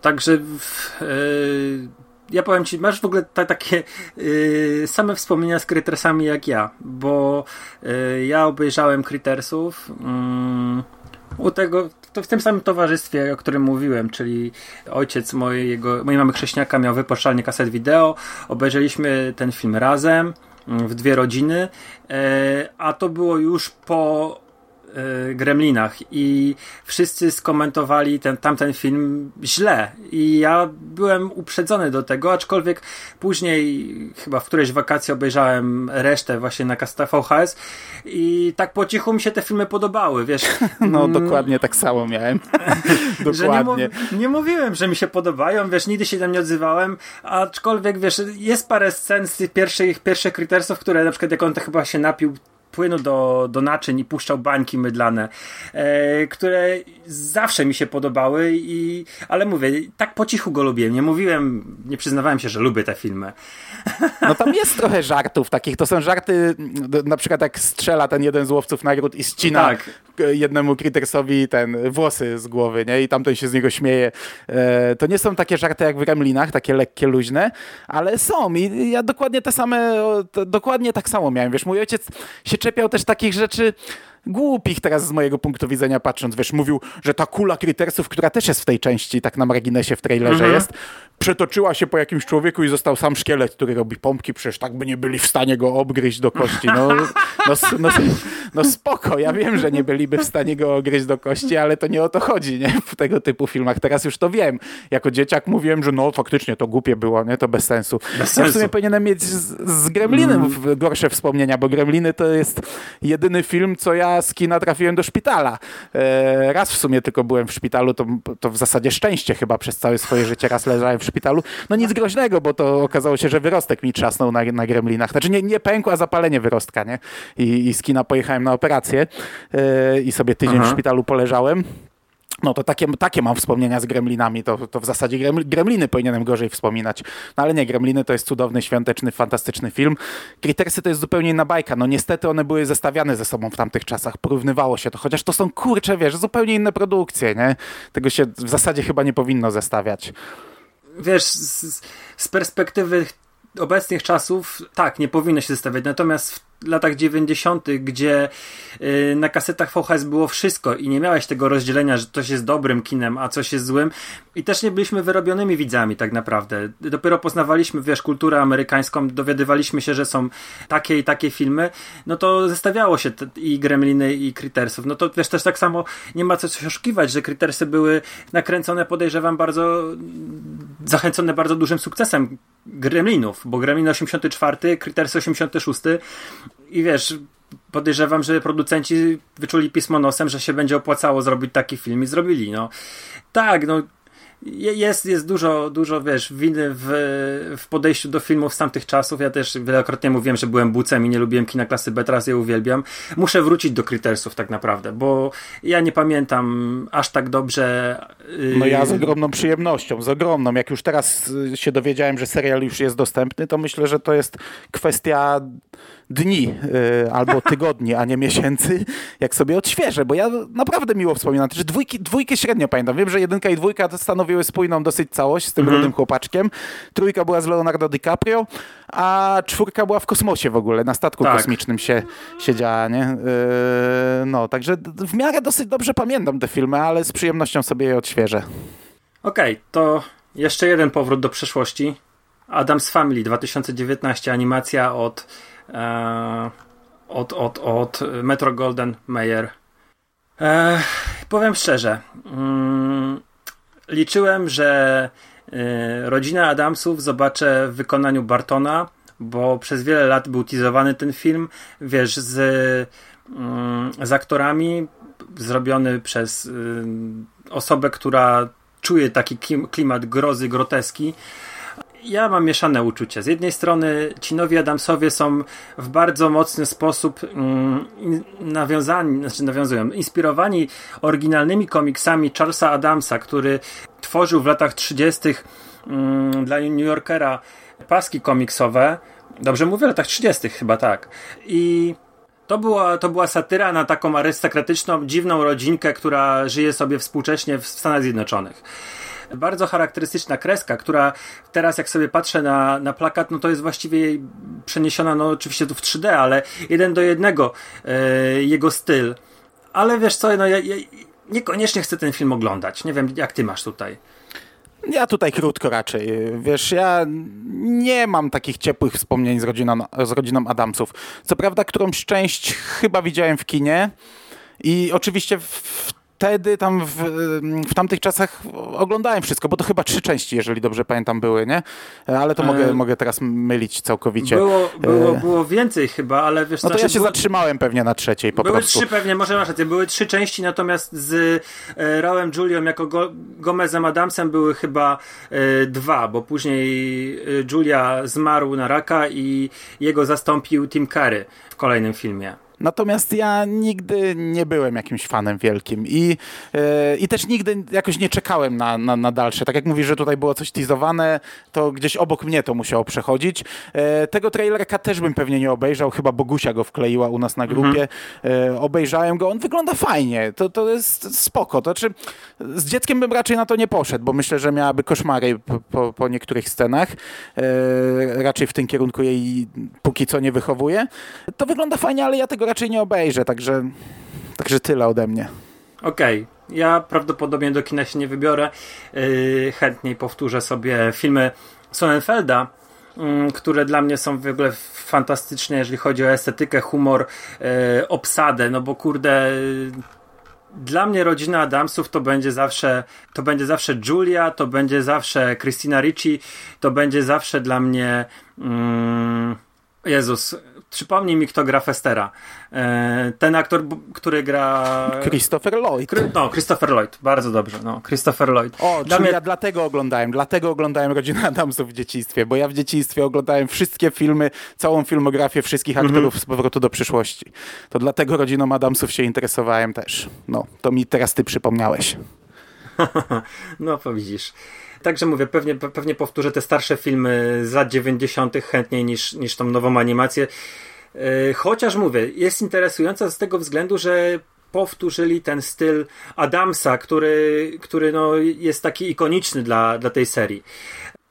Także w, y, ja powiem ci, masz w ogóle ta, takie y, same wspomnienia z Crittersami jak ja, bo y, ja obejrzałem Crittersów mm, u tego, to w tym samym towarzystwie, o którym mówiłem, czyli ojciec mojego, mojej mamy chrześniaka miał wypożyczalnię kaset wideo, obejrzeliśmy ten film razem mm, w dwie rodziny, a to było już po Gremlinach i wszyscy skomentowali ten, tamten film źle i ja byłem uprzedzony do tego, aczkolwiek później chyba w którejś wakacji obejrzałem resztę właśnie na kasetach VHS i tak po cichu mi się te filmy podobały, wiesz. No Mm, dokładnie tak samo miałem. nie, dokładnie. mów, nie mówiłem, że mi się podobają, wiesz, nigdy się tam nie odzywałem, aczkolwiek, wiesz, jest parę scen z tych pierwszych, pierwszych Crittersów, które na przykład jak on to chyba się napił płynu do, do naczyń i puszczał bańki mydlane, e, które zawsze mi się podobały i, ale mówię, tak po cichu go lubię, nie mówiłem, nie przyznawałem się, że lubię te filmy. No tam jest trochę żartów takich. To są żarty, mm, na przykład jak strzela ten jeden z łowców nagród i ścina Tak. K- jednemu Crittersowi ten włosy z głowy, nie? I tamten się z niego śmieje. E, to nie są takie żarty jak w Gremlinach, takie lekkie, luźne, ale są. I ja dokładnie te same, dokładnie tak samo miałem. Wiesz, mój ojciec się czepiał też takich rzeczy, głupich teraz z mojego punktu widzenia patrząc, wiesz, mówił, że ta kula Crittersów, która też jest w tej części, tak na marginesie w trailerze Mhm. jest, przetoczyła się po jakimś człowieku i został sam szkielet, który robi pompki, przecież tak by nie byli w stanie go obgryźć do kości. No, no, no, no spoko, ja wiem, że nie byliby w stanie go ogryźć do kości, ale to nie o to chodzi, nie? W tego typu filmach. Teraz już to wiem. Jako dzieciak mówiłem, że no faktycznie to głupie było, nie? To bez sensu. Bez Ja w sumie powinienem mieć z, z Gremlinem w- gorsze wspomnienia, bo Gremliny to jest jedyny film, co ja z kina trafiłem do szpitala. E, raz w sumie tylko byłem w szpitalu, to, to w zasadzie szczęście chyba przez całe swoje życie raz leżałem w szpitalu. No nic groźnego, bo to okazało się, że wyrostek mi trzasnął na, na Gremlinach. Znaczy nie, nie pękł, a zapalenie wyrostka, nie? I, i z kina pojechałem na operację e, i sobie tydzień Aha. w szpitalu poleżałem. No to takie, takie mam wspomnienia z Gremlinami, to, to w zasadzie greml, Gremliny powinienem gorzej wspominać. No ale nie, Gremliny to jest cudowny, świąteczny, fantastyczny film. Crittersy to jest zupełnie inna bajka. No niestety one były zestawiane ze sobą w tamtych czasach, porównywało się to, chociaż to są kurcze, wiesz, zupełnie inne produkcje, nie? Tego się w zasadzie chyba nie powinno zestawiać. wiesz, z, z perspektywy obecnych czasów, tak, nie powinno się zestawiać. Natomiast w latach 90., gdzie y, na kasetach VHS było wszystko i nie miałeś tego rozdzielenia, że coś jest dobrym kinem, a coś jest złym, i też nie byliśmy wyrobionymi widzami, tak naprawdę. Dopiero poznawaliśmy, wiesz, kulturę amerykańską, dowiadywaliśmy się, że są takie i takie filmy, no to zestawiało się i Gremliny, i Crittersów. No to wiesz, też tak samo nie ma co się oszukiwać, że Crittersy były nakręcone, podejrzewam, bardzo zachęcone bardzo dużym sukcesem Gremlinów, bo Gremlin 84, Critters 86 i wiesz, podejrzewam, że producenci wyczuli pismo nosem, że się będzie opłacało zrobić taki film i zrobili, no. Tak, no jest, jest dużo, dużo, wiesz, winy w, w podejściu do filmów z tamtych czasów. Ja też wielokrotnie mówiłem, że byłem bucem i nie lubiłem kina klasy B, teraz je uwielbiam. Muszę wrócić do Crittersów tak naprawdę, bo ja nie pamiętam aż tak dobrze. yy, No ja z ogromną przyjemnością, z ogromną. Jak już teraz y, się dowiedziałem, że serial już jest dostępny, to myślę, że to jest kwestia dni y, albo tygodni, a nie miesięcy, jak sobie odświeżę, bo ja naprawdę miło wspominam. Też dwójki, dwójkę średnio pamiętam. Wiem, że jedynka i dwójka stanowiły spójną dosyć całość z tym rudym chłopaczkiem. Trójka była z Leonardo DiCaprio, a czwórka była w kosmosie w ogóle, na statku Tak. kosmicznym się, się działa, nie? Yy, no, także w miarę dosyć dobrze pamiętam te filmy, ale z przyjemnością sobie je odświeżę. Okej, to jeszcze jeden powrót do przeszłości. Adams Family 2019, animacja od, e, od, od, od Metro Golden Mayer. E, powiem szczerze, mm, liczyłem, że e, rodzina Adamsów zobaczę w wykonaniu Bartona, bo przez wiele lat był teasowany ten film, wiesz, z, mm, z aktorami, zrobiony przez y, osobę, która czuje taki klimat grozy, groteski. Ja mam mieszane uczucia. Z jednej strony ci nowi Adamsowie są w bardzo mocny sposób mm, nawiązani, znaczy nawiązują, inspirowani oryginalnymi komiksami Charlesa Adamsa, który tworzył w latach 30. Mm, dla New Yorkera paski komiksowe. Dobrze mówię, latach 30. chyba tak. I to była, to była satyra na taką arystokratyczną, dziwną rodzinkę, która żyje sobie współcześnie w Stanach Zjednoczonych. Bardzo charakterystyczna kreska, która teraz jak sobie patrzę na, na plakat, no to jest właściwie przeniesiona, no oczywiście tu w 3D, ale jeden do jednego e, jego styl. Ale wiesz co, no ja, ja niekoniecznie chcę ten film oglądać. Nie wiem, jak ty masz tutaj. Ja tutaj krótko raczej. Wiesz, ja nie mam takich ciepłych wspomnień z rodziną, z rodziną Adamsów. Co prawda, którąś część chyba widziałem w kinie i oczywiście wtedy tam w, w tamtych czasach oglądałem wszystko, bo to chyba trzy części, jeżeli dobrze pamiętam, były, nie? Ale to mogę, E, mogę teraz mylić całkowicie. Było, było, E, było więcej chyba, ale wiesz No to znaczy ja się było- zatrzymałem pewnie na trzeciej po były prostu. trzy pewnie, może masz rację, były trzy części, natomiast z e, Rałem Julią jako Go, Gomezem Adamsem były chyba e, dwa, bo później e, Julia zmarł na raka i jego zastąpił Tim Curry w kolejnym filmie. Natomiast ja nigdy nie byłem jakimś fanem wielkim i, e, i też nigdy jakoś nie czekałem na, na, na dalsze. Tak jak mówisz, że tutaj było coś teasowane, to gdzieś obok mnie to musiało przechodzić. E, tego trailerka też bym pewnie nie obejrzał, chyba Bogusia go wkleiła u nas na grupie. E, obejrzałem go, on wygląda fajnie, to, to jest spoko. To znaczy, z dzieckiem bym raczej na to nie poszedł, bo myślę, że miałaby koszmary po, po, po niektórych scenach. Raczej w tym kierunku jej póki co nie wychowuje. To wygląda fajnie, ale ja tego raczej nie obejrzę, także Także tyle ode mnie. Okej, ja prawdopodobnie do kina się nie wybiorę. Yy, chętniej powtórzę sobie filmy Sonnenfelda, mm, które dla mnie są w ogóle fantastyczne, jeżeli chodzi o estetykę, humor, yy, obsadę, no bo kurde... yy, Dla mnie rodzina Adamsów to będzie zawsze to będzie zawsze Julia, to będzie zawsze Christina Ricci, to będzie zawsze dla mnie mm, Jezus, przypomnij mi kto gra Festera. E, ten aktor, który gra Christopher Lloyd. No, Christopher Lloyd, bardzo dobrze. No, Christopher Lloyd. O, Dla czyli mnie- ja dlatego oglądałem, dlatego oglądałem Rodzinę Adamsów w dzieciństwie, bo ja w dzieciństwie oglądałem wszystkie filmy, całą filmografię wszystkich Mhm. aktorów z Powrotu do przyszłości. To dlatego Rodziną Adamsów się interesowałem też. No, to mi teraz ty przypomniałeś. No, widzisz. Także mówię, pewnie, pe- pewnie powtórzę te starsze filmy z lat 90. chętniej niż, niż tą nową animację. Yy, Chociaż mówię, jest interesująca z tego względu, że powtórzyli ten styl Adamsa, który, który no, jest taki ikoniczny dla, dla tej serii.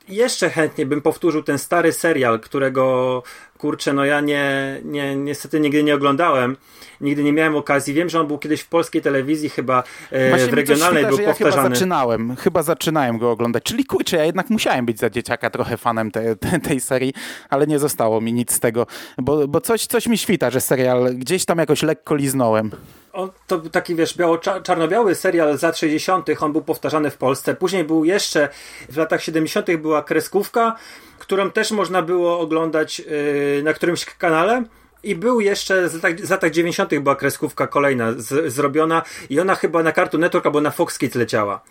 Jeszcze chętnie bym powtórzył ten stary serial, którego kurczę, no ja nie, nie, niestety nigdy nie oglądałem. Nigdy nie miałem okazji. Wiem, że on był kiedyś w polskiej telewizji, chyba e, Właśnie w regionalnej świta, był ja chyba zaczynałem, chyba zaczynałem go oglądać. Czyli kurczę, ja jednak musiałem być za dzieciaka trochę fanem te, te, tej serii, ale nie zostało mi nic z tego, bo, bo coś, coś mi świta, że serial gdzieś tam jakoś lekko liznąłem. On to był taki, wiesz, biało-czarno-biały serial z lat 60. On był powtarzany w Polsce. Później był jeszcze, w latach 70. była kreskówka, którą też można było oglądać yy, na którymś kanale. I był jeszcze z latach, z latach 90. była kreskówka kolejna z, zrobiona i ona chyba na Cartoon Network albo na Fox Kids leciała.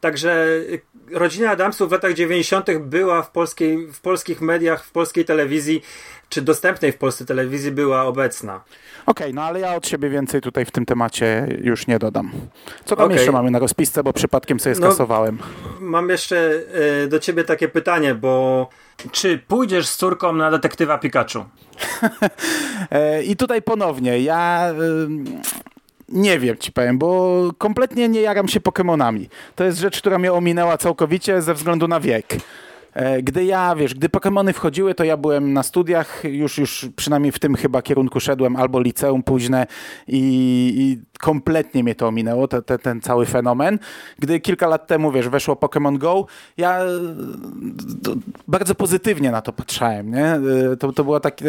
Także y, rodzina Adamsów w latach 90. była w, polskiej, w polskich mediach, w polskiej telewizji, czy dostępnej w Polsce telewizji była obecna. Okej, no ale ja od siebie więcej tutaj w tym temacie już nie dodam. Co tam Okej. jeszcze mamy na rozpisce, bo przypadkiem sobie No, skasowałem. Mam jeszcze e, do ciebie takie pytanie, bo czy pójdziesz z córką na detektywa Pikachu? E, I tutaj ponownie, ja nie wiem ci powiem, bo kompletnie nie jaram się Pokemonami. To jest rzecz, która mnie ominęła całkowicie ze względu na wiek. E, Gdy ja, wiesz, gdy Pokemony wchodziły, to ja byłem na studiach, już, już przynajmniej w tym chyba kierunku szedłem, albo liceum późne i, i kompletnie mnie to ominęło, te, te, ten cały fenomen. Gdy kilka lat temu, wiesz, weszło Pokémon Go, ja e, to, bardzo pozytywnie na to patrzałem, nie? E, To, to była taka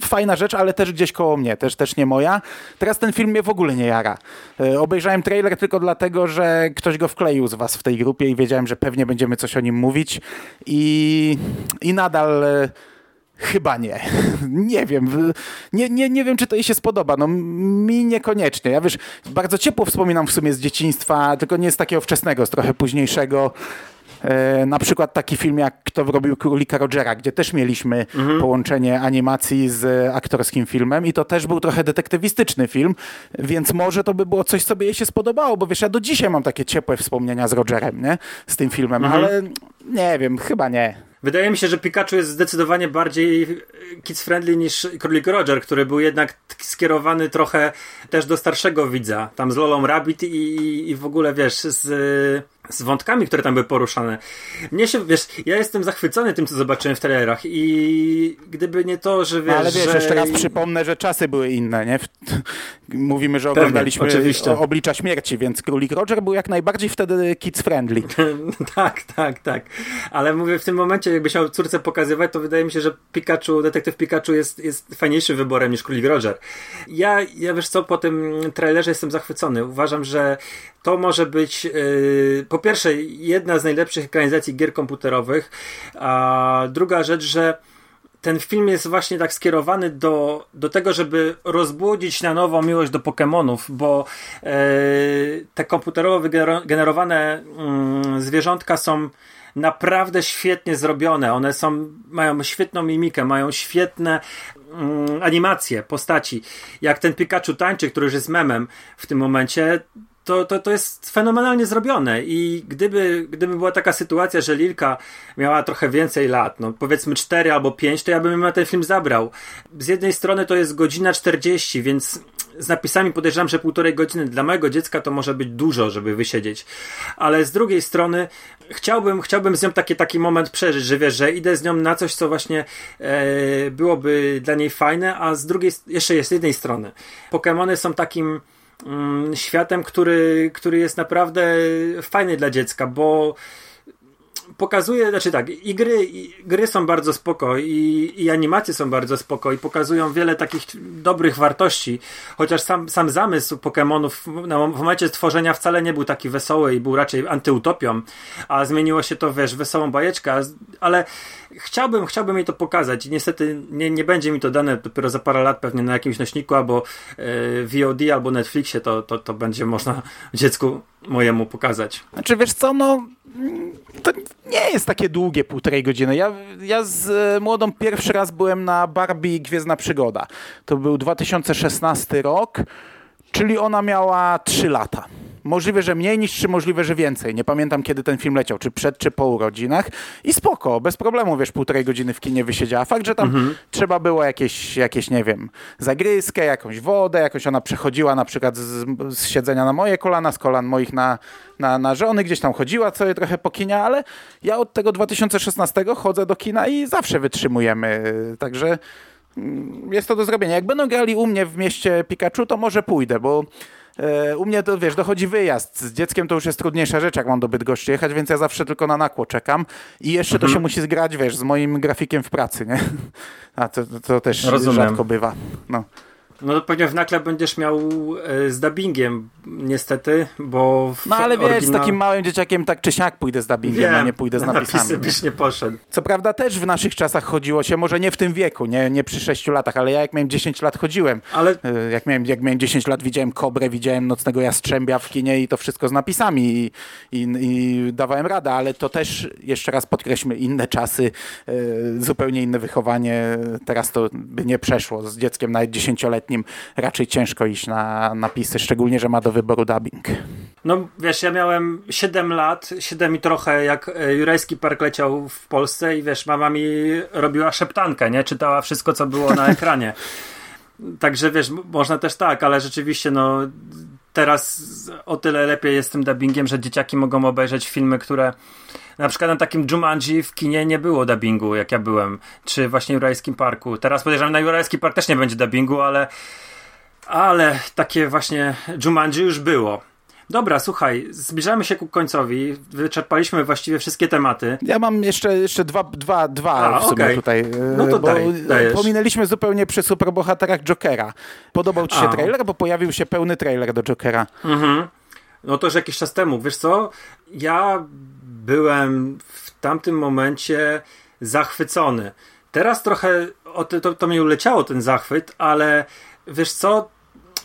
fajna rzecz, ale też gdzieś koło mnie, też, też nie moja. Teraz ten film mnie w ogóle nie jara. E, Obejrzałem trailer tylko dlatego, że ktoś go wkleił z was w tej grupie i wiedziałem, że pewnie będziemy coś o nim mówić i, i nadal... Chyba nie. Nie wiem. Nie, nie, nie wiem, czy to jej się spodoba. No mi niekoniecznie. Ja wiesz, bardzo ciepło wspominam w sumie z dzieciństwa, tylko nie z takiego wczesnego, z trochę późniejszego. E, na przykład taki film jak Kto robił Królika Rogera, gdzie też mieliśmy połączenie animacji z aktorskim filmem i to też był trochę detektywistyczny film, więc może to by było coś, co by jej się spodobało, bo wiesz, ja do dzisiaj mam takie ciepłe wspomnienia z Rogerem, nie? Z tym filmem, ale nie wiem, chyba nie. Wydaje mi się, że Pikachu jest zdecydowanie bardziej kids-friendly niż Królik Roger, który był jednak skierowany trochę też do starszego widza. Tam z Lolą Rabbit i, i w ogóle, wiesz, z, z wątkami, które tam były poruszane. Mnie się, wiesz, ja jestem zachwycony tym, co zobaczyłem w trailerach i gdyby nie to, że wiesz, No, ale wiesz, że... jeszcze raz przypomnę, że czasy były inne, nie? Mówimy, że oglądaliśmy o- Oblicza Śmierci, więc Królik Roger był jak najbardziej wtedy kids friendly. tak, tak, tak. Ale mówię, w tym momencie, jakby chciał córce pokazywać, to wydaje mi się, że Pikachu, detektyw Pikachu jest, jest fajniejszym wyborem niż Królik Roger. Ja, ja wiesz co, po tym trailerze jestem zachwycony. Uważam, że to może być yy, po pierwsze jedna z najlepszych ekranizacji gier komputerowych, a druga rzecz, że ten film jest właśnie tak skierowany do, do tego, żeby rozbudzić na nowo miłość do Pokémonów, bo e, te komputerowo wygener- generowane mm, zwierzątka są naprawdę świetnie zrobione. One są, mają świetną mimikę, mają świetne mm, animacje postaci. Jak ten Pikachu tańczy, który już jest memem w tym momencie, to, to, to jest fenomenalnie zrobione i gdyby, gdyby była taka sytuacja, że Lilka miała trochę więcej lat, no powiedzmy 4 albo 5, to ja bym na ten film zabrał. Z jednej strony to jest godzina 40, więc z napisami podejrzewam, że półtorej godziny dla mojego dziecka to może być dużo, żeby wysiedzieć. Ale z drugiej strony chciałbym, chciałbym z nią taki, taki moment przeżyć, że wiesz, że idę z nią na coś, co właśnie e, byłoby dla niej fajne, a z drugiej, jeszcze jest z jednej strony. Pokémony są takim światem, który, który jest naprawdę fajny dla dziecka, bo pokazuje, znaczy tak, i gry, i gry są bardzo spoko i, i animacje są bardzo spoko i pokazują wiele takich dobrych wartości, chociaż sam, sam zamysł Pokémonów no, w momencie stworzenia wcale nie był taki wesoły i był raczej antyutopią, a zmieniło się to, wiesz, wesołą bajeczkę, ale chciałbym, chciałbym jej to pokazać i niestety nie, nie będzie mi to dane dopiero za parę lat pewnie na jakimś nośniku albo e, VOD albo Netflixie to, to, to będzie można dziecku mojemu pokazać. Znaczy wiesz co, no to nie jest takie długie półtorej godziny. Ja, ja z e, młodą pierwszy raz byłem na Barbie Gwiezdna Przygoda. To był 2016 rok, czyli ona miała 3 lata. Możliwe, że mniej niż czy możliwe, że więcej. Nie pamiętam, kiedy ten film leciał, czy przed, czy po urodzinach. I spoko, bez problemu, wiesz, półtorej godziny w kinie wysiedziała. Fakt, że tam mhm. trzeba było jakieś, jakieś, nie wiem, zagryzkę, jakąś wodę, jakoś ona przechodziła na przykład z, z siedzenia na moje kolana, z kolan moich na, na, na żony, gdzieś tam chodziła sobie trochę po kinie, ale ja od tego 2016 chodzę do kina i zawsze wytrzymujemy. Także mm, jest to do zrobienia. Jak będą grali u mnie w mieście Pikachu, to może pójdę, bo u mnie to, wiesz, dochodzi wyjazd. Z dzieckiem to już jest trudniejsza rzecz, jak mam do Bydgoszczy jechać, więc ja zawsze tylko na nakło czekam. I jeszcze mhm. to się musi zgrać, wiesz, z moim grafikiem w pracy, nie? A to, to też Rozumiem. rzadko bywa. No. No to pewnie w nakle będziesz miał e, z dubbingiem, niestety, bo. no ale wiesz, z takim małym dzieciakiem tak czy siak pójdę z dubbingiem, Wiem, a nie pójdę z napisami. Napisy byś nie poszedł. Co prawda też w naszych czasach chodziło się, może nie w tym wieku, nie, nie przy 6 latach, ale ja jak miałem 10 lat chodziłem. Ale... E, jak, miałem, jak miałem 10 lat widziałem Kobrę, widziałem Nocnego Jastrzębia w kinie i to wszystko z napisami i, i, i dawałem radę, ale to też, jeszcze raz podkreślmy, inne czasy, e, zupełnie inne wychowanie. Teraz to by nie przeszło z dzieckiem nawet 10-letnim raczej ciężko iść na napisy, szczególnie, że ma do wyboru dubbing. No wiesz, ja miałem 7 lat, 7 i trochę, jak e, Jurajski Park leciał w Polsce i wiesz, mama mi robiła szeptankę, nie? Czytała wszystko, co było na ekranie. Także wiesz, można też tak, ale rzeczywiście no teraz o tyle lepiej jest tym dubbingiem, że dzieciaki mogą obejrzeć filmy, które na przykład na takim Jumanji w kinie nie było dubbingu, jak ja byłem, czy właśnie w Jurajskim Parku. Teraz podejrzewam, na Jurajski Park też nie będzie dubbingu, ale ale takie właśnie Jumanji już było. Dobra, słuchaj, zbliżamy się ku końcowi. Wyczerpaliśmy właściwie wszystkie tematy. Ja mam jeszcze, jeszcze dwa, dwa, dwa A, w sumie okay. tutaj. No to daj, dajesz. Pominęliśmy zupełnie przy superbohaterach Jokera. Podobał ci się A. trailer, bo pojawił się pełny trailer do Jokera. Mhm. No to już jakiś czas temu. Wiesz co? Ja byłem w tamtym momencie zachwycony. Teraz trochę to, to mi uleciało ten zachwyt, ale wiesz co?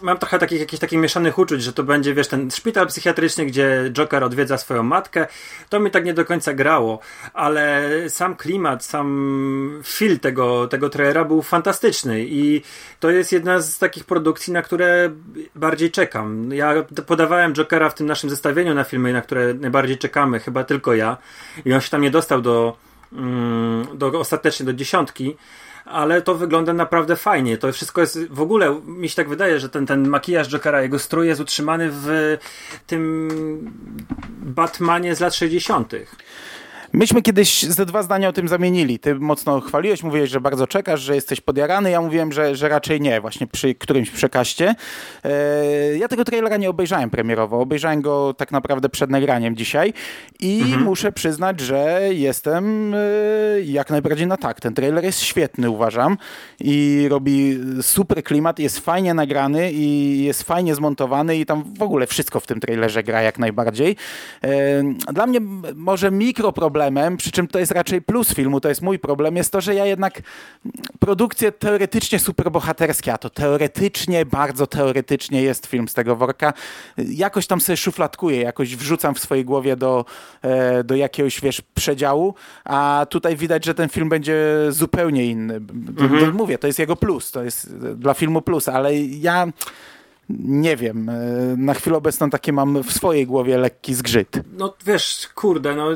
Mam trochę takich jakichś takich mieszanych uczuć, że to będzie, wiesz, ten szpital psychiatryczny, gdzie Joker odwiedza swoją matkę. To mi tak nie do końca grało, ale sam klimat, sam feel tego, tego trailera był fantastyczny i to jest jedna z takich produkcji, na które bardziej czekam. Ja podawałem Jokera w tym naszym zestawieniu na filmy, na które najbardziej czekamy, chyba tylko ja i on się tam nie dostał do, mm, do ostatecznie do dziesiątki, ale to wygląda naprawdę fajnie. To wszystko jest w ogóle, mi się tak wydaje, że ten, ten makijaż Jokera, jego strój jest utrzymany w tym Batmanie z lat 60. Myśmy kiedyś ze dwa zdania o tym zamienili. Ty mocno chwaliłeś, mówiłeś, że bardzo czekasz, że jesteś podjarany. Ja mówiłem, że, że raczej nie, właśnie przy którymś przekaście. E, ja tego trailera nie obejrzałem premierowo. Obejrzałem go tak naprawdę przed nagraniem dzisiaj i mhm. muszę przyznać, że jestem e, jak najbardziej na tak. Ten trailer jest świetny, uważam i robi super klimat, jest fajnie nagrany i jest fajnie zmontowany i tam w ogóle wszystko w tym trailerze gra jak najbardziej. E, dla mnie może mikro problem problemem, przy czym to jest raczej plus filmu, to jest mój problem, jest to, że ja jednak produkcje teoretycznie superbohaterskie, a to teoretycznie, bardzo teoretycznie jest film z tego worka, jakoś tam sobie szufladkuję, jakoś wrzucam w swojej głowie do, e, do jakiegoś, wiesz, przedziału, a tutaj widać, że ten film będzie zupełnie inny. Mhm. Mówię, to jest jego plus, to jest dla filmu plus, ale ja nie wiem, e, na chwilę obecną takie mam w swojej głowie lekki zgrzyt. No wiesz, kurde, no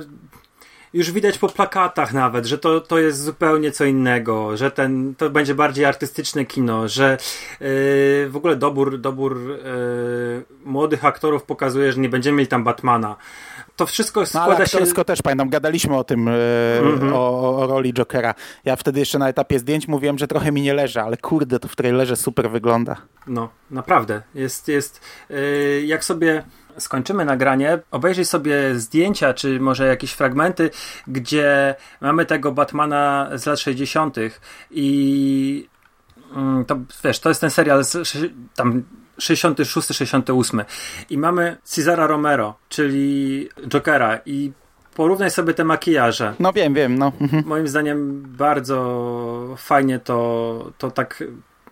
już widać po plakatach nawet, że to, to jest zupełnie co innego, że ten, to będzie bardziej artystyczne kino, że yy, w ogóle dobór, dobór yy, młodych aktorów pokazuje, że nie będziemy mieli tam Batmana. to wszystko No, składa ale się... aktorsko też pamiętam, gadaliśmy o tym, e, Mhm. o, o, o roli Jokera. Ja wtedy jeszcze na etapie zdjęć mówiłem, że trochę mi nie leży, ale kurde, to w trailerze super wygląda. No, naprawdę. Jest, jest. Yy, jak sobie skończymy nagranie, obejrzyj sobie zdjęcia, czy może jakieś fragmenty, gdzie mamy tego Batmana z lat 60. i mm, to wiesz, to jest ten serial z, tam 66, 68 i mamy Cesara Romero, czyli Jokera i porównaj sobie te makijaże. No wiem, wiem, no. Mhm. Moim zdaniem bardzo fajnie to, to tak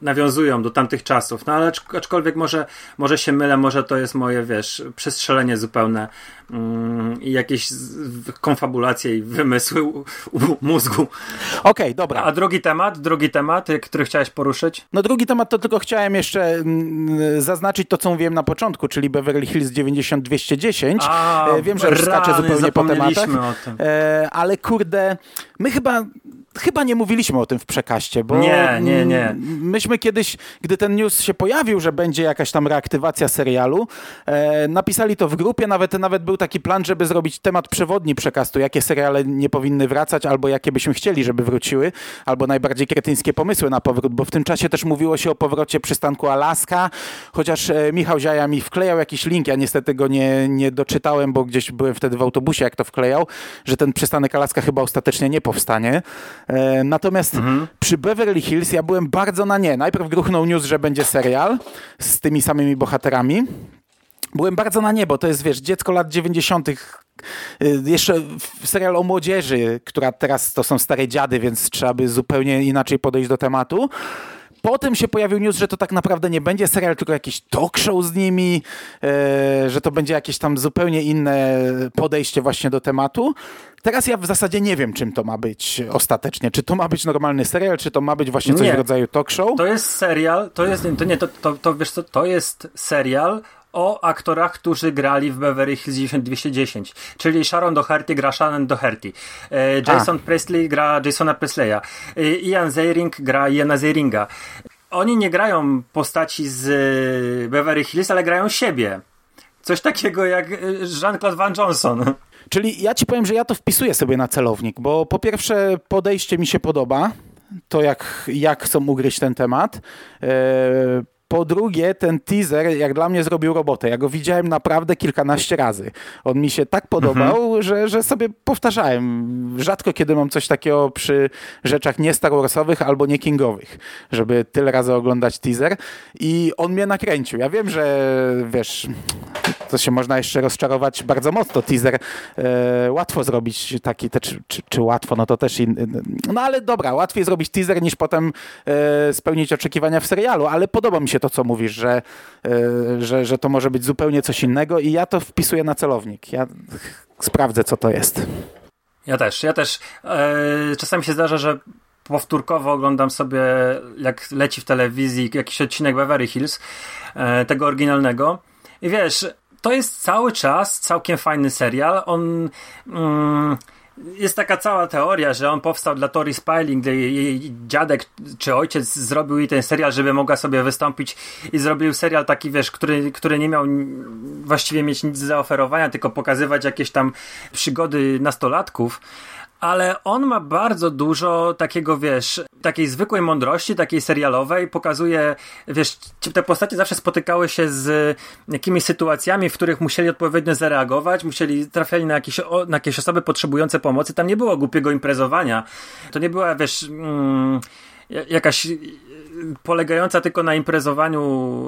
nawiązują do tamtych czasów. No ale acz- aczkolwiek może, może się mylę, może to jest moje, wiesz, przestrzelenie zupełne mm, i jakieś konfabulacje i wymysły u, u mózgu. Okej, dobra. A drugi temat, drugi temat, jak- który chciałeś poruszyć? No drugi temat to tylko chciałem jeszcze mm, zaznaczyć to, co mówiłem na początku, czyli Beverly Hills 90210. A, E, Wiem, że skaczę rany, zupełnie po tematach. zapomnieliśmy o tym. E, ale kurde, my chyba, chyba nie mówiliśmy o tym w przekaście, bo Nie, nie, nie. myśmy kiedyś, gdy ten news się pojawił, że będzie jakaś tam reaktywacja serialu, e, napisali to w grupie, nawet, nawet był taki plan, żeby zrobić temat przewodni przekastu, jakie seriale nie powinny wracać, albo jakie byśmy chcieli, żeby wróciły, albo najbardziej kretyńskie pomysły na powrót, bo w tym czasie też mówiło się o powrocie przystanku Alaska, chociaż e, Michał Ziaja mi wklejał jakiś link, ja niestety go nie, nie doczytałem, bo gdzieś byłem wtedy w autobusie, jak to wklejał, że ten przystanek Alaska chyba ostatecznie nie powstanie. E, natomiast przy Beverly Hills ja byłem bardzo na nie. Najpierw gruchnął news, że będzie serial z tymi samymi bohaterami. Byłem bardzo na niebo. To jest, wiesz, dziecko lat 90. y, Jeszcze serial o młodzieży, która teraz to są stare dziady, więc trzeba by zupełnie inaczej podejść do tematu. Potem się pojawił news, że to tak naprawdę nie będzie serial, tylko jakiś talk show z nimi, e, że to będzie jakieś tam zupełnie inne podejście właśnie do tematu. Teraz ja w zasadzie nie wiem, czym to ma być ostatecznie. Czy to ma być normalny serial, czy to ma być właśnie coś Nie. w rodzaju talk show? To jest serial, to jest, to nie, to, to, to wiesz co, to jest serial o aktorach, którzy grali w Beverly Hills 90210, czyli Sharon Doherty gra Shannon Doherty, e, Jason Presley gra Jasona Presleya, e, Ian Ziering gra Iana Zieringa. Oni nie grają postaci z e, Beverly Hills, ale grają siebie. Coś takiego jak Jean-Claude Van Johnson. Czyli ja ci powiem, że ja to wpisuję sobie na celownik, bo po pierwsze podejście mi się podoba, to jak, jak chcą ugryźć ten temat. Po drugie, ten teaser jak dla mnie zrobił robotę. Ja go widziałem naprawdę kilkanaście razy. On mi się tak podobał, że, że sobie powtarzałem. Rzadko kiedy mam coś takiego przy rzeczach nie Star Warsowych albo nie Kingowych, żeby tyle razy oglądać teaser. I on mnie nakręcił. Ja wiem, że wiesz, to się można jeszcze rozczarować bardzo mocno. Teaser e, łatwo zrobić taki, te, czy, czy, czy łatwo, no to też inny. No ale dobra, łatwiej zrobić teaser niż potem e, spełnić oczekiwania w serialu, ale podoba mi się to, co mówisz, że, e, że, że to może być zupełnie coś innego i ja to wpisuję na celownik. Ja sprawdzę, co to jest. Ja też, ja też. E, czasami się zdarza, że powtórkowo oglądam sobie, jak leci w telewizji jakiś odcinek Beverly Hills, e, tego oryginalnego. I wiesz, to jest cały czas całkiem fajny serial. On. Mm, jest taka cała teoria, że on powstał dla Tori Spelling, gdy jej dziadek czy ojciec zrobił jej ten serial, żeby mogła sobie wystąpić i zrobił serial taki, wiesz, który, który nie miał właściwie mieć nic do zaoferowania, tylko pokazywać jakieś tam przygody nastolatków. Ale on ma bardzo dużo takiego, wiesz, takiej zwykłej mądrości, takiej serialowej. Pokazuje, wiesz, te postacie zawsze spotykały się z jakimiś sytuacjami, w których musieli odpowiednio zareagować, musieli, trafiali na jakieś, na jakieś osoby potrzebujące pomocy. Tam nie było głupiego imprezowania. To nie była, wiesz, mm, jakaś polegająca tylko na imprezowaniu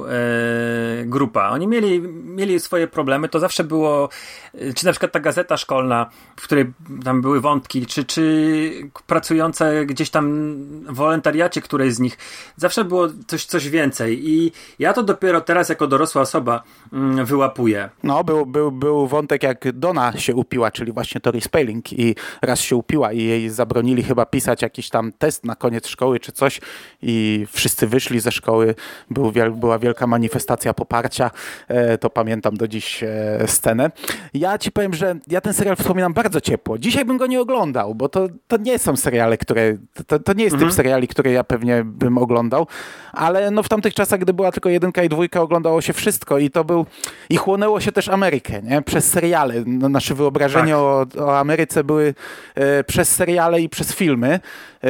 e, grupa. Oni mieli, mieli swoje problemy, to zawsze było, e, czy na przykład ta gazeta szkolna, w której tam były wątki, czy, czy pracujące gdzieś tam w wolontariacie której z nich, zawsze było coś, coś więcej i ja to dopiero teraz jako dorosła osoba mm, wyłapuję. No, był, był, był wątek, jak Dona się upiła, czyli właśnie Tori Spelling i raz się upiła i jej zabronili chyba pisać jakiś tam test na koniec szkoły czy coś i wszyscy wszyscy wyszli ze szkoły, był była wielka manifestacja poparcia, e, to pamiętam do dziś e, scenę. Ja ci powiem, że ja ten serial wspominam bardzo ciepło. Dzisiaj bym go nie oglądał, bo to, to nie są seriale, które, to, to nie jest Mhm. typ seriali, które ja pewnie bym oglądał, ale no w tamtych czasach, gdy była tylko jedynka i dwójka, oglądało się wszystko i to był, i chłonęło się też Amerykę, nie? Przez seriale. No, nasze wyobrażenie Tak. o, o Ameryce były e, przez seriale i przez filmy,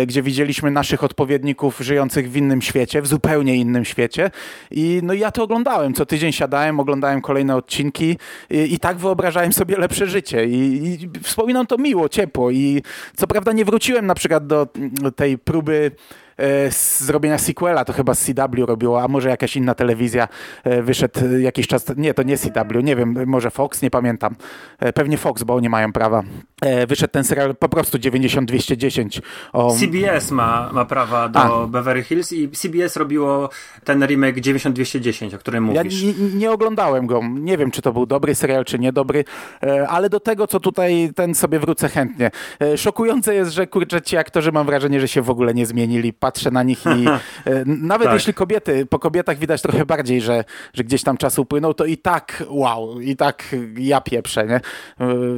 gdzie widzieliśmy naszych odpowiedników żyjących w innym świecie, w zupełnie innym świecie. I no ja to oglądałem. Co tydzień siadałem, oglądałem kolejne odcinki i, i tak wyobrażałem sobie lepsze życie. I, I wspominam to miło, ciepło. I co prawda nie wróciłem na przykład do mm, tej próby e, zrobienia sequela, to chyba z CW robiło, a może jakaś inna telewizja e, wyszedł e, jakiś czas, nie, to nie CW, nie wiem, może Fox, nie pamiętam, E, pewnie Fox, bo nie mają prawa. E, Wyszedł ten serial po prostu 90-210 o... CBS ma, ma prawa do A. Beverly Hills i CBS robiło ten remake 9210, o którym Ja mówisz. nie, nie oglądałem go. Nie wiem, czy to był dobry serial, czy niedobry, e, ale do tego, co tutaj ten sobie wrócę chętnie. E, Szokujące jest, że kurczę, ci aktorzy mam wrażenie, że się w ogóle nie zmienili. Patrzę na nich i e, nawet Tak. jeśli kobiety, po kobietach widać trochę bardziej, że, że gdzieś tam czas upłynął, to i tak wow, i tak ja pieprzę, nie? E,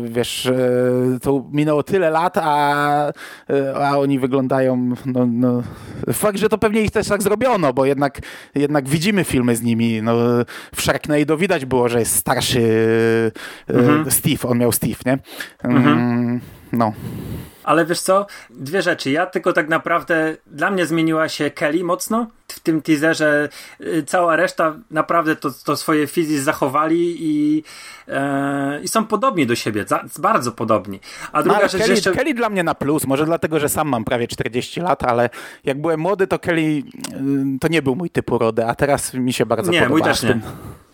Wiesz, e, to minęło tyle lat, a, a oni wyglądają, no, no, fakt, że to pewnie ich też tak zrobiono, bo jednak, jednak widzimy filmy z nimi, no, w Sharknado widać było, że jest starszy Mhm. Steve, on miał Steve, nie? Mm, No. Ale wiesz co? Dwie rzeczy. Ja tylko tak naprawdę, dla mnie zmieniła się Kelly mocno w tym teaserze. y, Cała reszta naprawdę to, to swoje fizis zachowali i, e, i są podobni do siebie. Za, bardzo podobni. A No, druga ale rzecz Kelly, jeszcze... Kelly dla mnie na plus, może dlatego, że sam mam prawie 40 lat, ale jak byłem młody, to Kelly y, to nie był mój typ urody, a teraz mi się bardzo Nie, podoba. mój też nie.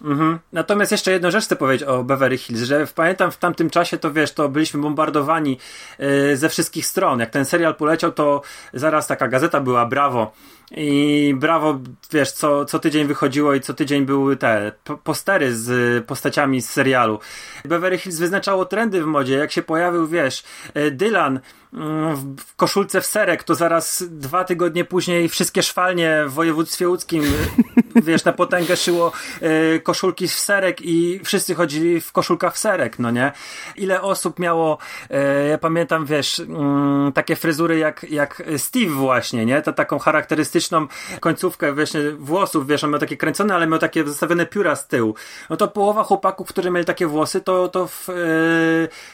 Mhm. Natomiast jeszcze jedną rzecz chcę powiedzieć o Beverly Hills, że pamiętam w tamtym czasie to wiesz, to byliśmy bombardowani e, ze wszystkich stron. Jak ten serial poleciał, to zaraz taka gazeta była Brawo. I brawo, wiesz, co, co tydzień wychodziło i co tydzień były te po- postery z postaciami z serialu. Beverly Hills wyznaczało trendy w modzie. Jak się pojawił, wiesz, e, Dylan mm, w, koszulce w serek, to zaraz dwa tygodnie później wszystkie szwalnie w województwie łódzkim, e, wiesz, na potęgę szyło e, koszulki w serek i wszyscy chodzili w koszulkach w serek, no nie? Ile osób miało, ja pamiętam, wiesz, mm, takie fryzury jak, jak Steve właśnie, nie? To taką charakterystyczną końcówkę, wiesz, włosów, wiesz, on miał takie kręcone, ale miał takie zostawione pióra z tyłu. No to połowa chłopaków, którzy mieli takie włosy, to, to, w, e,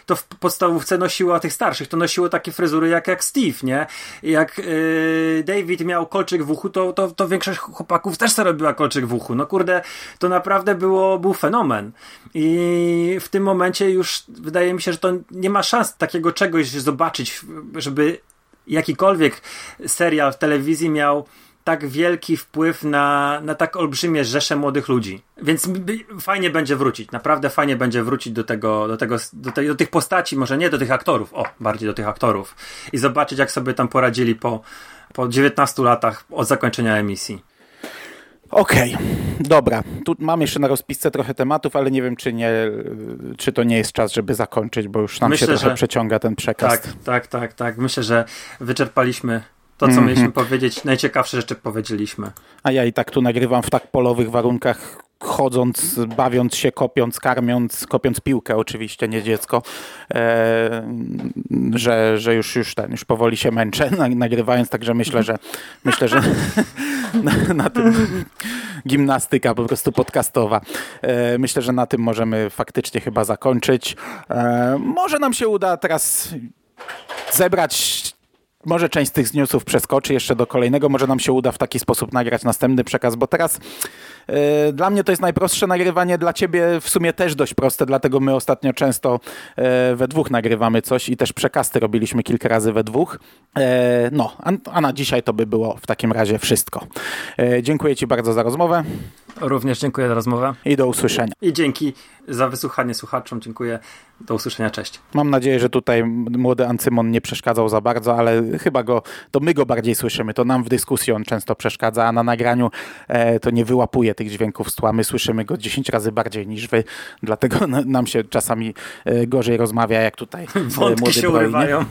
to w podstawówce nosiło, tych starszych, to nosiło takie fryzury jak, jak Steve, nie? Jak e, David miał kolczyk w uchu, to, to, to większość chłopaków też sobie robiła kolczyk w uchu. No kurde, to naprawdę było, był fenomen. I w tym momencie już wydaje mi się, że to nie ma szans takiego czegoś zobaczyć, żeby jakikolwiek serial w telewizji miał tak wielki wpływ na, na tak olbrzymie rzesze młodych ludzi. Więc fajnie będzie wrócić. Naprawdę fajnie będzie wrócić do tego, do tego, do, tej, do tych postaci, może nie do tych aktorów, o, bardziej do tych aktorów. I zobaczyć, jak sobie tam poradzili po, po 19 latach od zakończenia emisji. Okej, dobra. Tu mam jeszcze na rozpisce trochę tematów, ale nie wiem, czy, nie, czy to nie jest czas, żeby zakończyć, bo już nam Myślę, się trochę że- przeciąga ten przekaz. Tak, tak, tak, tak. Myślę, że wyczerpaliśmy to, co Mhm. mieliśmy powiedzieć. Najciekawsze rzeczy powiedzieliśmy. A ja i tak tu nagrywam w tak polowych warunkach, chodząc, bawiąc się, kopiąc, karmiąc, kopiąc piłkę oczywiście, nie dziecko, e, że, że już, już ten, już powoli się męczę na- nagrywając, także myślę, że myślę, że na, na tym gimnastyka po prostu podcastowa. E, myślę, że na tym możemy faktycznie chyba zakończyć. E, może nam się uda teraz zebrać może część z tych newsów przeskoczy jeszcze do kolejnego, może nam się uda w taki sposób nagrać następny przekaz, bo teraz dla mnie to jest najprostsze nagrywanie, dla ciebie w sumie też dość proste, dlatego my ostatnio często e, we dwóch nagrywamy coś i też przekasty robiliśmy kilka razy we dwóch. E, no, a, na dzisiaj to by było w takim razie wszystko. E, dziękuję ci bardzo za rozmowę Również dziękuję za rozmowę. i do usłyszenia. I dzięki za wysłuchanie słuchaczom. Dziękuję. Do usłyszenia. Cześć. Mam nadzieję, że tutaj młody Ancymon nie przeszkadzał za bardzo, ale chyba go, to my go bardziej słyszymy. To nam w dyskusji on często przeszkadza, a na nagraniu e, to nie wyłapuje tych dźwięków z tła. My słyszymy go 10 razy bardziej niż wy, dlatego na- nam się czasami e, gorzej rozmawia, jak tutaj e, Wątki młody się broi, nie? urywają.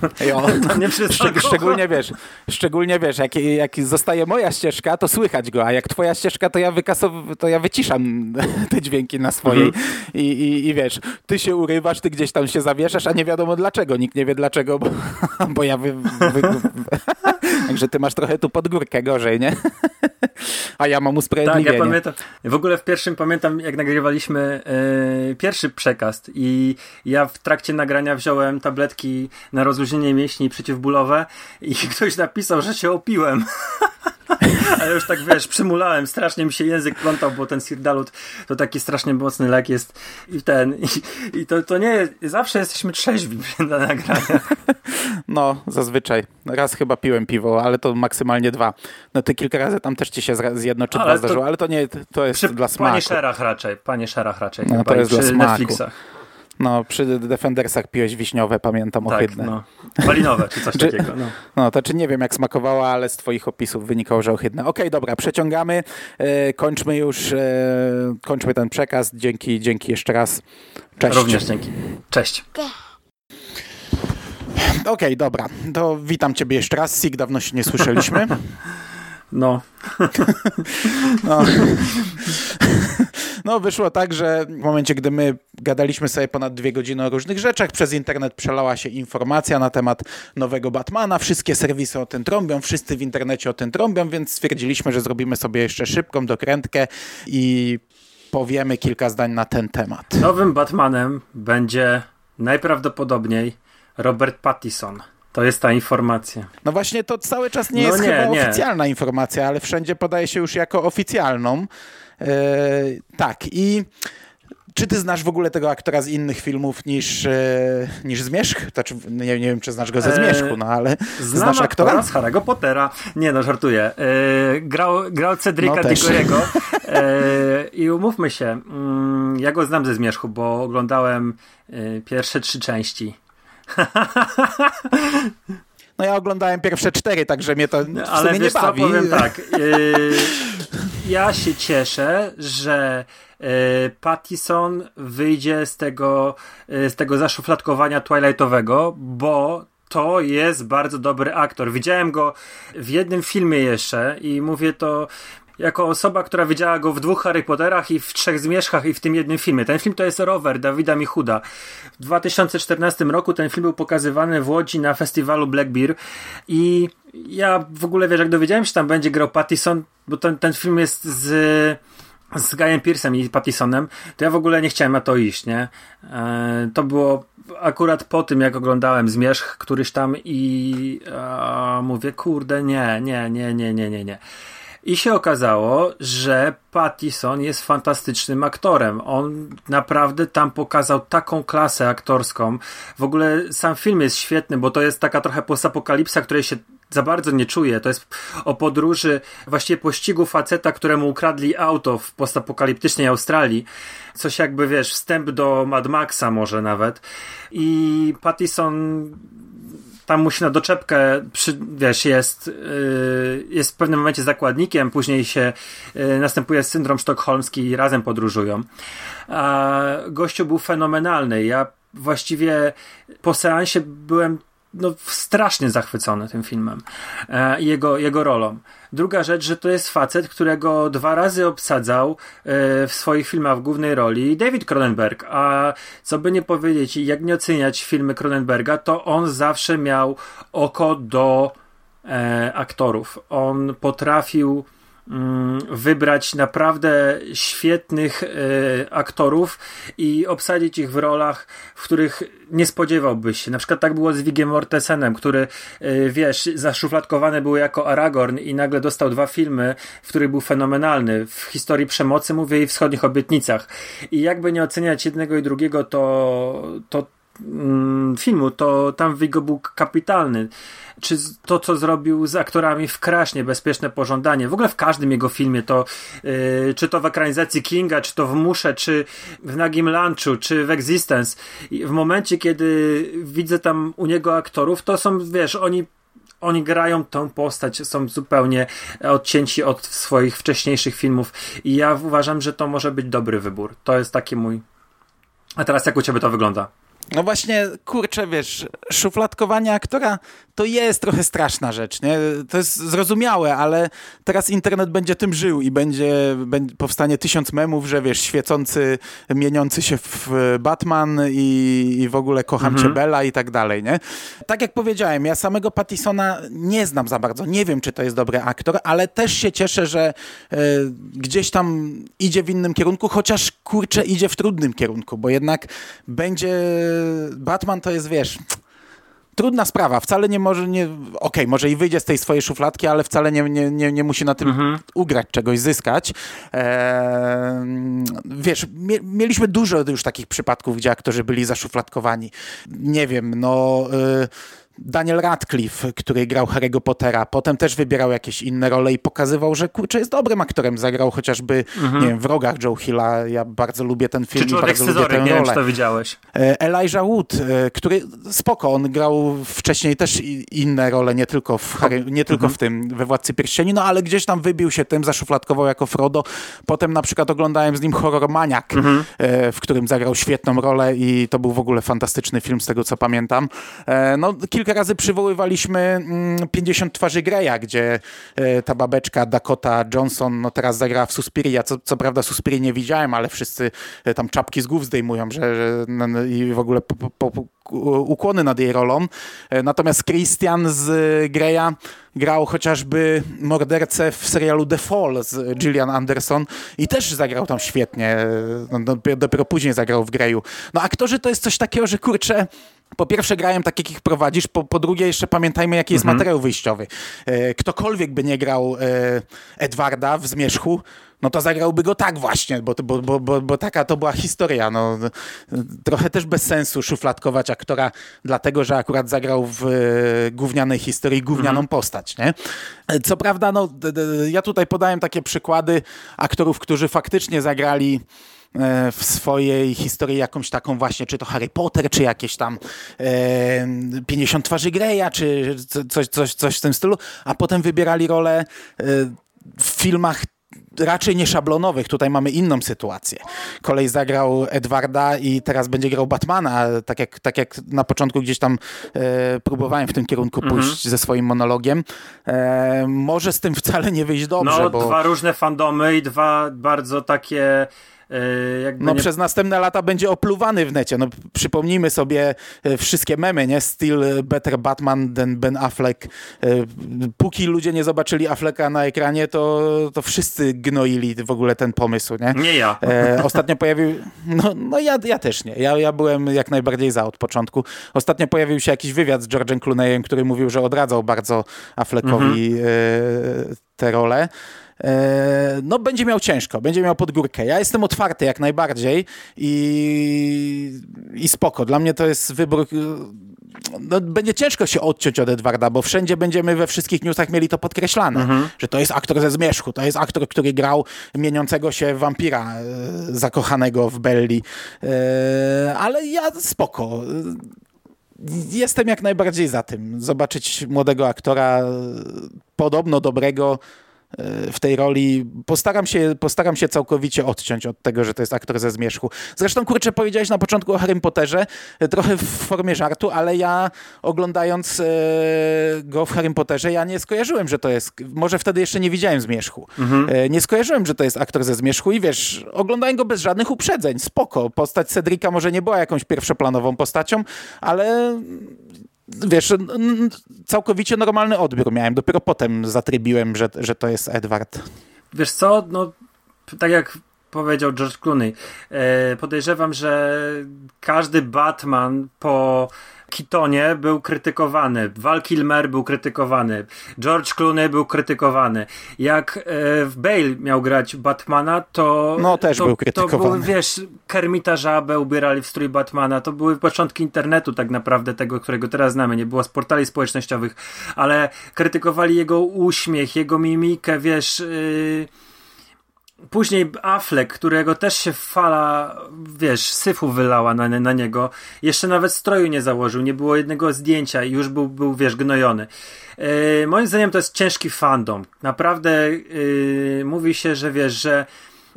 Nie Szczeg- szczególnie wiesz, szczególnie wiesz, jak, jak zostaje moja ścieżka, to słychać go, a jak twoja ścieżka, to ja wykasow- to ja wyciszam te dźwięki na swojej Mhm. I, i, i wiesz, ty się urywasz, ty gdzieś tam się zawieszasz, a nie wiadomo dlaczego, nikt nie wie dlaczego, bo, bo ja wy, wy, Także ty masz trochę tu pod górkę gorzej, nie? A ja mam Tak, usprawiedliwienie. ja pamiętam. W ogóle w pierwszym pamiętam, jak nagrywaliśmy e, pierwszy przekaz i ja w trakcie nagrania wziąłem tabletki na rozluźnienie mięśni przeciwbólowe i ktoś napisał, że się opiłem. A ja już tak wiesz, przymulałem, strasznie mi się język plątał, bo ten Sirdalut to taki strasznie mocny lek jest i ten, i, i to, to nie jest, zawsze jesteśmy trzeźwi na nagraniach. No, zazwyczaj. Raz chyba piłem piwo, ale to maksymalnie dwa. No ty kilka razy tam też ci się z jedno czy Ale dwa to- zdarzyło, ale to nie, to jest dla smaku. Panie Szerach raczej, Panie Szerach raczej. No, to jest dla smaku. Netflixach. No, przy Defendersach piłeś wiśniowe, pamiętam, Tak, ohydne. no. Malinowe czy coś Czy- takiego. No. No, to czy nie wiem jak smakowała, ale z twoich opisów wynikało, że ohydne. Okej, dobra, przeciągamy, e, kończmy już, e, kończmy ten przekaz. Dzięki, dzięki jeszcze raz. Cześć. Również dzięki. Cześć. Okej, dobra, to witam ciebie jeszcze raz. Sig, dawno się nie słyszeliśmy. No, No. no, wyszło tak, że w momencie, gdy my gadaliśmy sobie ponad dwie godziny o różnych rzeczach, przez internet przelała się informacja na temat nowego Batmana. Wszystkie serwisy o tym trąbią, wszyscy w internecie o tym trąbią, więc stwierdziliśmy, że zrobimy sobie jeszcze szybką dokrętkę i powiemy kilka zdań na ten temat. nowym Batmanem będzie najprawdopodobniej Robert Pattinson. To jest ta informacja. No właśnie, to cały czas nie No jest nie, chyba nie. oficjalna informacja, ale wszędzie podaje się już jako oficjalną. E, tak, i czy ty znasz w ogóle tego aktora z innych filmów niż, e, niż Zmierzch? Znaczy, nie, nie wiem, czy znasz go ze E, Zmierzchu, no ale Znam znasz aktora aktora? z Harry'ego Pottera. Nie no, żartuję. E, grał, grał Cedrica No. Diggory'ego. E, I umówmy się, mm, ja go znam ze Zmierzchu, bo oglądałem e, pierwsze trzy części. No ja oglądałem pierwsze cztery, także mnie to w Ale sumie nie wiesz co, bawi. powiem tak. Ja się cieszę, że yy, Pattison wyjdzie z tego, yy, z tego zaszufladkowania Twilightowego, bo to jest bardzo dobry aktor. Widziałem go w jednym filmie jeszcze i mówię to jako osoba, która widziała go w dwóch Harry Potterach i w trzech Zmierzchach i w tym jednym filmie. Ten film to jest Rower Dawida Michuda. W 2014 roku ten film był pokazywany w Łodzi na festiwalu Black Bear i ja w ogóle wiesz, jak dowiedziałem się, tam będzie grał Pattison, bo ten, ten film jest z z Guyem Pearsem i Pattisonem, to ja w ogóle nie chciałem na to iść, nie? E, to było akurat po tym, jak oglądałem Zmierzch któryś tam i e, mówię, kurde, nie, nie, nie, nie, nie, nie, nie. I się okazało, że Pattison jest fantastycznym aktorem. On naprawdę tam pokazał taką klasę aktorską. W ogóle sam film jest świetny, bo to jest taka trochę postapokalipsa, której się za bardzo nie czuje. To jest o podróży, właściwie pościgu faceta, któremu ukradli auto w postapokaliptycznej Australii. Coś jakby, wiesz, wstęp do Mad Maxa może nawet. I Pattison tam musi na doczepkę, przy, wiesz, jest, yy, jest w pewnym momencie zakładnikiem, później się yy, następuje syndrom sztokholmski i razem podróżują. A gościu był fenomenalny. Ja właściwie po seansie byłem no, strasznie zachwycony tym filmem e, i jego, jego rolą. Druga rzecz, że to jest facet, którego dwa razy obsadzał e, w swoich filmach w głównej roli David Cronenberg, a co by nie powiedzieć jak nie oceniać filmy Cronenberga, to on zawsze miał oko do e, aktorów. On potrafił wybrać naprawdę świetnych e, aktorów i obsadzić ich w rolach, w których nie spodziewałbyś się. Na przykład tak było z Vigiem Mortensenem, który, e, wiesz, zaszufladkowany był jako Aragorn i nagle dostał dwa filmy, w których był fenomenalny. W historii przemocy, mówię, i wschodnich obietnicach. I jakby nie oceniać jednego i drugiego, to, to mm, filmu, to tam Vigo był kapitalny. Czy to, co zrobił z aktorami w Kraśnie, Bezpieczne Pożądanie, w ogóle w każdym jego filmie, to yy, czy to w ekranizacji Kinga, czy to w Musze, czy w Nagim Lunchu, czy w Existence. I w momencie, kiedy widzę tam u niego aktorów, to są, wiesz, oni oni grają tą postać, są zupełnie odcięci od swoich wcześniejszych filmów i ja uważam, że to może być dobry wybór. To jest taki mój... A teraz jak u ciebie to wygląda? No właśnie, kurczę, wiesz, szufladkowanie aktora to jest trochę straszna rzecz, nie? To jest zrozumiałe, ale teraz internet będzie tym żył i będzie, będzie powstanie tysiąc memów, że wiesz, świecący, mieniący się w Batman i, i w ogóle kocham Mhm. cię Bella i tak dalej, nie? Tak jak powiedziałem, ja samego Pattisona nie znam za bardzo, nie wiem, czy to jest dobry aktor, ale też się cieszę, że e, gdzieś tam idzie w innym kierunku, chociaż kurczę idzie w trudnym kierunku, bo jednak będzie Batman to jest, wiesz, trudna sprawa. Wcale nie może, nie, okej, może i wyjdzie z tej swojej szufladki, ale wcale nie, nie, nie, nie musi na tym Mhm. ugrać, czegoś zyskać. Eee, wiesz, mie, mieliśmy dużo już takich przypadków, gdzie aktorzy byli zaszufladkowani. Nie wiem, no... y, Daniel Radcliffe, który grał Harry'ego Pottera, potem też wybierał jakieś inne role i pokazywał, że kurczę, jest dobrym aktorem. Zagrał chociażby, nie wiem, w Rogach Joe Hilla. Ja bardzo lubię ten film Czy i bardzo lubię tę nie wiem, rolę. czy to widziałeś. E, Elijah Wood, e, który spoko, on grał wcześniej też inne role, nie tylko w, Harry, nie tylko w tym, we Władcy Pierścieni, no ale gdzieś tam wybił się tym, zaszufladkował jako Frodo. Potem na przykład oglądałem z nim Horror Maniak, e, w którym zagrał świetną rolę i to był w ogóle fantastyczny film, z tego co pamiętam. No, kilka razy przywoływaliśmy mm, 50 twarzy Greya, gdzie e, ta babeczka Dakota Johnson, no teraz zagrała w Suspiria, co, co prawda Suspirii nie widziałem, ale wszyscy e, tam czapki z głów zdejmują, że, że no, no, i w ogóle po, po, po, ukłony nad jej rolą. E, Natomiast Christian z Greya grał chociażby mordercę w serialu The Fall z Gillian Anderson i też zagrał tam świetnie. No, dopiero, dopiero później zagrał w Greyu. No aktorzy to jest coś takiego, że kurczę, po pierwsze grają tak, jak ich prowadzisz, po, po drugie jeszcze pamiętajmy, jaki jest materiał wyjściowy. E, ktokolwiek by nie grał e, Edwarda w Zmierzchu, no to zagrałby go tak właśnie, bo, bo, bo, bo, bo taka to była historia. No, trochę też bez sensu szufladkować aktora, dlatego że akurat zagrał w e, gównianej historii gównianą postać. Nie? Co prawda, no, ja tutaj podałem takie przykłady aktorów, którzy faktycznie zagrali w swojej historii jakąś taką właśnie, czy to Harry Potter, czy jakieś tam e, 50 twarzy Greya, czy co- coś, coś, coś w tym stylu, a potem wybierali rolę e, w filmach raczej nieszablonowych. Tutaj mamy inną sytuację. Kolej zagrał Edwarda i teraz będzie grał Batmana, tak jak, tak jak na początku gdzieś tam e, próbowałem w tym kierunku pójść ze swoim monologiem. E, może z tym wcale nie wyjść dobrze, No, bo... dwa różne fandomy i dwa bardzo takie e, jakby No nie... przez następne lata będzie opluwany w necie. No przypomnijmy sobie e, wszystkie memy, nie? Still better Batman than Ben Affleck. E, Póki ludzie nie zobaczyli Afflecka na ekranie, to, to wszyscy gnoili w ogóle ten pomysł, nie? Nie ja. E, ostatnio pojawił. No, no ja, ja też nie. Ja, ja byłem jak najbardziej za od początku. Ostatnio pojawił się jakiś wywiad z George'em Clooneyem, który mówił, że odradzał bardzo Affleckowi e, tę rolę. E, no, będzie miał ciężko, będzie miał pod górkę. Ja jestem otwarty jak najbardziej i, i spoko. Dla mnie to jest wybór. No, będzie ciężko się odciąć od Edwarda, bo wszędzie będziemy we wszystkich newsach mieli to podkreślane, że to jest aktor ze zmierzchu, to jest aktor, który grał mieniącego się wampira e, zakochanego w Belli. E, ale ja spoko. Jestem jak najbardziej za tym. Zobaczyć młodego aktora, podobno dobrego w tej roli. Postaram się, postaram się całkowicie odciąć od tego, że to jest aktor ze zmierzchu. Zresztą, kurczę, powiedziałeś na początku o Harrym Potterze, e, trochę w formie żartu, ale ja oglądając e, go w Harrym Potterze, ja nie skojarzyłem, że to jest, może wtedy jeszcze nie widziałem zmierzchu. E, nie skojarzyłem, że to jest aktor ze zmierzchu i wiesz, oglądałem go bez żadnych uprzedzeń, spoko. Postać Cedrika może nie była jakąś pierwszoplanową postacią, ale wiesz, całkowicie normalny odbiór miałem. Dopiero potem zatrybiłem, że, że to jest Edward. Wiesz co, no tak jak powiedział George Clooney, e, podejrzewam, że każdy Batman po Kitonie był krytykowany, Val Kilmer był krytykowany, George Clooney był krytykowany. Jak e, w Bale miał grać Batmana, to... No, też to, był To krytykowany. były, wiesz, Kermita Żabę ubierali w strój Batmana, to były początki internetu tak naprawdę, tego, którego teraz znamy, nie było z portali społecznościowych, ale krytykowali jego uśmiech, jego mimikę, wiesz... Yy, Później Affleck, którego też się fala, wiesz, syfu wylała na, na niego. Jeszcze nawet stroju nie założył, nie było jednego zdjęcia i już był, był wiesz, gnojony. Yy, moim zdaniem to jest ciężki fandom. Naprawdę yy, mówi się, że wiesz, że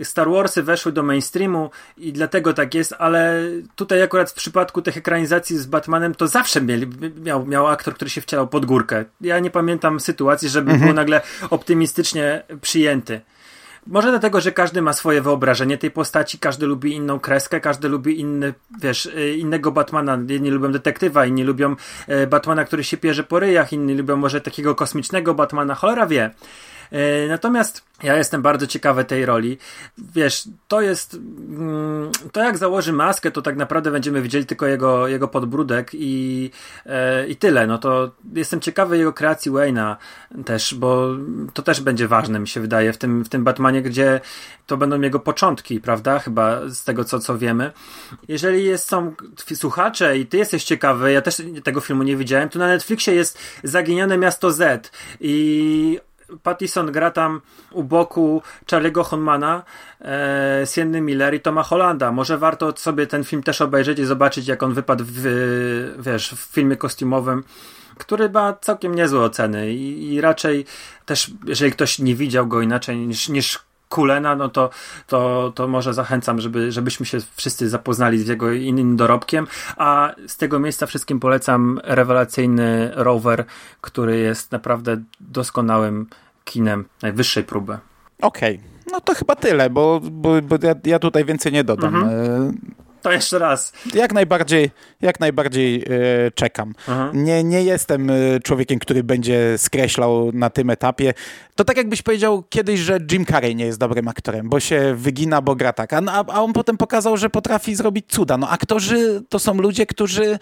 Star Warsy weszły do mainstreamu i dlatego tak jest, ale tutaj akurat w przypadku tych ekranizacji z Batmanem to zawsze mieli, miał, miał aktor, który się wcielał pod górkę. Ja nie pamiętam sytuacji, żeby był nagle optymistycznie przyjęty. Może dlatego, że każdy ma swoje wyobrażenie tej postaci, każdy lubi inną kreskę, każdy lubi inny, wiesz, y, innego Batmana. Jedni lubią detektywa, inni lubią e, Batmana, który się pierze po ryjach, inni lubią może takiego kosmicznego Batmana, cholera wie. E, Natomiast ja jestem bardzo ciekawy tej roli. Wiesz, to jest. mm, To jak założy maskę, to tak naprawdę będziemy widzieli tylko jego, jego podbródek i, e, i tyle. No to jestem ciekawy jego kreacji Wayne'a też, bo to też będzie ważne, mi się wydaje, w tym, w tym Batmanie, gdzie to będą jego początki, prawda? Chyba z tego, co, co wiemy. Jeżeli jest, są słuchacze i ty jesteś ciekawy, ja też tego filmu nie widziałem, to na Netflixie jest Zaginione Miasto Z i Pattison gra tam u boku Charlie'ego Honmana, e, Sienny Miller i Toma Hollanda. Może warto sobie ten film też obejrzeć i zobaczyć, jak on wypadł w, wiesz, w filmie kostiumowym, który ma całkiem niezłe oceny i, i raczej też, jeżeli ktoś nie widział go inaczej niż, niż Kulena, no to, to, to może zachęcam, żeby, żebyśmy się wszyscy zapoznali z jego innym dorobkiem, a z tego miejsca wszystkim polecam rewelacyjny Rover, który jest naprawdę doskonałym kinem najwyższej próby. Okej, no to chyba tyle, bo, bo, bo ja, ja tutaj więcej nie dodam. E, To jeszcze raz. Jak najbardziej, jak najbardziej e, czekam. Mhm. Nie, nie jestem e, człowiekiem, który będzie skreślał na tym etapie. To tak jakbyś powiedział kiedyś, że Jim Carrey nie jest dobrym aktorem, bo się wygina, bo gra tak. A, a, on potem pokazał, że potrafi zrobić cuda. No aktorzy to są ludzie, którzy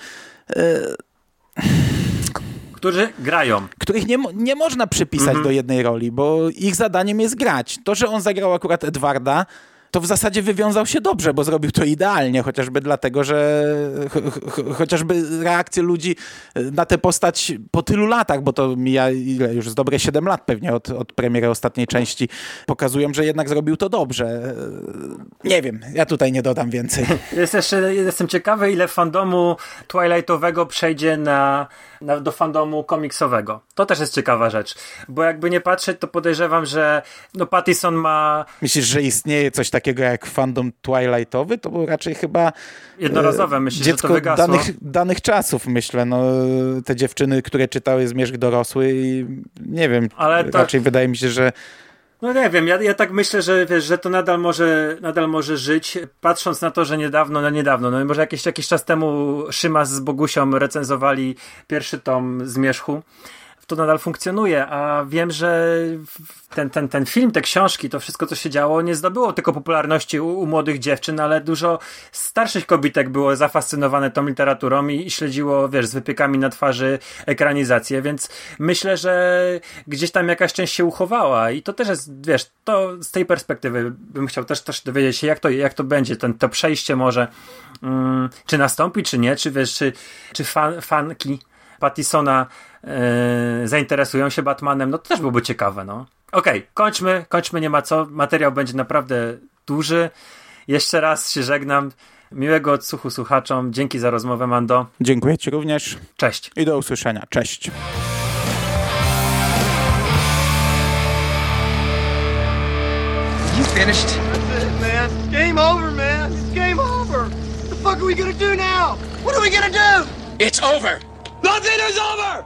Którzy grają. których nie, nie można przypisać do jednej roli, bo ich zadaniem jest grać. To, że on zagrał akurat Edwarda, to w zasadzie wywiązał się dobrze, bo zrobił to idealnie, chociażby dlatego, że ch- ch- chociażby reakcje ludzi na tę postać po tylu latach, bo to mija ile, już z dobre 7 lat pewnie od, od premiery ostatniej części, pokazują, że jednak zrobił to dobrze. Nie wiem, ja tutaj nie dodam więcej. Jest jeszcze, jestem ciekawy, ile fandomu Twilightowego przejdzie na, do fandomu komiksowego. To też jest ciekawa rzecz, bo jakby nie patrzeć, to podejrzewam, że no Pattison ma Myślisz, że istnieje coś takiego jak fandom Twilightowy? To było raczej chyba jednorazowe, myślę, że dziecko to wygasło. danych, danych czasów, myślę. No, te dziewczyny, które czytały Zmierzch dorosły i nie wiem, Ale to- raczej wydaje mi się, że No nie wiem, ja, ja tak myślę, że wiesz, że to nadal może, nadal może żyć, patrząc na to, że niedawno, no niedawno, no może jakiś, jakiś czas temu Szymas z Bogusią recenzowali pierwszy tom Zmierzchu, to nadal funkcjonuje, a wiem, że ten, ten, ten film, te książki, to wszystko, co się działo, nie zdobyło tylko popularności u, u młodych dziewczyn, ale dużo starszych kobitek było zafascynowane tą literaturą i, i śledziło, wiesz, z wypiekami na twarzy ekranizację, więc myślę, że gdzieś tam jakaś część się uchowała i to też jest, wiesz, to z tej perspektywy bym chciał też, też dowiedzieć się, jak to, jak to będzie, ten, to przejście może, mm, czy nastąpi, czy nie, czy wiesz, czy, czy fan, fanki Pattisona e, zainteresują się Batmanem, no to też byłoby ciekawe, no. Okej, kończmy, kończmy, nie ma co. Materiał będzie naprawdę duży. Jeszcze raz się żegnam. Miłego odsłuchu słuchaczom. Dzięki za rozmowę, Mando. dziękuję Ci również Cześć. i do usłyszenia. Cześć. You finished? That's it, man. Game over, man. It's game over. What the fuck are we gonna do now? What are we gonna do? It's over. Nothing is over.